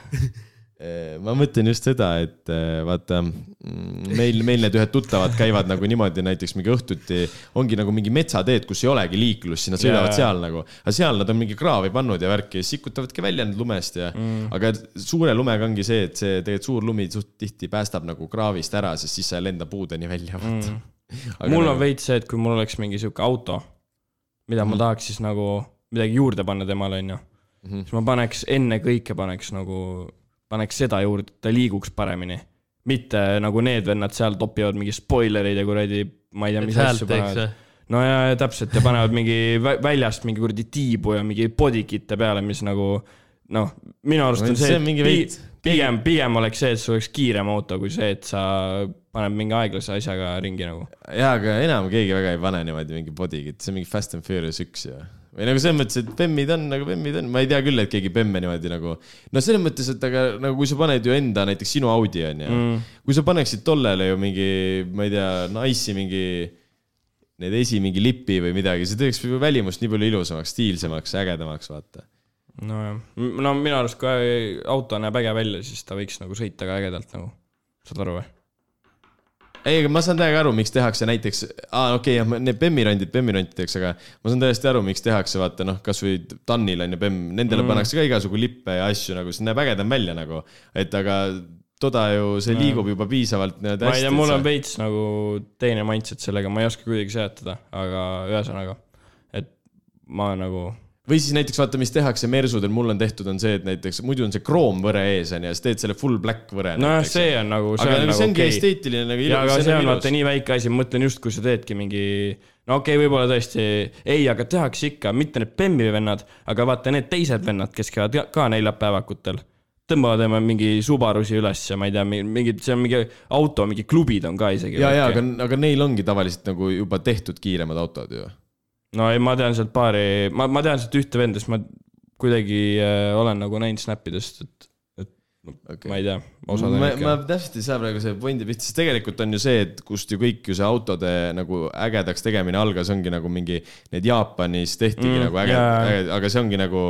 Ma mõtlen just seda, et äh, vaata mm, meil, meil need ühed tuttavad käivad nagu niimoodi näiteks mingi õhtuti, ongi nagu mingi metsateed, kus ei olegi liiklust, siis nad sõidavad Jaa. seal nagu. aga seal nad on mingi kraavi pannud ja värki ja sikutavadki välja need lumest ja mm., aga suure lumega ongi see, et see tegelikult suur lumi suht tihti päästab nagu kraavist ära, sest siis sa ei lenda puudeni välja, vaata mm. mul on veits see, et kui mul oleks mingi sihuke auto, mida Mhm. ma tahaks siis nagu midagi juurde panna temale, onju. Mhm. siis ma paneks ennekõike paneks nagu, paneks seda juurde, et ta liiguks paremini. mitte nagu need vennad seal topivad mingi spoilereid ja kuradi, ma ei tea, mis asju panevad. no ja, ja täpselt ja panevad mingi vä- väljast mingi kuradi tiibu ja mingi bodykit'e peale, mis nagu noh, minu arust on See see, et pi- pigem, pigem oleks see, et sul oleks kiirem auto, kui see, et sa paned mingi aeglase asjaga ringi nagu. jaa, aga enam keegi väga ei pane niimoodi mingi body'gi, see on mingi Fast and Furious üks ju. Või nagu selles mõttes, et bemmid on nagu bemmid on, ma ei tea küll, et keegi bemme niimoodi nagu. no selles mõttes, et aga nagu kui sa paned ju enda näiteks sinu Audi on ju mm., kui sa paneksid tollele ju mingi, ma ei tea, Nice'i mingi, need esi mingi lipi või midagi, see teeks välimust nii palju ilusamaks, stiilsemaks, ägedamaks, vaata. nojah, no minu arust, kui auto näeb äge välja, siis ta võiks nagu sõita ka ägedalt nagu, saad aru või? ei, aga ma saan täiega aru, miks tehakse näiteks, aa okei okay,, need bemmirondid bemmirondideks, aga ma saan täiesti aru, miks tehakse, vaata noh, kasvõi TAN-il on ju bemm, nendele mm. pannakse ka igasugu lippe ja asju nagu, see näeb ägedam välja nagu. et aga toda ju, see liigub juba piisavalt nii-öelda ma ei hästi. tea, mul on veits nagu teine mindset sellega, ma ei oska kuidagi seletada, aga ühesõnaga, et ma nagu või siis näiteks vaata, mis tehakse Mersudel, mul on tehtud, on see, et näiteks muidu on see kroomvõre ees on ju, siis teed selle full black võre. nojah, see on nagu, aga on nagu nagu see ongi okay.. esteetiline nagu ja, aga see see on ilus vaata. nii väike asi, ma mõtlen just, kui sa teedki mingi, no okei okay,, võib-olla tõesti, ei, aga tehakse ikka, mitte need Bemmi vennad, aga vaata need teised vennad, kes käivad ka- ka neljapäevakutel. tõmbavad ema mingi Subarusi üles ja ma ei tea, mingid, see on mingi auto, mingi klubid on ka isegi. ja, ja aga, aga neil ongi tavaliselt nagu juba tehtud kiiremad autod ju. No ei, ma tean sealt paari, ma, ma tean sealt ühte venda, sest ma kuidagi äh, olen nagu näinud snappidest, et, et okay. ma ei tea, ma, ma täpselt ei saa praegu see pointi pihta, sest tegelikult on ju see, et kust ju kõik ju see autode nagu ägedaks tegemine algas, ongi nagu mingi, need Jaapanis tehtigi Mm, nagu äge yeah., aga see ongi nagu,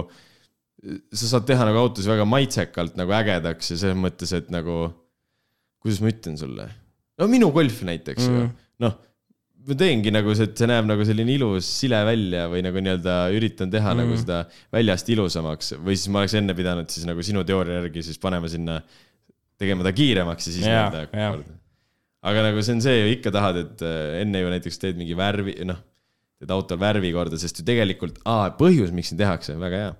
sa saad teha nagu autosid väga maitsekalt nagu ägedaks ja selles mõttes, et nagu, kuidas ma ütlen sulle, no minu golf näiteks mm. ju noh ma teengi nagu see, et see näeb nagu selline ilus sile välja või nagu nii-öelda üritan teha mm. nagu seda väljast ilusamaks või siis ma oleks enne pidanud siis nagu sinu teooria järgi siis panema sinna, tegema ta kiiremaks ja siis nii-öelda aga nagu see on see ju ikka tahad, et äh, enne ju näiteks teed mingi värvi, noh, teed autol värvi korda, sest ju tegelikult, põhjus, miks nii tehakse, väga hea.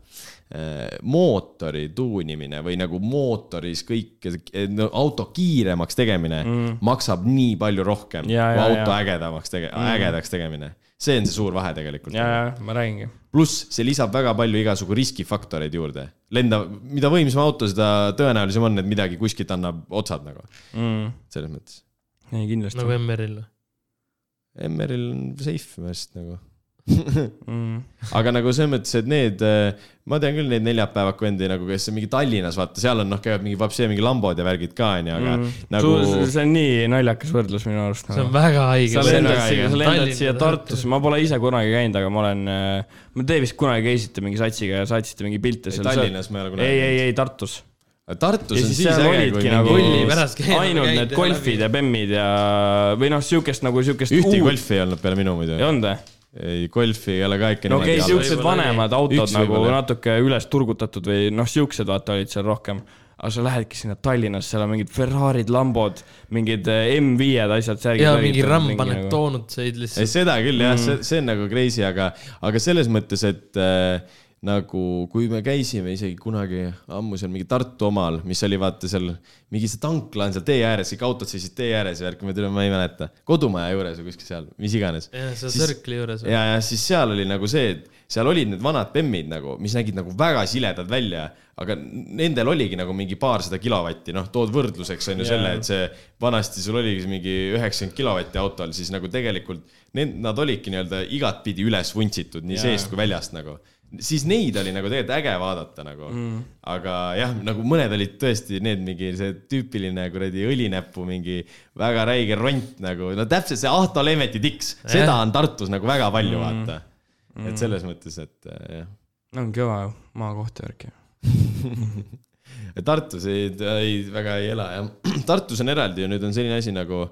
Mootori tuunimine või nagu mootoris kõik, no auto kiiremaks tegemine mm. maksab nii palju rohkem Ja, kui ja, auto ja. ägedamaks tege- mm., ägedaks tegemine. see on see suur vahe tegelikult. ja, ja ma räägingi. pluss see lisab väga palju igasugu riskifaktoreid juurde. lenda, mida võimsam auto, seda tõenäolisem on, et midagi kuskilt annab otsad nagu, Mm. selles mõttes. ei, kindlasti nagu Emmeril. Emmeril on safe arust nagu. mm.. aga nagu selles mõttes, et need, ma tean küll neid neljapäevaku vendi nagu, kes on mingi Tallinnas, vaata, seal on noh, käivad mingi vapsi mingi lambod ja värgid ka onju, aga mm. nagu Su, see on nii naljakas võrdlus minu arust. see on väga haige. sa lendad siia, sa lendad siia Tartu. Tartusse, ma pole ise kunagi käinud, aga ma olen, te vist kunagi käisite mingi satsiga ja saatsite mingi pilte Ei, seal. Tallinnas ma ei ole kunagi ei, ei, käinud. ei Tartus. Tartus ja on siis äge, kui nagu käinud, ainult käinud need ja golfid ja bemmid ja, või noh, siukest nagu siukest. ühtegi golfi ei olnud peale minu muidu ei. olnud või? ei, golfi ei ole ka ikka no okei okay,, siuksed vanemad autod Üks nagu võib-olla. natuke üles turgutatud või noh, siuksed vaata olid seal rohkem. aga sa lähedki sinna Tallinnasse, seal on mingid Ferrari'd, Lambod, mingid eh, M5-d, asjad. ja mingi ramm paneb nagu. doonutseid ei, lihtsalt. seda küll jah mm., see, see on nagu crazy, aga, aga selles mõttes, et äh, nagu kui me käisime isegi kunagi ammu seal mingi Tartu omal, mis oli vaata seal, mingi see tankla on seal tee ääres, kõik autod seisid tee ääres ja värk, ma ei ma ei mäleta, kodumaja juures või kuskil seal, mis iganes. jah, seal Circle'i juures. ja, ja siis seal oli nagu see, et seal olid need vanad bemmid nagu, mis nägid nagu väga siledad välja, aga nendel oligi nagu mingi paarsada kilovatti, noh, tood võrdluseks on ju Jaa. selle, et see vanasti sul oligi mingi üheksakümmend kilovatti autol, siis nagu tegelikult need, nad olidki nii-öelda igatpidi üles vuntsitud nii Jaa. seest kui väljast nagu siis neid oli nagu tegelikult äge vaadata nagu mm.. aga jah, nagu mõned olid tõesti need mingi see tüüpiline kuradi õlinäpu mingi väga räige ront nagu, no täpselt see Ahto Leemeti tiks, seda Jah. on Tartus nagu väga palju mm. vaata mm.. et selles mõttes, et äh, jah. no on kõva maakoht ja värk ju. Tartus ei, ei, väga ei ela jah. Tartus on eraldi ja nüüd on selline asi nagu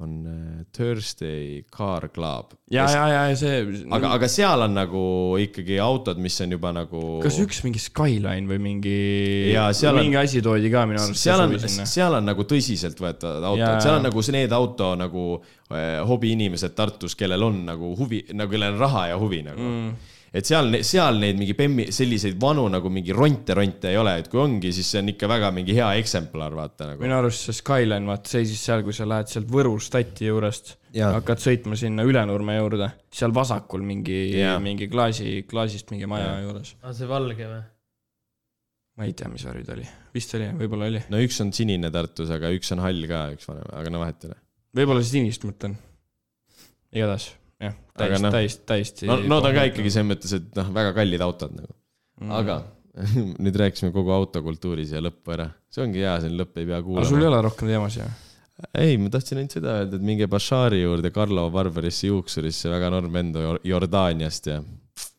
on äh, Thursday Car Club. ja, ja, ja see. aga, aga seal on nagu ikkagi autod, mis on juba nagu. kas üks mingi Skyline või mingi, seal on- mingi asi toodi ka minu arust. seal on, seal on nagu tõsiseltvõetavad autod seal on nagu see- need auto nagu äh, hobiinimesed Tartus, kellel on nagu huvi, nagu kellel on raha ja huvi nagu mm.. Et seal, seal neid mingi bemmi, selliseid vanu nagu mingi ronte-ronte ei ole, et kui ongi, siis see on ikka väga mingi hea eksemplar, vaata nagu. minu arust see Skyline, vaata seisis seal, kui sa lähed sealt Võru stati juurest, hakkad sõitma sinna Ülenurme juurde, seal vasakul mingi mingi klaasi, klaasist mingi maja juures. aa, see valge või? ma ei tea, mis värvi ta oli, vist oli, võib-olla oli, no üks on sinine Tartus, aga üks on hall ka, üks vanem, aga no vahet ei ole. võib-olla sinist mõtlen. igatahes, jah, Aga täiesti noh,, täiesti, no, no ta on ka ikkagi selles mõttes, et noh, väga kallid autod nagu, mm.. aga nüüd rääkisime kogu autokultuuri siia lõppu ära, see ongi hea, see lõpp ei pea aga sul kuulama ei. ole rohkem teemasid või? ei, ma tahtsin ainult seda öelda, et minge Bashari juurde Karlo Barberisse juuksurisse, väga norm vend Jor- Jordaaniast ja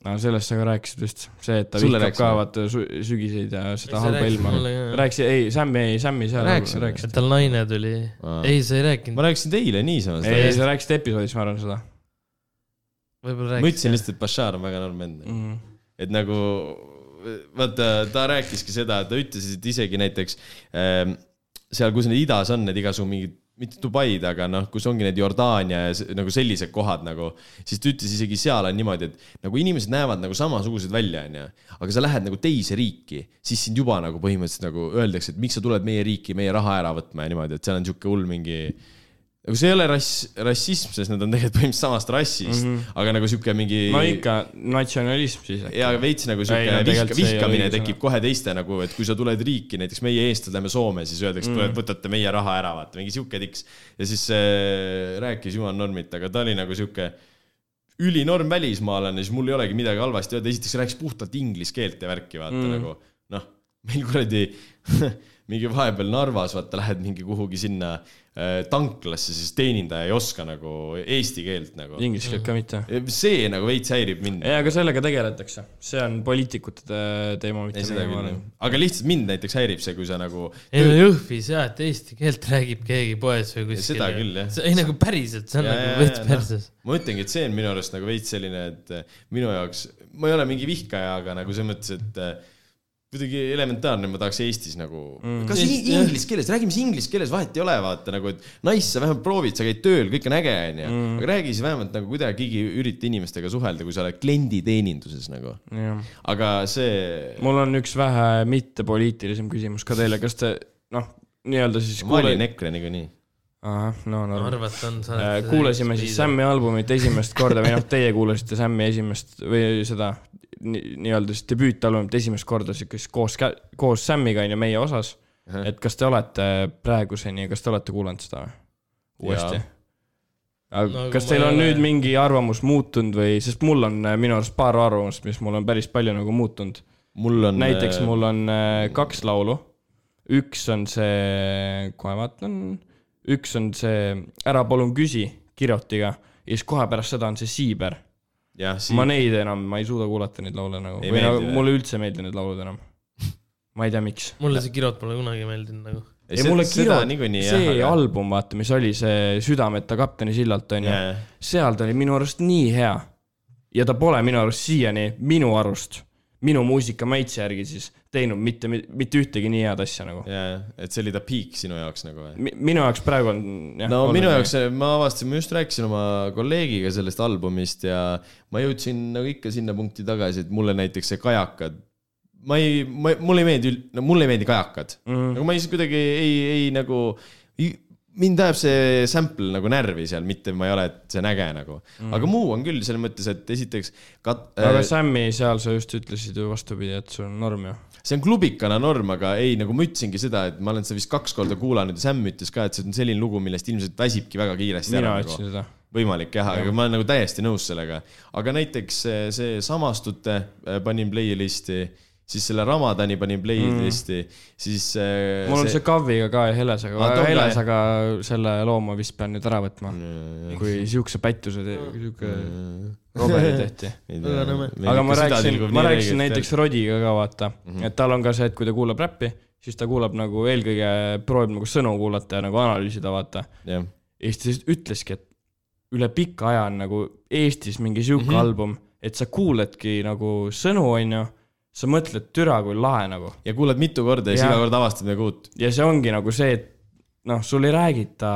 no sellest sa ka rääkisid vist, see, et ta Sulle vihkab ka vaata sü- sügiseid ja seda halba rääkisid ilma rääkisid, ei, Sammi, ei, Sammi seal rääkisid et. tal naine tuli. Ei, sa ei rääkinud ma. rääkisin teile niisama ei, sa rääkisid episoodis, ma arvan seda ma ütlesin lihtsalt, et Bashar on väga norm vend. mm.. et nagu vaata, ta rääkiski seda, ta ütles, et isegi näiteks ähm, seal, kus need idas on need igasugu mingid, mitte Dubaid, aga noh, kus ongi need Jordaania ja nagu sellised kohad nagu, siis ta ütles isegi seal on niimoodi, et nagu inimesed näevad nagu samasugused välja, onju. aga sa lähed nagu teise riiki, siis sind juba nagu põhimõtteliselt nagu öeldakse, et miks sa tuled meie riiki meie raha ära võtma ja niimoodi, et seal on sihuke hull mingi nagu see ei ole rass, rassism, sest nad on tegelikult põhimõtteliselt samast rassist mm, -hmm. aga nagu sihuke mingi. no ikka natsionalism siis. ja veits nagu sihuke no vihka, vihkamine tekib kohe teiste nagu, et kui sa tuled riiki, näiteks meie eestlased lähme Soome, siis öeldakse mm., tuled, võtate meie raha ära, vaata, mingi sihuke tiks. ja siis äh, rääkis Juhan Normit, aga ta oli nagu sihuke ülinorm välismaalane, siis mul ei olegi midagi halvasti öelda, esiteks rääkis puhtalt inglise keelt ja värki, vaata mm. nagu noh, meil kuradi mingi vahepeal Narvas, vaata, lähed mingi kuhugi sinna äh, tanklasse, siis teenindaja ei oska nagu eesti keelt nagu. Inglise keelt ka mitte. see nagu veits häirib mind. ei, aga sellega tegeletakse, see on poliitikute te- teema, mitte ei, meie, ma küll arvan jah. aga lihtsalt mind näiteks häirib see, kui sa nagu. ei no Jõhvis jah, et eesti keelt räägib keegi poes või kuskil. seda küll, jah. ei nagu päriselt, see on Ja, nagu veits ja, perses. ma ütlengi, et see on minu arust nagu veits selline, et minu jaoks, ma ei ole mingi vihkaja, aga nagu selles mõttes, et kuidagi elementaarne, ma tahaks Eestis nagu mm., kas Eest- in- inglise keeles, räägime siis inglise keeles, vahet ei ole, vaata nagu, et nice, sa vähemalt proovid, sa käid tööl, kõik on äge, onju. aga räägi siis vähemalt nagu kuidagigi ürita inimestega suhelda, kui sa oled klienditeeninduses nagu. aga see, mul on üks vähe mittepoliitilisem küsimus ka teile, kas te noh, nii-öelda siis ma olin EKRE niikuinii. ahah, no no arvan, et on. Äh, kuulasime siis. Sammi albumit esimest korda või noh, teie kuulasite Sammi esimest või seda ni- nii-öelda siis debüütalbumit esimest korda siukest koos, koos Sammiga on ju meie osas. et kas te olete praeguseni, kas te olete kuulanud seda või? uuesti No kas teil ei on ole- nüüd mingi arvamus muutunud või, sest mul on äh, minu arust paar arvamust, mis mul on päris palju nagu muutunud. mul on. näiteks mul on äh, kaks laulu. üks on see, kohe vaatan, üks on see Ära palun küsi Kirotiga ja siis kohe pärast seda on see Siiber. ma neid enam, ma ei suuda kuulata neid laule nagu, Ei või nagu, mulle üldse ei meeldi need laulud enam. ma ei tea, miks. mulle see Kirot pole kunagi meeldinud nagu. ja mulle Kirot, see jah, aga- album, vaata, mis oli see Südameta kapteni sillalt onju seal ta oli minu arust nii hea. ja ta pole minu arust siiani, minu arust, minu muusika maitse järgi siis teinud mitte, mitte ühtegi nii head asja nagu. jaa, et see oli ta peak sinu jaoks nagu või? minu jaoks praegu on. no minu jaoks, ma avastasin, ma just rääkisin oma kolleegiga sellest albumist ja ma jõudsin nagu ikka sinna punkti tagasi, et mulle näiteks see Kajakad, ma ei, ma, mulle ei meeldi, no mulle ei meeldi Kajakad mm.. nagu ma ei kuidagi ei, ei nagu, mind ajab see sample nagu närvi seal, mitte ma ei ole, et see on äge nagu mm.. aga muu on küll selles mõttes, et esiteks kat-, aga Sammi seal sa just ütlesid ju vastupidi, et sul on norm ju. see on klubikana norm, aga ei, nagu ma ütlesingi seda, et ma olen seda vist kaks korda kuulanud ja Sam ütles ka, et see on selline lugu, millest ilmselt väsibki väga kiiresti mina ära ütlesin seda. võimalik jah, aga ma olen nagu täiesti nõus sellega. aga näiteks see, see Samastute äh, panin playlisti, siis selle Ramadani panin playlisti mm., siis äh, mul on see Kaviga ka ja Helesaga Aa,, too ka, Helesaga selle loo ma vist pean nüüd ära võtma, see kui siukse pättuse, siuke Roberi tehti. aga aga ma rääkisin, ma rääkisin näiteks Rodiga ka vaata mm. -hmm. et tal on ka see, et kui ta kuulab räppi, siis ta kuulab nagu eelkõige proovib nagu sõnu kuulata ja nagu analüüsida, vaata. jah, ja siis ta lihtsalt ütleski, et üle pika aja on nagu Eestis mingi sihuke mm. -hmm. album, et sa kuuledki nagu sõnu, onju, sa mõtled türa kui lahe nagu ja kuulad mitu korda ja siis Jah. iga kord avastad midagi uut. ja see ongi nagu see, et noh, sul ei räägita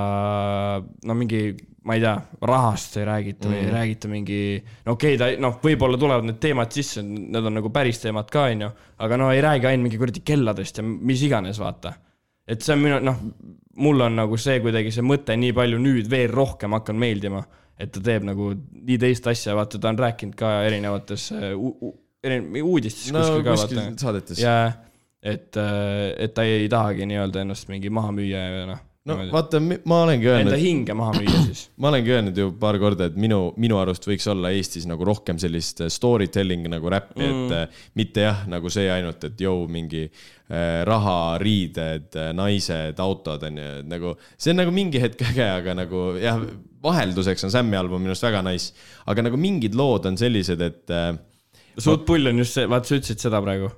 no mingi, ma ei tea, rahast ei räägita või mm. ei räägita mingi, no okei okay,, ta noh, võib-olla tulevad need teemad sisse, need on nagu päris teemad ka, onju, aga no ei räägi ainult mingi kuradi kelladest ja mis iganes, vaata. et see on minu, noh, mul on nagu see kuidagi see mõte nii palju nüüd veel rohkem hakanud meeldima, et ta teeb nagu nii teist asja, vaata, ta on rääkinud ka erinevates äh, uudistes no kuskil ka, kuskil vaata saadetes. ja et, et ta ei tahagi nii-öelda ennast mingi maha müüa ja noh. no vaata, ma olengi Enda öelnud, hinge maha müüa siis. ma olengi öelnud ju paar korda, et minu, minu arust võiks olla Eestis nagu rohkem sellist story telling nagu räppi mm., et äh, mitte jah, nagu see ainult, et jõu mingi äh, raha, riided, naised, autod on ju, et nagu see on nagu mingi hetk äge, aga nagu jah, vahelduseks on Sammi album minu arust väga nice, aga nagu mingid lood on sellised, et äh, suht pull on just see, vaata sa ütlesid seda praegu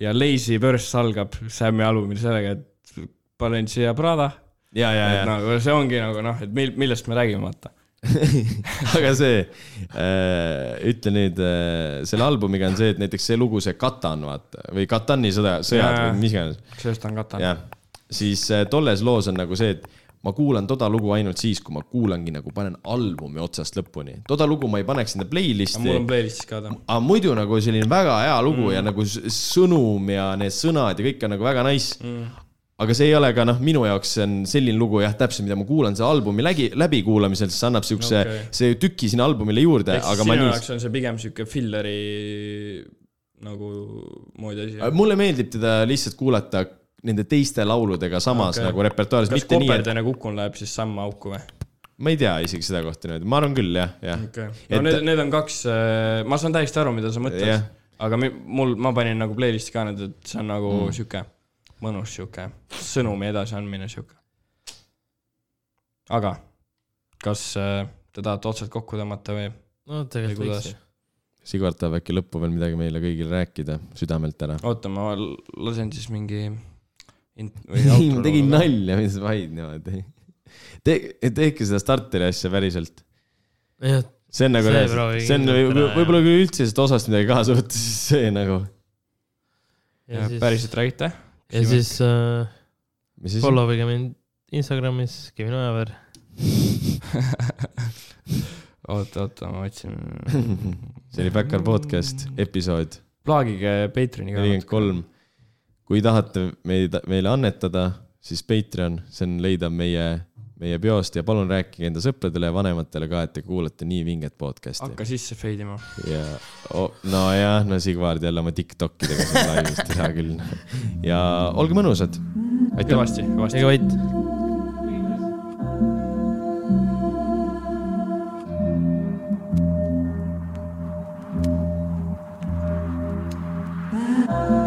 ja Lazy Verse algab Sam'i albumil sellega, et Balenciaga Prada. ja, ja, ja, nagu see ongi nagu noh, et mil-, millest me räägime, vaata. aga see äh,, ütle nüüd äh,, selle albumiga on see, et näiteks see lugu, see Katan, vaata, või Katani sõda, sõjad Jaa. või mis iganes sellest on kata. jah, siis äh, tolles loos on nagu see, et ma kuulan toda lugu ainult siis, kui ma kuulangi nagu panen albumi otsast lõpuni. toda lugu ma ei paneks enda playlist'i mul on playlist'is ka ta. aga muidu nagu selline väga hea lugu mm. ja nagu sõnum ja need sõnad ja kõik on nagu väga nice mm.. aga see ei ole ka noh, minu jaoks see on selline lugu jah, täpselt, mida ma kuulan see albumi läbi, läbikuulamisel, see annab siukse okay., see tüki sinna albumile juurde, ehk siis sinu nii. jaoks on see pigem sihuke filleri nagu moodi asi. mulle meeldib teda lihtsalt kuulata nende teiste lauludega samas okay. nagu repertuaaris, kas mitte nii, et koperdane kukun läheb siis samma auku või? ma ei tea isegi seda kohta niimoodi, ma arvan küll jah, jah. okei, Et- no need, need on kaks, ma saan täiesti aru, mida sa mõtled Jah. aga mul, ma panin nagu playlist'i ka need, et see on nagu Mm. sihuke mõnus sihuke sõnumi edasiandmine sihuke. aga kas äh, te tahate otsad kokku tõmmata või, no tegelikult võiks.? Sigvard tahab äkki lõppu veel midagi meile kõigile rääkida südamelt ära. oota, ma lasen siis mingi või ma tegin nalja, mis vaid niimoodi. Te-, tehke seda starteri asja päriselt. see on nagu See, on võib-olla kui üldse sellest osast midagi kaasa võtta, siis see nagu. ja siis, päriselt räägite? ja siis äh, mis siis? follow ige mind Instagramis, Kevin Ojaver. oota, oota, ma otsin. see oli Backyard podcast, episood plaagige Patreoni ka. nelikümmend kolm. Kui tahate meid, meile annetada, siis Patreon, see on leida meie, meie peost ja palun rääkige enda sõpradele ja vanematele ka, et te kuulate nii vinget podcast'i. hakka sisse fade ima. ja oh,, nojah, no Sigvard jälle oma Tiktokidega siin laivis, hea küll. ja olge mõnusad. aitäh. kõvasti, kõvasti. ega vait. We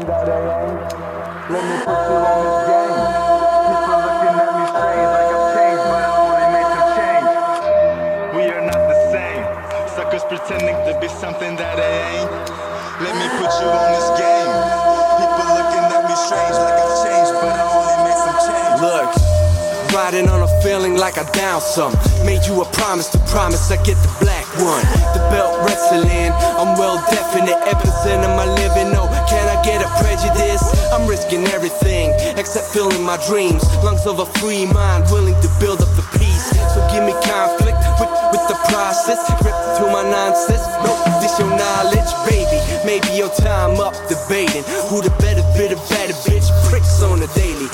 that I ain't. Let me put you on this game. We are not the same. Suckers pretending to be something that I ain't. Let me put you on this game. People looking at me strange like I've changed, but I only made some change. Look, riding on a feeling like I down some. Made you a promise to promise I get the black one. The belt wrestling, I'm well definite. Of my living, no, can I get a prejudice? I'm risking everything except filling my dreams. Lungs of a free mind, willing to build up the peace. So give me conflict with, with the process. Rip through my nonsense. No, this your knowledge, baby. Maybe your time up debating who the better bit of better bitch. Pricks on the daily,